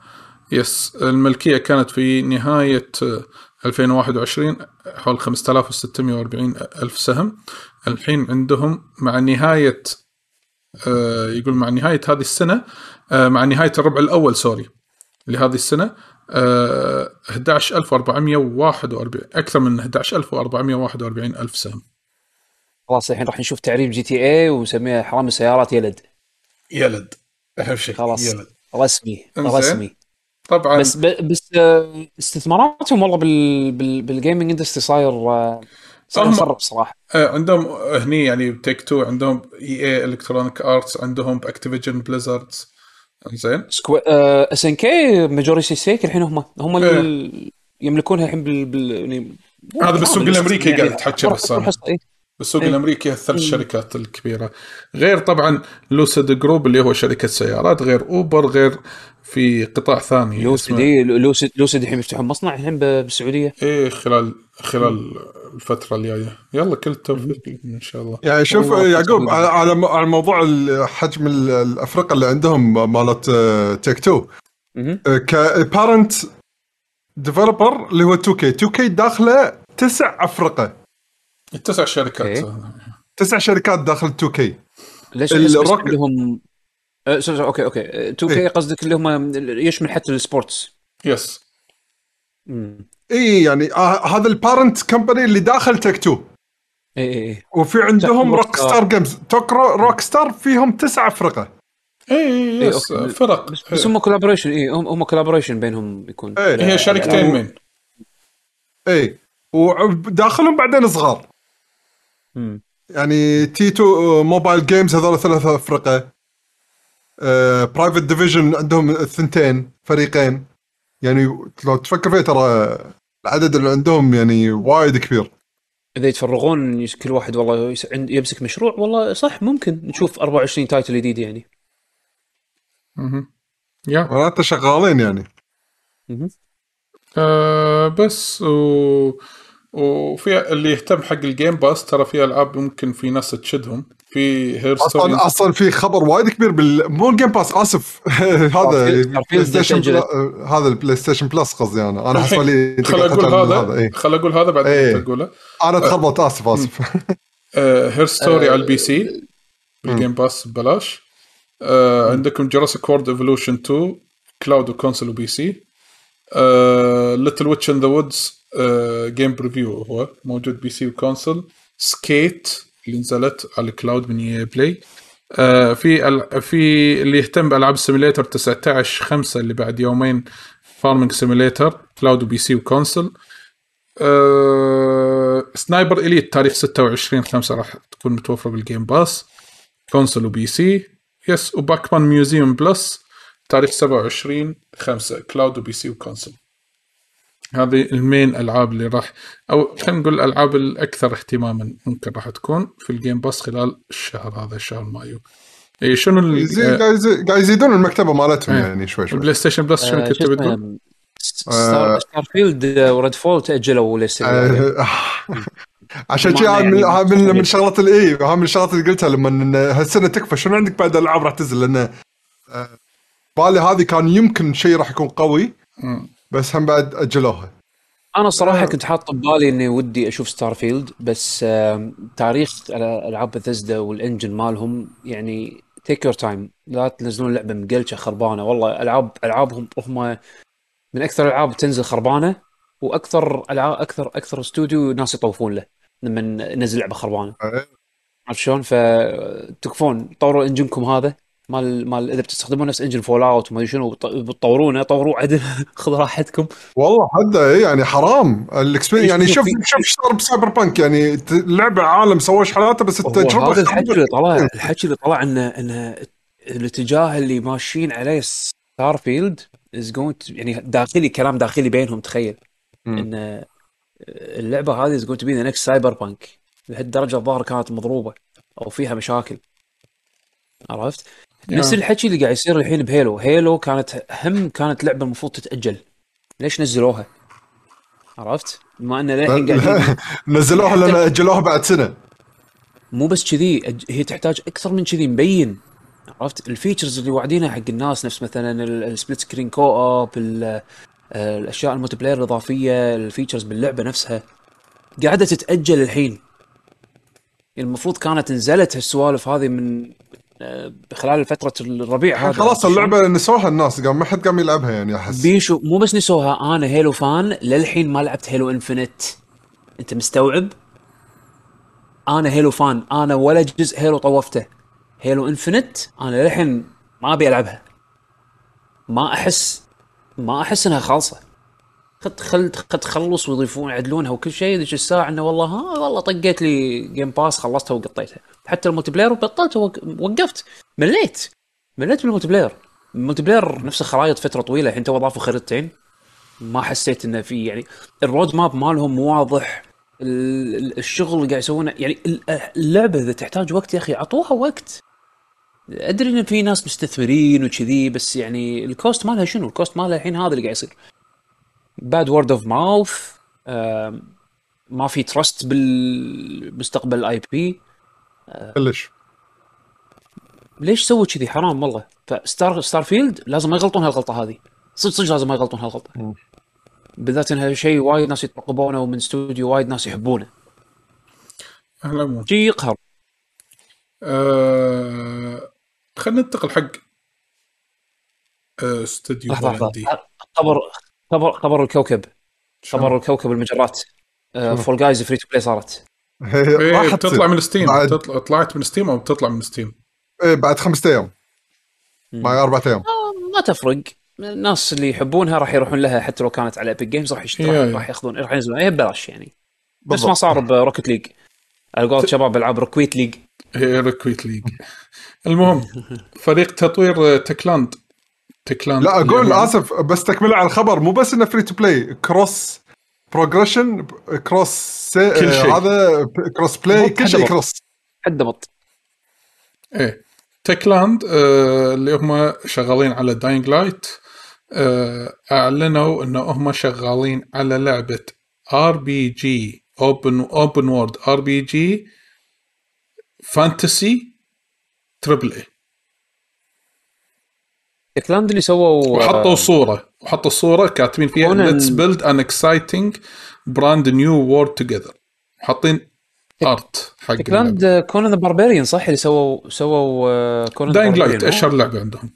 C: yes الملكية كانت في نهاية آه، 2021 حول 5640 ألف سهم. الحين عندهم مع نهاية آه، يقول مع نهاية هذه السنة آه، مع نهاية الربع الأول sorry لهذه السنة آه، 11441 أكثر من 11441 ألف سهم.
A: خلاص الحين راح نشوف تعريب جي تي اي ونسميها حرام السيارات يلد.
C: يلد أهم شيء
A: خلاص.
C: يلد.
A: رسمي. رسمي.
C: طبعا.
A: بس ب- بس آه، استثماراتهم والله بال بال بال gaming industry صاير آه، صاير مخرب صراحة.
C: آه، عندهم هني يعني ب Take-Two عندهم EA Electronic Arts عندهم ب Activision Blizzard زين
A: سكو... اس ان كي ماجوريتي ستيك الحين هم. هم
C: إيه.
A: ال... يملكونها الحين بال, بال... يعني
C: هذا بالسوق الأمريكي
A: يعني
C: قاعد تحكي بس
A: حصة، إيه.
C: بالسوق
A: إيه.
C: الأمريكي الثلاث شركات الكبيرة. غير طبعا Lucid Group اللي هو شركة سيارات غير أوبر غير في قطاع ثاني Lucid
A: إيه، Lucid Lucid الحين يفتحون مصنع الحين ب- بالسعودية؟
C: إيه خلال خلال الفترة الجاية. يلا كل التوفيق إن شاء الله.
B: يعني شوف يعقوب. على على على موضوع حجم ال- الافرقه اللي عندهم مالت آه، Take-Two.
A: مهم.
B: ك parent developer اللي هو 2K 2K داخله تسع افرقه
C: التسع شركات.
B: تسع شركات داخل 2K
A: ليش
B: ال Rock-
A: كلهم آه، sorry، okay okay. 2K
B: إيه.
A: قصدك اللي هم يشمل حتى ال
C: sports.
A: yes.
B: اي يعني آه هذا ال parent company اللي داخل Take-Two
A: اي اي
B: وفي عندهم Rockstar Games توكرو Rockstar فيهم تسع افرقه
C: اي إيه، yes
A: okay.
C: فرق.
A: بس, بس هم collaboration اي هم هم collaboration بينهم يكون.
B: إيه.
C: هي شركتين main
B: اي وداخلهم بعدين صغار.
A: مم.
B: يعني T2 Mobile Games هذول ثلاثة افرقه Private Division عندهم الثنتين فريقين يعني لو تفكر فيه ترى العدد اللي عندهم يعني وايد كبير
A: إذا يتفرغون يس- كل واحد والله يمسك مشروع والله صح ممكن نشوف 24 title جديد يعني
C: مهم. يا
B: معناته شغالين يعني.
C: آه بس و... وفي اللي يهتم حق ال Game Pass ترى في ألعاب ممكن في ناس تشدهم. في Her
B: Story أصلا أصلا في خبر وايد كبير بال مو ال
A: Game
B: Pass آسف.
A: هذا
B: Station. هذا ال PlayStation Plus قصدي أنا. أنا حسب لي
C: خل
B: أقول
C: هذا
B: إيه.
C: خل أقول هذا بعدين. أنت تقوله.
B: أنا تخربط آسف آسف.
C: Her Story على ال PC بال Game Pass ببلاش عندكم Jurassic World Evolution 2 cloud و console و PC Little Witch in the Woods game preview هو موجود PC و console. Skate اللي نزلت على ال cloud من EA Play آه في ال... في اللي يهتم بألعاب ال simulator 19 5 اللي بعد يومين Farming Simulator cloud و PC و console. آه، Sniper Elite تاريخ 26 5 راح تكون متوفرة بال Game Pass console و PC. yes و Pac-Man Museum Plus تاريخ 27 5 cloud و PC و console هذه ال main ألعاب اللي راح أو خلينا نقول الالعاب الأكثر اهتماما ممكن راح تكون في ال Game Pass خلال الشهر هذا شهر مايو إي شنو ال- آه،
B: قاعد يزي- قاعد يزيدون المكتبة مالتهم. يعني شوي شوي
C: ال PlayStation Plus شنو
A: آه،
C: كنت
A: شو
C: تبي تقول؟
A: اسمه Starfield و Redfall تأجلوا لسه
B: آه، عشان شي هذا من
A: يعني
B: من من. شغلات الاي هذا من الشغلات اللي قلتها لما هالسنة تكفى شنو عندك بعد الألعاب راح تنزل لأن بالي هذه كان يمكن شيء راح يكون قوي. بس هم بعد أجلوها
A: أنا الصراحه
B: آه.
A: كنت حاط ببالي إني ودي أشوف Starfield بس تاريخ على- ألعاب Bethesda وال engine مالهم يعني take your time لا تنزلون لعبة مقلشه خربانة والله العاب ألعابهم هم من أكثر الالعاب تنزل خربانة وأكثر العاب أكثر أكثر استوديو ناس يطوفون له لما ننزل لعبة خربانة
B: إيه.
A: عرفت شلون فتكفون طوروا engine كم هذا مال مال إذا بتستخدمون نفس engine Fallout وما شنو بت- بتطورونه طوروه عدل. خذ راحتكم.
B: والله حد إيه يعني حرام. ال experience يعني شوف شوف إيش صار ب Cyberpunk يعني اللعبه عالم سووش حالاته بس التجربه
A: هذا الحكي اللي طلع. الحكي اللي طلع انه إنه الاتجاه اللي ماشيين عليه Starfield is يعني داخلي كلام داخلي بينهم تخيل. إن اللعبة هذه is to be the next Cyberpunk لهالدرجة الظاهر كانت مضروبة أو فيها مشاكل. عرفت؟ نفس
C: آه.
A: الحكي اللي قاعد يصير الحين ب Halo، Halo كانت هم كانت لعبة المفروض تتأجل. ليش نزلوها؟ عرفت؟ بما إن للحين قاعدين
B: نزلوها لأن أجلوها بعد سنة.
A: مو بس كذي أج- هي تحتاج أكثر من كذي مبين. عرفت؟ ال features اللي واعدينها حق الناس نفس مثلا ال split screen co-op الأشياء ال multiplayer الإضافية ال features باللعبة نفسها. قاعدة تتأجل الحين. المفروض كانت نزلت هالسوالف هذه من خلال فتره الربيع هذا.
B: خلاص اللعبة نسوها الناس قام ما حد قام يلعبها يعني أحس.
A: بيشو مو بس نسوها أنا Halo fan للحين ما لعبت Halo Infinite أنت مستوعب؟ أنا Halo fan أنا ولا جزء Halo طوفته. Halo Infinite أنا للحين ما أبي ألعبها. ما أحس ما أحس إنها خالصة. قد خل قد تخلص ويضيفون يعدلونها وكل شيء ذيك الساعة إنه والله ها والله طقيت لي Game Pass خلصتها وقطيتها. حتى ال multiplayer بطلت وقفت. مليت. مليت من ال multiplayer ال multiplayer نفس الخرائط فترة طويلة الحين تو أضافوا خريطتين. ما حسيت إنه في يعني ال road map مالهم واضح. ال- ال- الشغل اللي قاعد يسوونه يعني ال- اللعبة إذا تحتاج وقت يا أخي أعطوها وقت. أدري إن في ناس مستثمرين وكذي بس يعني ال cost مالها شنو؟ ال cost مالها الحين هذا اللي قاعد يصير. bad word of mouth ما في trust بالمستقبل ال IP
B: كلش
A: ليش سووا كذي؟ حرام والله. ف Star Starfield لازم ما يغلطون هالغلطة هذه. صدق صدق لازم ما يغلطون
B: هالغلطة.
A: بالذات انها شيء وايد ناس يترقبونه ومن استوديو وايد ناس يحبونه.
C: على العموم
A: شيء يقهر.
C: آه... خلينا ننتقل حق آه، استوديو
A: لحظة لحظة.
C: هولندي.
A: خبر خبر الكوكب؟ خبر الكوكب المجرات Fall Guys free to play صارت.
C: إيه
B: راحت
C: بتطلع من Steam
B: بعد-
C: تطلع طلعت من Steam أو بتطلع من Steam
B: إيه، بعد خمسة أيام. معي أربع أيام.
A: آه، ما تفرق. الناس اللي يحبونها راح يروحون لها حتى لو كانت على ابيك جيمز راح يشترون
C: يا.
A: راح ياخذون راح ينزلون. هي ببلاش يعني. نفس ما. صار بروكت ليج على قولة شباب العاب روكويت ليج
C: هي ريكويت ليج المهم فريق تطوير تكلاند تكلاند
B: لا أقول
C: الياباني.
B: آسف بس تكمله على الخبر. مو بس إنه فري تو بلاي كروس بروجريشن كروس
C: كل شيء.
B: هذا cross
A: play
B: كل شيء cross
A: حد ضبط
C: إيه. Techland آه اللي هم شغالين على Dying Light آه أعلنوا انه هم شغالين على لعبة RPG open open world RPG fantasy triple A
A: Techland اللي سووا
C: وحطوا صورة. وحطوا صورة كاتبين فيها. let's build an exciting brand new world together حاطين art حق
A: Techland Conan the Barbarian صح؟ اللي سووا سووا Conan
C: Dying Light اشهر لعبه عندهم؟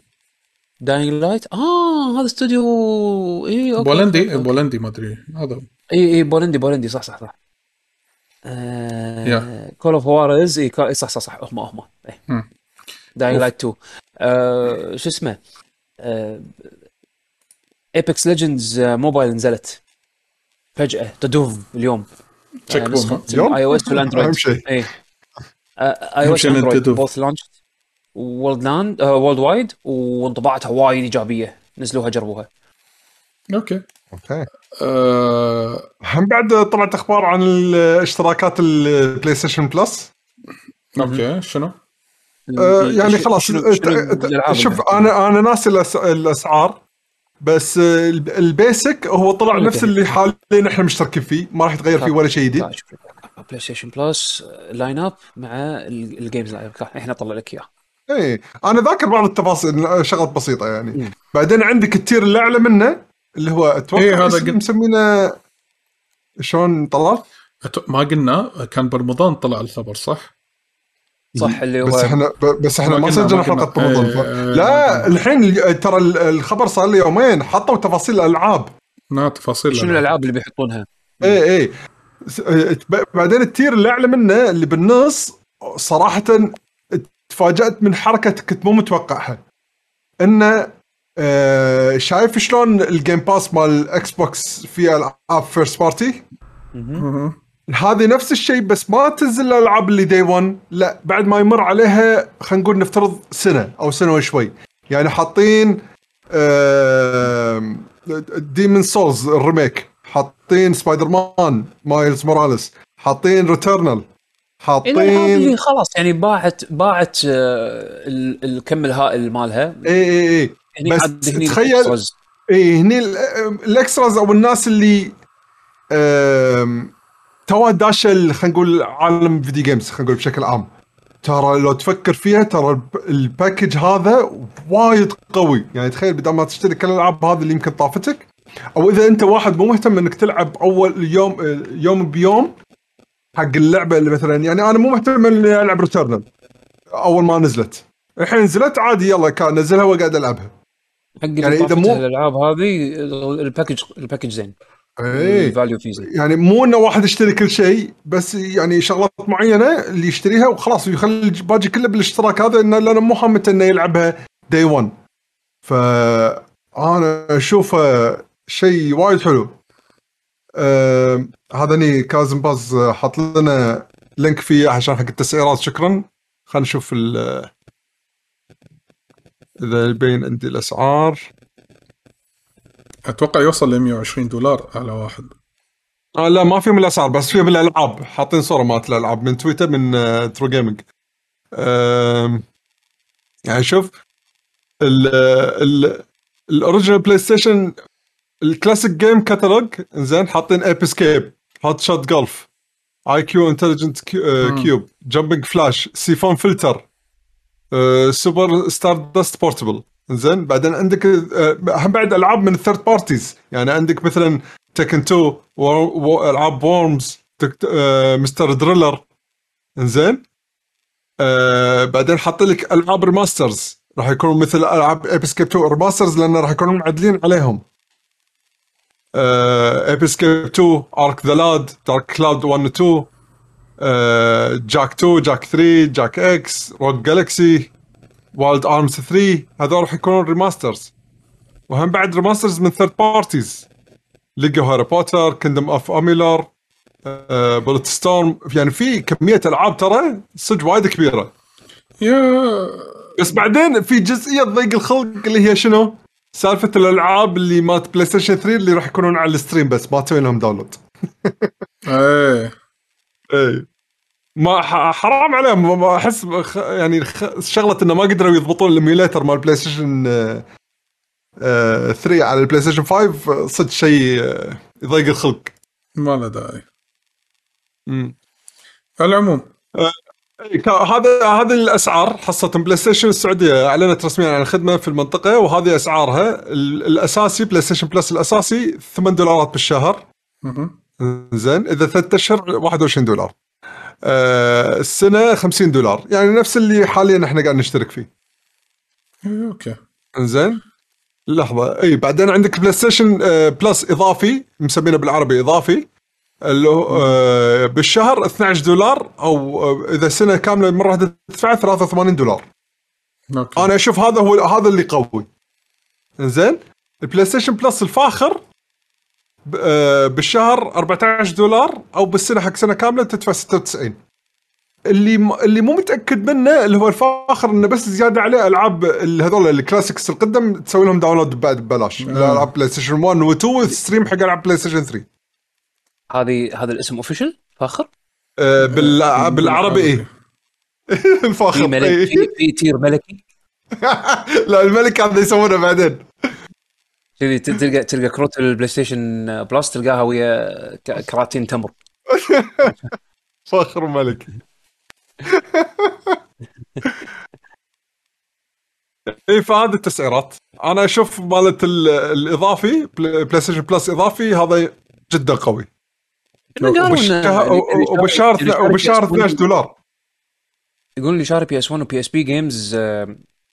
A: Dying Light آه هذا استوديو اي okay
C: بولندي؟
A: okay،.
C: بولندي ما أدري. هذا.
A: إي إي بولندي بولندي صح صح صح. Call of Juarez إي صح صح صح. هم هم. Dying
C: of.
A: Light 2 آه، شو اسمه؟ ايبكس ليجندز موبايل نزلت فجأة تدوم اليوم. آه،
B: اليوم؟
A: اي أو اس والاندرويد
B: أهم شيء.
A: اي اي
C: أو
A: اس
C: تدوم.
A: بوث لانش وورلد لاند وورلد وايد وانطباعاتها وايد إيجابية نزلوها جربوها.
C: أوكي.
B: أوكي.
C: آه
B: هم بعد طلعت أخبار عن الاشتراكات البلاي ستيشن بلس
C: أوكي. شنو؟
B: آه، يعني خلاص
A: شنو- شنو
B: شوف أنا أنا ناسي الأس- الأسعار بس ال b- ال basic هو طلع. نفس اللي حاليا إحنا مشتركين فيه ما راح يتغير فيه ولا شيء جديد
A: لا، شوف PlayStation Plus line up مع ال- ال games إحنا طلع لك إياه
B: إيه أنا ذاكر بعض التفاصيل شغلات بسيطة يعني
A: مم.
B: بعدين عندك ال tier اللي اعلى منه اللي هو أتوقع
C: إيه، هذا قد-
B: مسمينه شلون طلال؟
C: ما قلنا كان برمضان طلع الخبر صح؟
A: صح اللي هو
B: بس إحنا بس إحنا
C: ما
B: سجلنا. حلقه ف-
C: إيه، إيه،
B: لا الحين ال- ترى ال- الخبر صار لي يومين حطوا تفاصيل الألعاب.
C: نا تفاصيل
A: شنو الألعاب. اللي بيحطونها؟
B: إيه إيه. بعدين ال tier اللي أعلى منه اللي بالنص صراحة تفاجأت من حركة كنت مو متوقعها. إنه آه شايف شلون ال Game Pass مال ال Xbox فيه العاب first
C: party.
B: هذه نفس الشيء بس ما تنزل الألعاب اللي day 1 لا بعد ما يمر عليها خلينا نقول نفترض سنة أو سنة وشوي. يعني حاطين Demon's Souls ال remake حاطين Spider-Man Miles Morales حاطين
A: Returnal اللي
B: حاطين
A: خلاص يعني باعت باعت آه، ال- الكم الهائل مالها.
B: اي اي اي بس تخيل-. اي هني ال- ال extras أو الناس اللي داشه ال- خلينا نقول عالم video games خلينا نقول بشكل عام. ترى لو تفكر فيها ترى ال p- ال package هذا وايد قوي. يعني تخيل بدل ما تشتري كل الألعاب هذه اللي يمكن طافتك أو إذا أنت واحد مو مهتم إنك تلعب أول يوم يوم بيوم حق اللعبة اللي مثلا يعني أنا مو مهتم إني ألعب Returnal أول ما نزلت. الحين نزلت عادي يلا كان نزلها وقاعد ألعبها.
A: حق
B: يعني إذا مو-
A: الألعاب هذه ال package ال package زين.
B: إيه.
A: ال value فيه
B: يعني مو إنه واحد يشتري كل شيء بس يعني شغلات معينة اللي يشتريها وخلاص ويخلي الباقي كله بالاشتراك هذا إنه لأنه مو حامته إنه يلعبها day 1 فانا اشوفه شيء وايد حلو. آه هذا ني كازم باز حط لنا link فيه عشان حق التسعيرات. شكرا. خلينا نشوف ال- اذا يبين عندي الأسعار.
C: أتوقع يوصل ل 120 دولار على واحد.
B: آه لا ما فيهم الأسعار بس فيهم الالعاب حاطين صوره مالت الالعاب من تويتر من آه True Gaming آه يعني شوف ال ال ال original بلاي ستيشن ال classic game catalog زين حاطين Ape Escape Hot Shots Golf I.Q. Intelligent Cube Jumping Flash Syphon Filter Super Stardust Portable زين؟ بعدين عندك آه، هم بعد ألعاب من ال third parties يعني عندك مثلا Tekken 2 ألعاب Worms Mr. Driller زين؟ آه بعدين حاط لك ألعاب remasters راح يكونوا مثل ألعاب Ape Escape 2 remasters لأن راح يكونوا معدلين عليهم. Ape Escape 2 Arc the Lad Dark Cloud 1 و 2 آه Jak 2 Jak 3 Jak X Rogue Galaxy Wild Arms 3 هذول راح يكونون remasters وهم بعد remasters من third parties LEGO Harry Potter Kingdoms of Amalur Bulletstorm يعني في كمية ألعاب ترى صدق وايد كبيرة.
C: Yeah.
B: بس بعدين في جزئية ضيق الخلق اللي هي شنو؟ سالفة الألعاب اللي مالت بلاي ستيشن 3 اللي راح يكونون على ال stream بس ما تسوي لهم download
C: إيه.
B: اي ما حرام عليهم. ما- أحس يعني شغلة إنه ما قدروا يضبطون ال emulator مال بلاي ستيشن آه، آه، 3 على البلاي ستيشن 5 صدق شيء آه، يضيق الخلق.
C: ما له داعي. على العموم.
B: إي، كا- هذا هذه الأسعار حصة بلاي ستيشن السعودية. أعلنت رسميا عن الخدمه في المنطقة وهذه أسعارها ال- الأساسي بلاي ستيشن بلس الأساسي 8 دولارات بالشهر. زين إذا ثلاث أشهر 21 دولار. آه السنة 50 دولار. يعني نفس اللي حاليا إحنا قاعد نشترك فيه.
C: إيه، أوكي.
B: زين لحظة. إي بعدين عندك بلاي ستيشن آه بلس إضافي مسمينه بالعربي إضافي اللي هو آه بالشهر 12 دولار أو آه إذا سنة كاملة مرة واحدة تدفع 83 دولار.
C: أوكي.
B: أنا أشوف هذا هو هذا اللي قوي. زين البلاي ستيشن بلس الفاخر آه، بالشهر 14 دولار أو بالسنة حق سنة كاملة تدفع 96 اللي م... اللي مو متأكد منه اللي هو الفاخر إنه بس زيادة عليه ألعاب ال- هذول ال classics القدم تسوي لهم download بعد ببلاش. ألعاب بلاي ستيشن 1 و 2 وال stream حق ألعاب بلاي ستيشن 3
A: هذه هذا الاسم official فاخر؟
B: آه، بال... بالعربي إيه.
A: في
B: الفاخر
A: ملك
B: إيه.
A: في, في tier ملكي؟
B: لا الملك هذا يسوونه بعدين.
A: تلقى تلقى تلقى كروت البلاي ستيشن بلس تلقاها ويا كراتين تمر.
B: فخر ملكي اي فهذه التسعيرات. أنا أشوف مالت ال- الإضافي بلاي بلاي ستيشن بلس إضافي هذا جدا قوي. وبالشهر وبالشهر
A: اللي شاري
B: وبالشهر
A: PS1
B: 12 دولار.
A: يقول اللي شاري PS1 و PSP games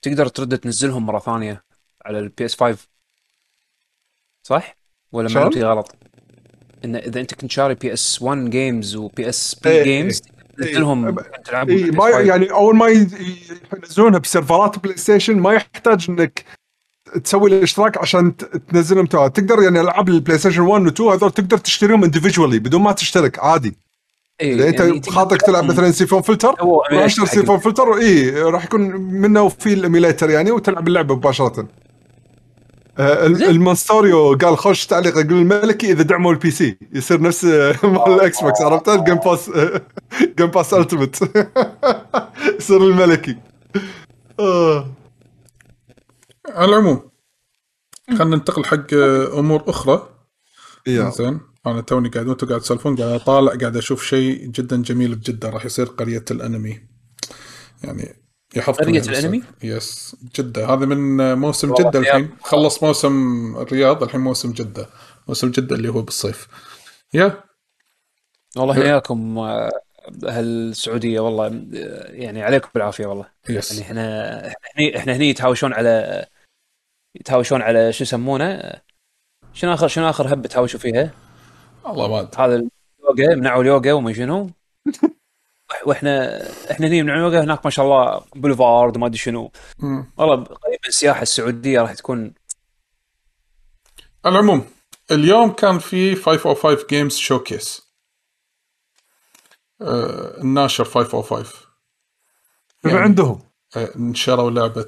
A: تقدر ترد تنزلهم مرة ثانية على ال PS5 صح؟ ولا؟ معلومتي غلط؟ إن إذا أنت كنت شاري PS1 games و PSP
B: إيه،
A: games تلعبهم
B: اي
A: بال PS5.
B: ما يعني أول ما ينزلونها بسيرفرات بلاي ستيشن ما يحتاج إنك تسوي الاشتراك عشان تنزلهم تو تقدر يعني ألعاب البلاي ستيشن 1 و 2 هذول تقدر تشتريهم individually بدون ما تشترك عادي
A: إيه،
B: إذا أنت
A: يعني
B: بخاطرك تلعب مثلا Syphon Filter
A: حق-
B: Syphon Filter اي راح يكون منه في ال emulator يعني وتلعب اللعبة
A: مباشرة.
B: المونستوريو قال خوش تعليق يقول الملكي إذا دعموا ال PC يصير نفس آه، مال ال Xbox عرفت؟ ال Game Pass Game Pass Ultimate يصير الملكي. آه.
C: على العموم خلينا ننتقل حق آه، أمور
B: أخرى.
C: زين. أنا توني قاعد وأنتم قاعد تسولفون قاعد أطالع قاعد أشوف شيء جدا جميل بجدة راح يصير قرية الأنمي. يعني
A: قرية الأنمي؟
C: بس- يس جدة. هذا من موسم
A: الرياض.
C: الحين. خلص موسم الرياض الحين موسم جدة. موسم جدة اللي هو بالصيف. يا.
A: والله حياكم آه، أهل السعوديه والله آه، يعني عليكم بالعافية والله.
C: يس
A: يعني إحنا إحنا هني إحنا هني يتهاوشون على يتهاوشون على شو يسمونه؟ شنو آخر شنو آخر هبه تهاوشوا فيها؟
C: والله ما أدري.
A: هذا اليوغا منعوا اليوغا وما شنو. وإحنا إحنا هني منعوا اليوغا هناك ما شاء الله بوليفارد وما ادري شنو. والله قريبا السياحة السعودية راح تكون
C: على العموم اليوم كان في 505 Games showcase آه الناشر 505
B: شنو عندهم؟
C: آه نشروا
A: لعبة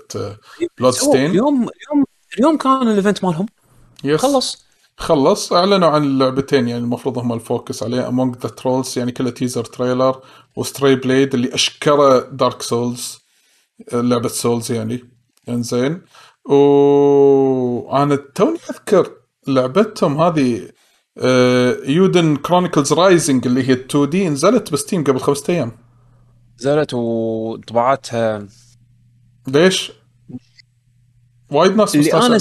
C: Bloodstained
A: اليوم اليوم اليوم كان ال event مالهم.
C: yes
A: خلص.
C: خلص أعلنوا عن اللعبتين يعني المفروض هم ال focus عليه Among the Trolls يعني كله teaser trailer و Stray Blade اللي أشكره Dark Souls لعبة Souls يعني. إنزين. وأنا توني أذكر لعبتهم هذه Eiyuden Chronicles Rising اللي هي 2D نزلت ب Steam قبل خمسة أيام.
A: نزلت وطبعاتها
C: ليش؟ وايد ناس
A: اللي
C: أنا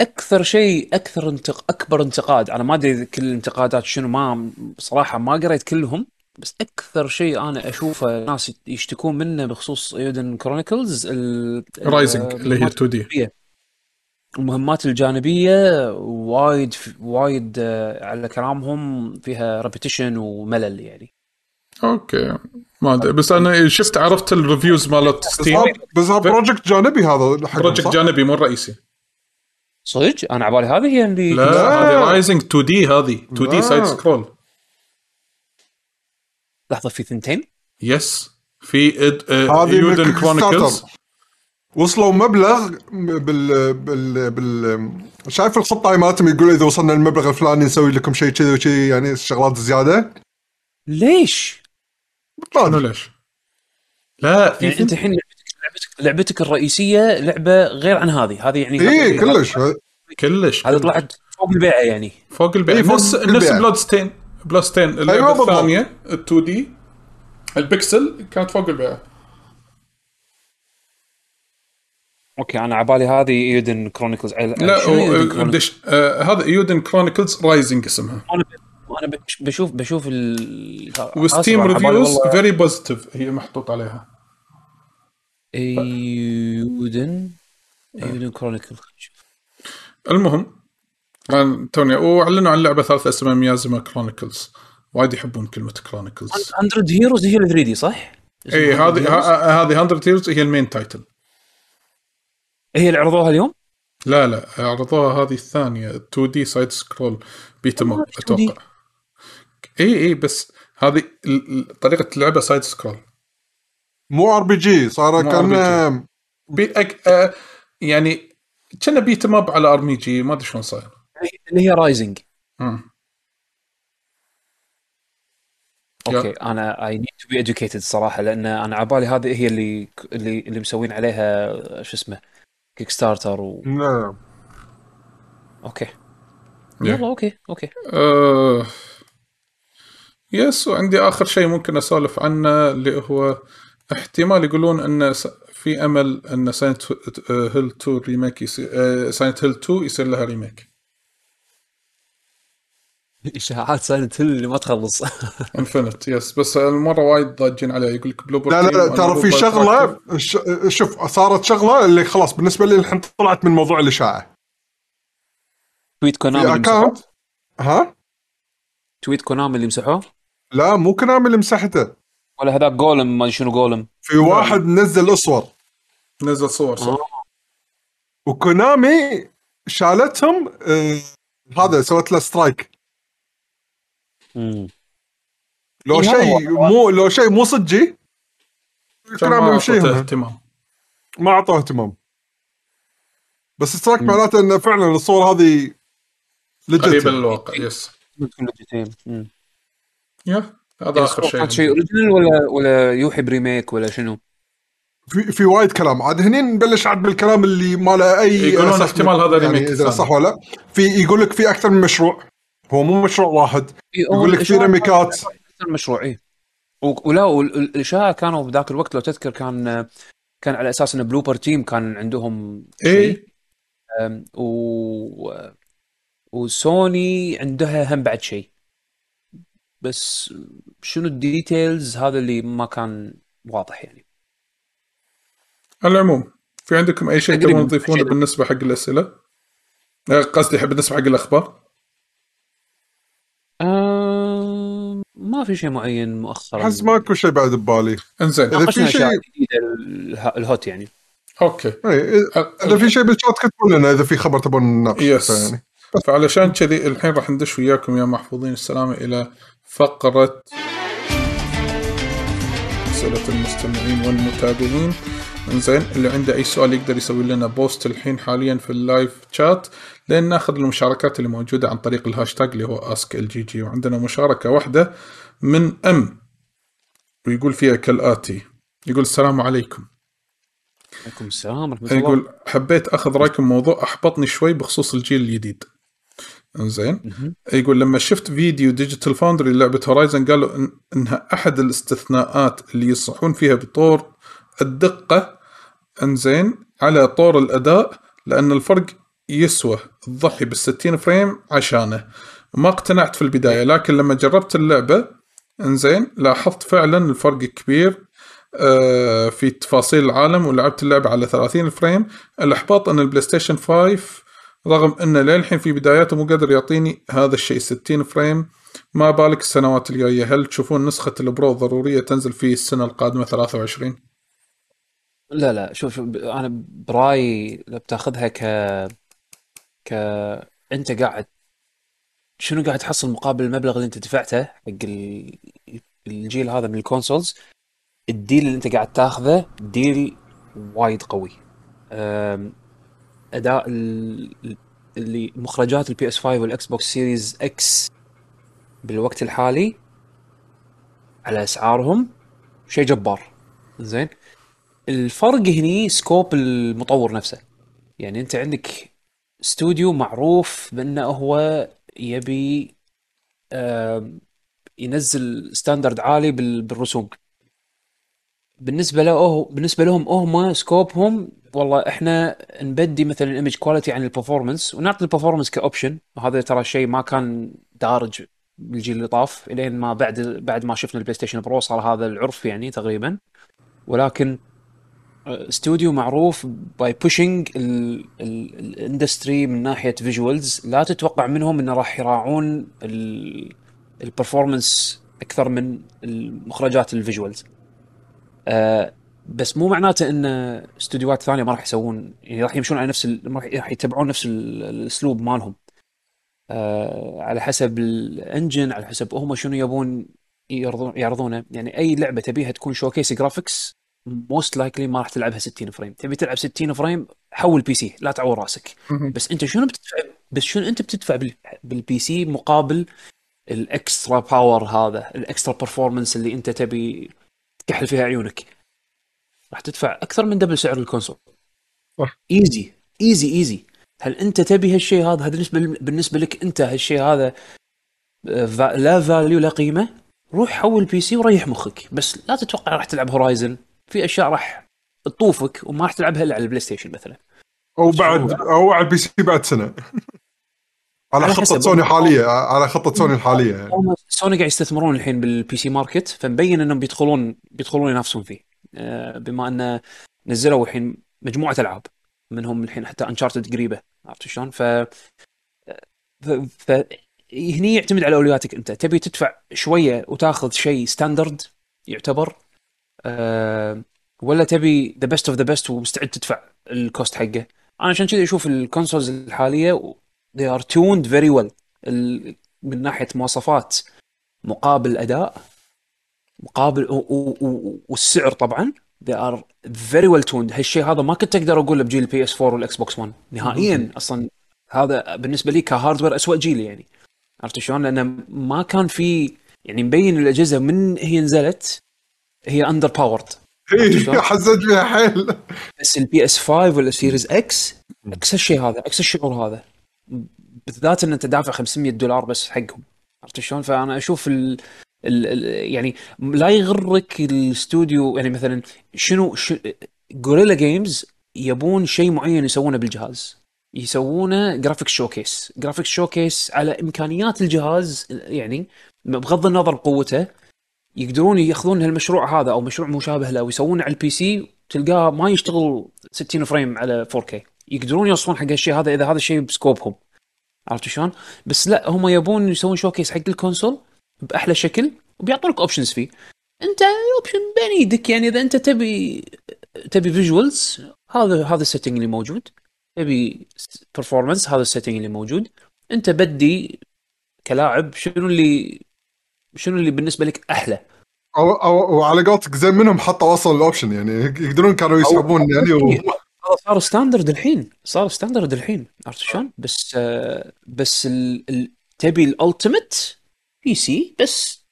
A: أكثر شيء أكثر انتق... أكبر انتقاد أنا ما أدري كل الانتقادات شنو ما صراحة ما قريت كلهم. بس أكثر شيء أنا أشوفه ناس يشتكون منه بخصوص Eiyuden Chronicles ال...
C: Rising اللي هي 2D
A: المهمات الجانبية وايد وايد آه، على كلامهم فيها repetition وملل يعني.
C: okay. ما أدري بس أنا شفت عرفت ال reviews مالت
B: بس
C: Steam
B: هذا- بس هذا project جانبي هذا project؟
C: جانبي مو رئيسي.
A: صدق؟ أنا على بالي هذه هي اللي
C: لا هذه Rising 2D هذه.
B: 2D.
C: side scroll
A: لحظة في ثنتين
C: yes في إد... آه
B: هذه
C: Eiyuden
B: Chronicles. وصلوا مبلغ بال بال بال شايف الخطة هاي مالتهم يقول إذا وصلنا المبلغ الفلاني نسوي لكم شيء كذي وكذي يعني شغلات زياده
A: ليش؟
B: ما
C: شنو. ليش؟ لا في
A: يعني أنت الحين لعبتك لعبتك, لعبتك الرئيسية لعبة غير عن هذه هذه يعني
B: اي كلش
C: كلش
A: هذه طلعت فوق البيعة يعني
C: فوق البيع
B: إي، فوق
C: نفس. نفس بلود stained Bloodstained اللعبة
B: أيوة.
C: الثانية ال 2D. البكسل كانت فوق البيع.
A: okay أنا على بالي هذه Eiyuden Chronicles
C: لا
A: شنو
C: و-
A: Eiyuden Chronicles؟
C: دش... آه هذا Eiyuden Chronicles Rising اسمها.
A: أنا أنا بش- بشوف بشوف ال
C: Steam
A: reviews
C: very positive هي محطوط عليها.
A: Eiyuden Eiyuden Chronicle
C: المهم توني وأعلنوا عن لعبة ثالثة اسمها Miasma Chronicles وايد يحبون كلمة Chronicles
A: 100 Heroes هي ال 3D صح؟
C: اي إيه، هذه ه- هذه 100 Heroes هي ال main title
A: هي اللي عرضوها اليوم؟
C: لا لا عرضوها هذه الثانية 2D side scroll beat up
A: آه، 2D.
C: أتوقع. اي اي بس هذه طريقة اللعبه side scroll
B: مو RPG صار كان
C: بي أك... آه يعني كنا beat up على RPG ما أدري شلون صاير.
A: اللي هي
C: Rising.
A: okay أنا I need to be educated صراحة لأن أنا على بالي هذه هي اللي اللي اللي مسوين عليها شو اسمه Kickstarter و...
B: نعم
C: okay.
A: يلا okay okay
C: آه... yes وعندي آخر شيء ممكن أسولف عنه اللي هو احتمال يقولون إن. في أمل إن Silent Hill 2 remake يصير Silent Hill 2 يصير لها remake
A: إشاعات Silent Hill اللي ما تخلص.
C: infinite yes بس المرة وايد ضاجين عليها. يقول لك Bloober
B: لا لا لا ترى في
C: شغلة.
B: ش- شوف صارت شغلة اللي خلاص بالنسبة لي الحين طلعت من موضوع
A: الإشاعة. tweet
B: Konami
A: اللي
B: ها؟
A: tweet Konami اللي مسحوه؟
B: لا مو Konami اللي مسحته.
A: ولا هذاك جولم ما شنو جولم
B: في واحد نزل صور.
C: نزل صور صح.
B: و Konami شالتهم آه هذا سوت له strike
A: مم.
B: لو شيء
A: هو.
B: مو لو شيء مو صجي
C: ما
B: يمشيهم
C: اهتمام.
B: ما أعطوه اهتمام. بس strike معناته إنه فعلا الصور هذه
C: قريبه للواقع يس. يا هذا
A: آخر
C: شيء.
A: شيء original ولا ولا يوحي ب remake ولا شنو؟
B: في في وايد كلام. عاد هني نبلش عاد بالكلام اللي ما له أي
C: يقولون احتمال هذا
B: يعني
C: remake
B: إذا
C: ثاني.
B: صح ولا في يقول لك في أكثر من مشروع. هو مو مشروع واحد.
A: إيه،
B: يقول لك في ريميكات.
A: كان مشروع اي ولا والاشاعه كانوا بذاك الوقت لو تذكر كان كان على أساس إن Bloober Team كان عندهم شيء.
C: اي
A: و وسوني عندها هم بعد شيء. بس شنو ال details هذا اللي ما كان واضح يعني.
C: على العموم في عندكم أي شيء تبون تضيفونه. بالنسبة حق الأسئلة؟ آه، قصدي بالنسبة حق
A: الأخبار؟ ما في شيء معين مؤخرا.
B: احس ماكو شيء بعد ببالي.
C: انزين
B: إذا
A: ناقشنا
B: في شيء-
A: جديدة ال- ال hot يعني.
C: okay.
B: إيه، اذا في شيء بالشات كتبوا لنا إذا في خبر تبون نناقش
C: yes
B: يعني
C: فعلشان كذي الحين راح ندش وياكم يا محفوظين السلامة إلى فقرة اسئله المستمعين والمتابعين. زين اللي عنده أي سؤال يقدر يسوي لنا post الحين حاليا في ال live chat لين ناخذ المشاركات اللي موجودة عن طريق الهاشتاج اللي هو ask ال GG وعندنا مشاركة واحدة من ام ويقول فيها كالآتي. يقول السلام عليكم.
A: عليكم السلام ورحمة الله.
C: يقول حبيت أخذ رايكم موضوع أحبطني شوي بخصوص الجيل الجديد. زين يقول لما شفت فيديو Digital Foundry لعبه Horizon قالوا إن إنها أحد الاستثناءات اللي يصحون فيها بطور الدقة انزين على طور الأداء لأن الفرق يسوى تضحي بال 60 frame عشانه. وما اقتنعت في البداية لكن لما جربت اللعبة انزين لاحظت فعلا الفرق كبير آه، في تفاصيل العالم ولعبت اللعبة على 30 frame. الإحباط أن ال PlayStation 5 رغم أنه للحين في بداياته مو قادر يعطيني هذا الشيء 60 frame ما بالك السنوات الجاية هل تشوفون نسخة ال Pro ضرورية تنزل في السنة القادمة 23
A: لا لا شوف شوف، أنا برأيي لو بتأخذها ك ك أنت قاعد شنو قاعد تحصل مقابل المبلغ اللي أنت دفعته حق ال... الجيل هذا من ال consoles ال deal اللي أنت قاعد تأخذه deal وايد قوي. أداء ال... اللي مخرجات ال PS 5 وال Xbox Series X بالوقت الحالي على أسعارهم شيء جبار. زين؟ الفرق هني scope المطور نفسه. يعني انت عندك استوديو معروف بأنه هو يبي ينزل standard عالي بال- بالرسوم. بالنسبة له بالنسبة لهم هم scope هم والله إحنا نبدي مثلا ال image quality عن ال performance ونعطي ال performance ك option وهذا ترى شيء ما كان دارج بالجيل اللي طاف إلين ما بعد بعد ما شفنا ال PlayStation Pro صار هذا العرف يعني تقريبا. ولكن استوديو معروف by pushing ال industry من ناحية visuals لا تتوقع منهم إنه راح يراعون ال performance أكثر من المخرجات ال visuals آه بس مو معناته إن استوديوهات ثانية ما راح يسوون يعني راح يمشون على نفس راح يتبعون نفس ال- الأسلوب مالهم. آه على حسب ال engine على حسب هم شنو يبون يعرضون يعرضونه. يعني أي لعبة تبيها تكون showcase graphics most likely ما راح تلعبها 60 frame. تبي تلعب 60 frame حول PC لا تعور راسك. بس أنت شنو بتدفع؟ بس شنو أنت بتدفع بال- بال PC مقابل ال extra power هذا ال extra performance اللي أنت تبي تكحل فيها عيونك؟ راح تدفع أكثر من double سعر ال
B: console.
A: easy easy easy هل أنت تبي هالشيء هذا؟ هذا بالنسبة بالنسبة لك أنت هالشيء هذا آه، لا value لا قيمة؟ روح حول PC وريح مخك. بس لا تتوقع راح تلعب Horizon في أشياء راح تطوفك وما راح تلعبها إلا على ال PlayStation مثلا.
B: أو بعد أو على ال PC بعد سنة. على
A: على خطة.
B: سوني حالية على خطة سوني الحالية. يعني
A: سوني قاعد يستثمرون الحين بال PC market فمبين إنهم بيدخلون بيدخلون ينافسون فيه. آه، بما انه نزلوا الحين مجموعة ألعاب منهم الحين حتى Uncharted قريبة عرفت شلون؟ ف ف, ف... هني يعتمد على أولوياتك أنت. تبي تدفع شوية وتاخذ شيء standard يعتبر أه ولا تبي the best of the best ومستعد تدفع ال cost حقه. أنا عشان كذا أشوف ال consoles الحالية they are tuned very well. من ناحية مواصفات مقابل أداء مقابل والسعر طبعا they are very well tuned. هالشيء هذا ما كنت أقدر اقوله بجيل ال PS 4 وال Xbox 1 نهائيا أصلا هذا بالنسبة لي ك hardware اسوء جيل يعني. عرفت شلون؟ لأنه ما كان في يعني مبين الأجهزة من هي نزلت هي underpowered
B: اي حزت فيها حيل.
A: بس ال PS 5 ولا Series X عكس الشيء هذا عكس الشعور هذا. بالذات إن أنت دافع 500 دولار بس حقهم. عرفت شلون؟ فأنا أشوف ال... ال... ال... يعني لا يغرك الاستوديو يعني مثلا شنو ش... Guerrilla Games يبون شيء معين يسوونه بالجهاز. يسوونه graphics showcase graphics showcase على إمكانيات الجهاز يعني بغض النظر قوته يقدرون يأخذون هالمشروع هذا أو مشروع مشابه له ويسوونه على ال PC تلقاه ما يشتغل 60 frame على 4K يقدرون يوصلون حق الشيء هذا إذا هذا الشيء ب scope هم. عرفت شلون؟ بس لا هم يبون يسوون showcase حق ال console بأحلى شكل وبيعطونك options فيه. أنت ال option بين إيدك يعني إذا أنت تبي تبي visuals هذا هذا ال setting اللي موجود. تبي performance هذا ال setting اللي موجود. أنت بدي كلاعب شنو اللي شنو اللي بالنسبة لك أحلى؟
B: أو أو وعلى قولتك زين منهم حطوا أصلا ال option يعني يقدرون كانوا يسحبون يعني و...
A: هذا صار standard الحين صار standard الحين عرفت شلون؟ بس آه بس ال... ال... تبي ال ultimate PC بس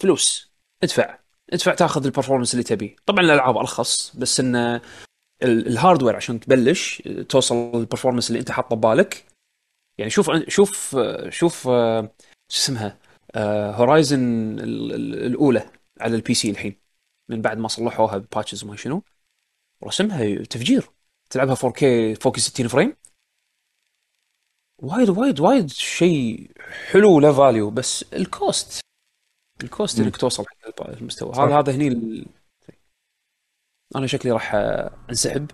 A: فلوس. ادفع. ادفع تاخذ ال performance اللي تبيه طبعا الألعاب أرخص بس إن ال- ال hardware عشان تبلش توصل لل performance اللي أنت حاطه ببالك. يعني شوف شوف شوف آه، شو اسمها؟ Horizon الأولى على ال PC الحين من بعد ما صلحوها ب patches وما شنو رسمها تفجير. تلعبها 4K فوق 60 frame. وايد وايد وايد شيء حلو له value بس ال cost ال cost إنك توصل حق المستوى. هذا هذا هني ال... أنا شكلي راح آه، أنسحب.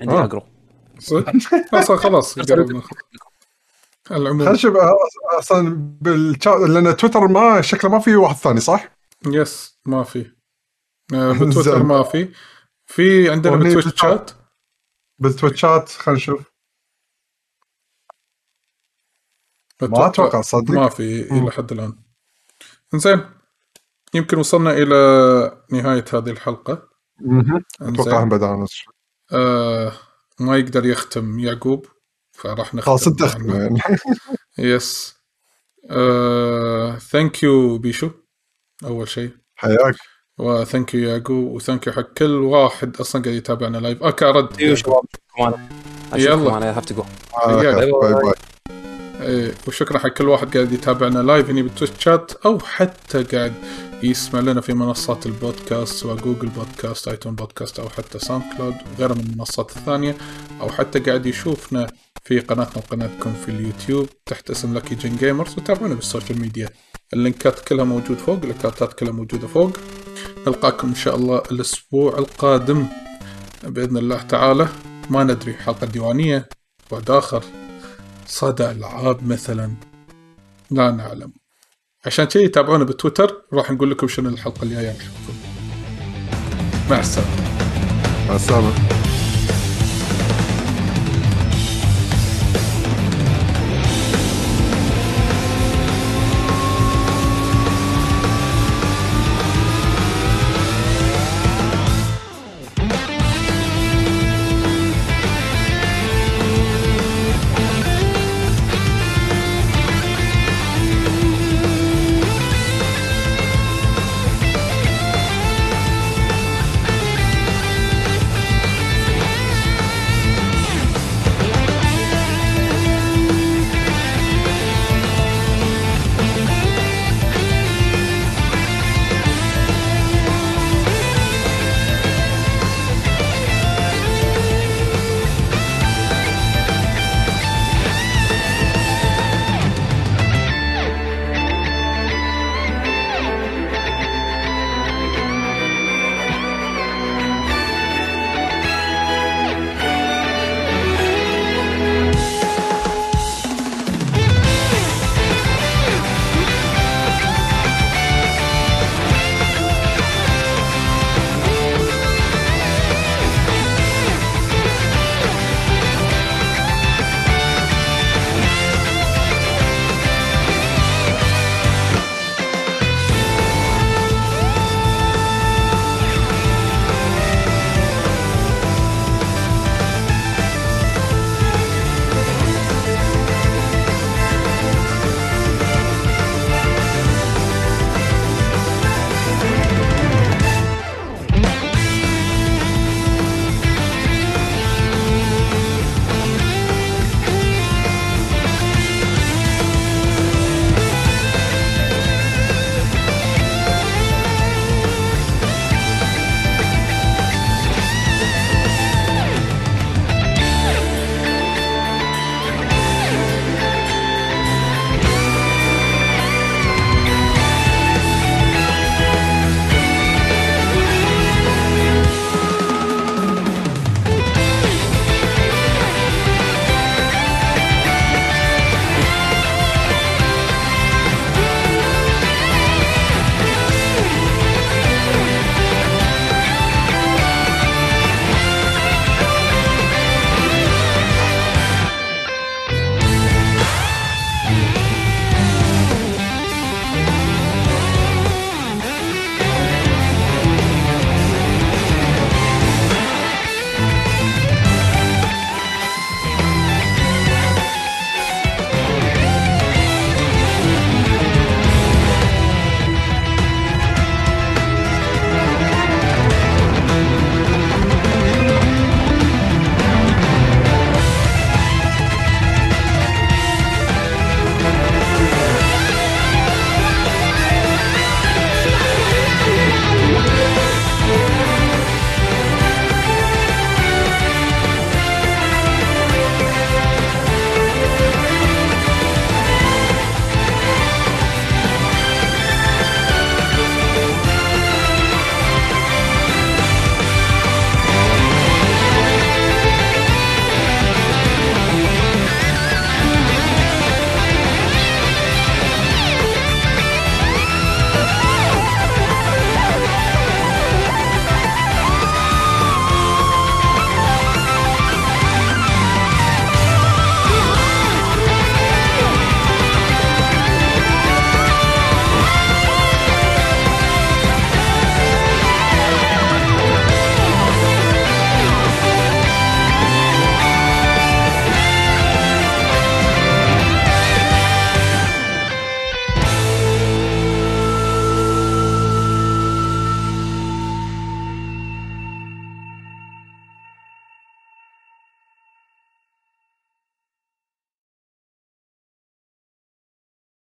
A: عندي
B: آه.
A: اقرو
C: صدق؟ أصلا خلاص العموم
B: خلينا نشوف أ- أصلا بالشات لأن تويتر ما شكله ما في واحد ثاني صح؟
C: yes ما في آه، بتويتر. ما في في عندنا
B: وهني
C: بتويتش
B: بالشات.
C: شات
B: بالتويتشات خلينا نشوف ما أتوقع صدق
C: ما في. إلى حد الآن زين يمكن وصلنا إلى نهاية هذه الحلقة
B: مهم. أتوقع
C: انزين
B: بدأنا
C: آه ما يقدر يختم يعقوب فراح نختم
B: خلاص انت
C: يس thank you بيشو. أول شيء.
B: حياك.
C: و thank you يعقوب و thank you حق كل واحد أصلا قاعد يتابعنا live أوكي رد
A: أيوه شباب كمان اشوفكم
C: يلا.
A: أنا have to go
B: على
C: حياك.
B: خير. bye bye.
C: إيه وشكرا حق كل واحد قاعد يتابعنا live هني بالتويتش شات أو حتى قاعد يسمع لنا في منصات البودكاست سواء جوجل بودكاست ايتون بودكاست أو حتى ساوند كلاود وغيرها من المنصات الثانية أو حتى قاعد يشوفنا في قناتنا وقناتكم في اليوتيوب تحت اسم لكي جين جيمرز وتابعونا بالسوشيال ميديا. اللينكات كلها موجود فوق الاكونتات كلها موجودة فوق. نلقاكم إن شاء الله الأسبوع القادم. بإذن الله تعالى ما ندري حلقة ديوانية بعد آخر. صدى ألعاب مثلا. لا نعلم. عشان كذي تابعونا بتويتر راح نقول لكم شنو الحلقة الجاية. نشوفكم. مع السلامة.
B: مع السلامة.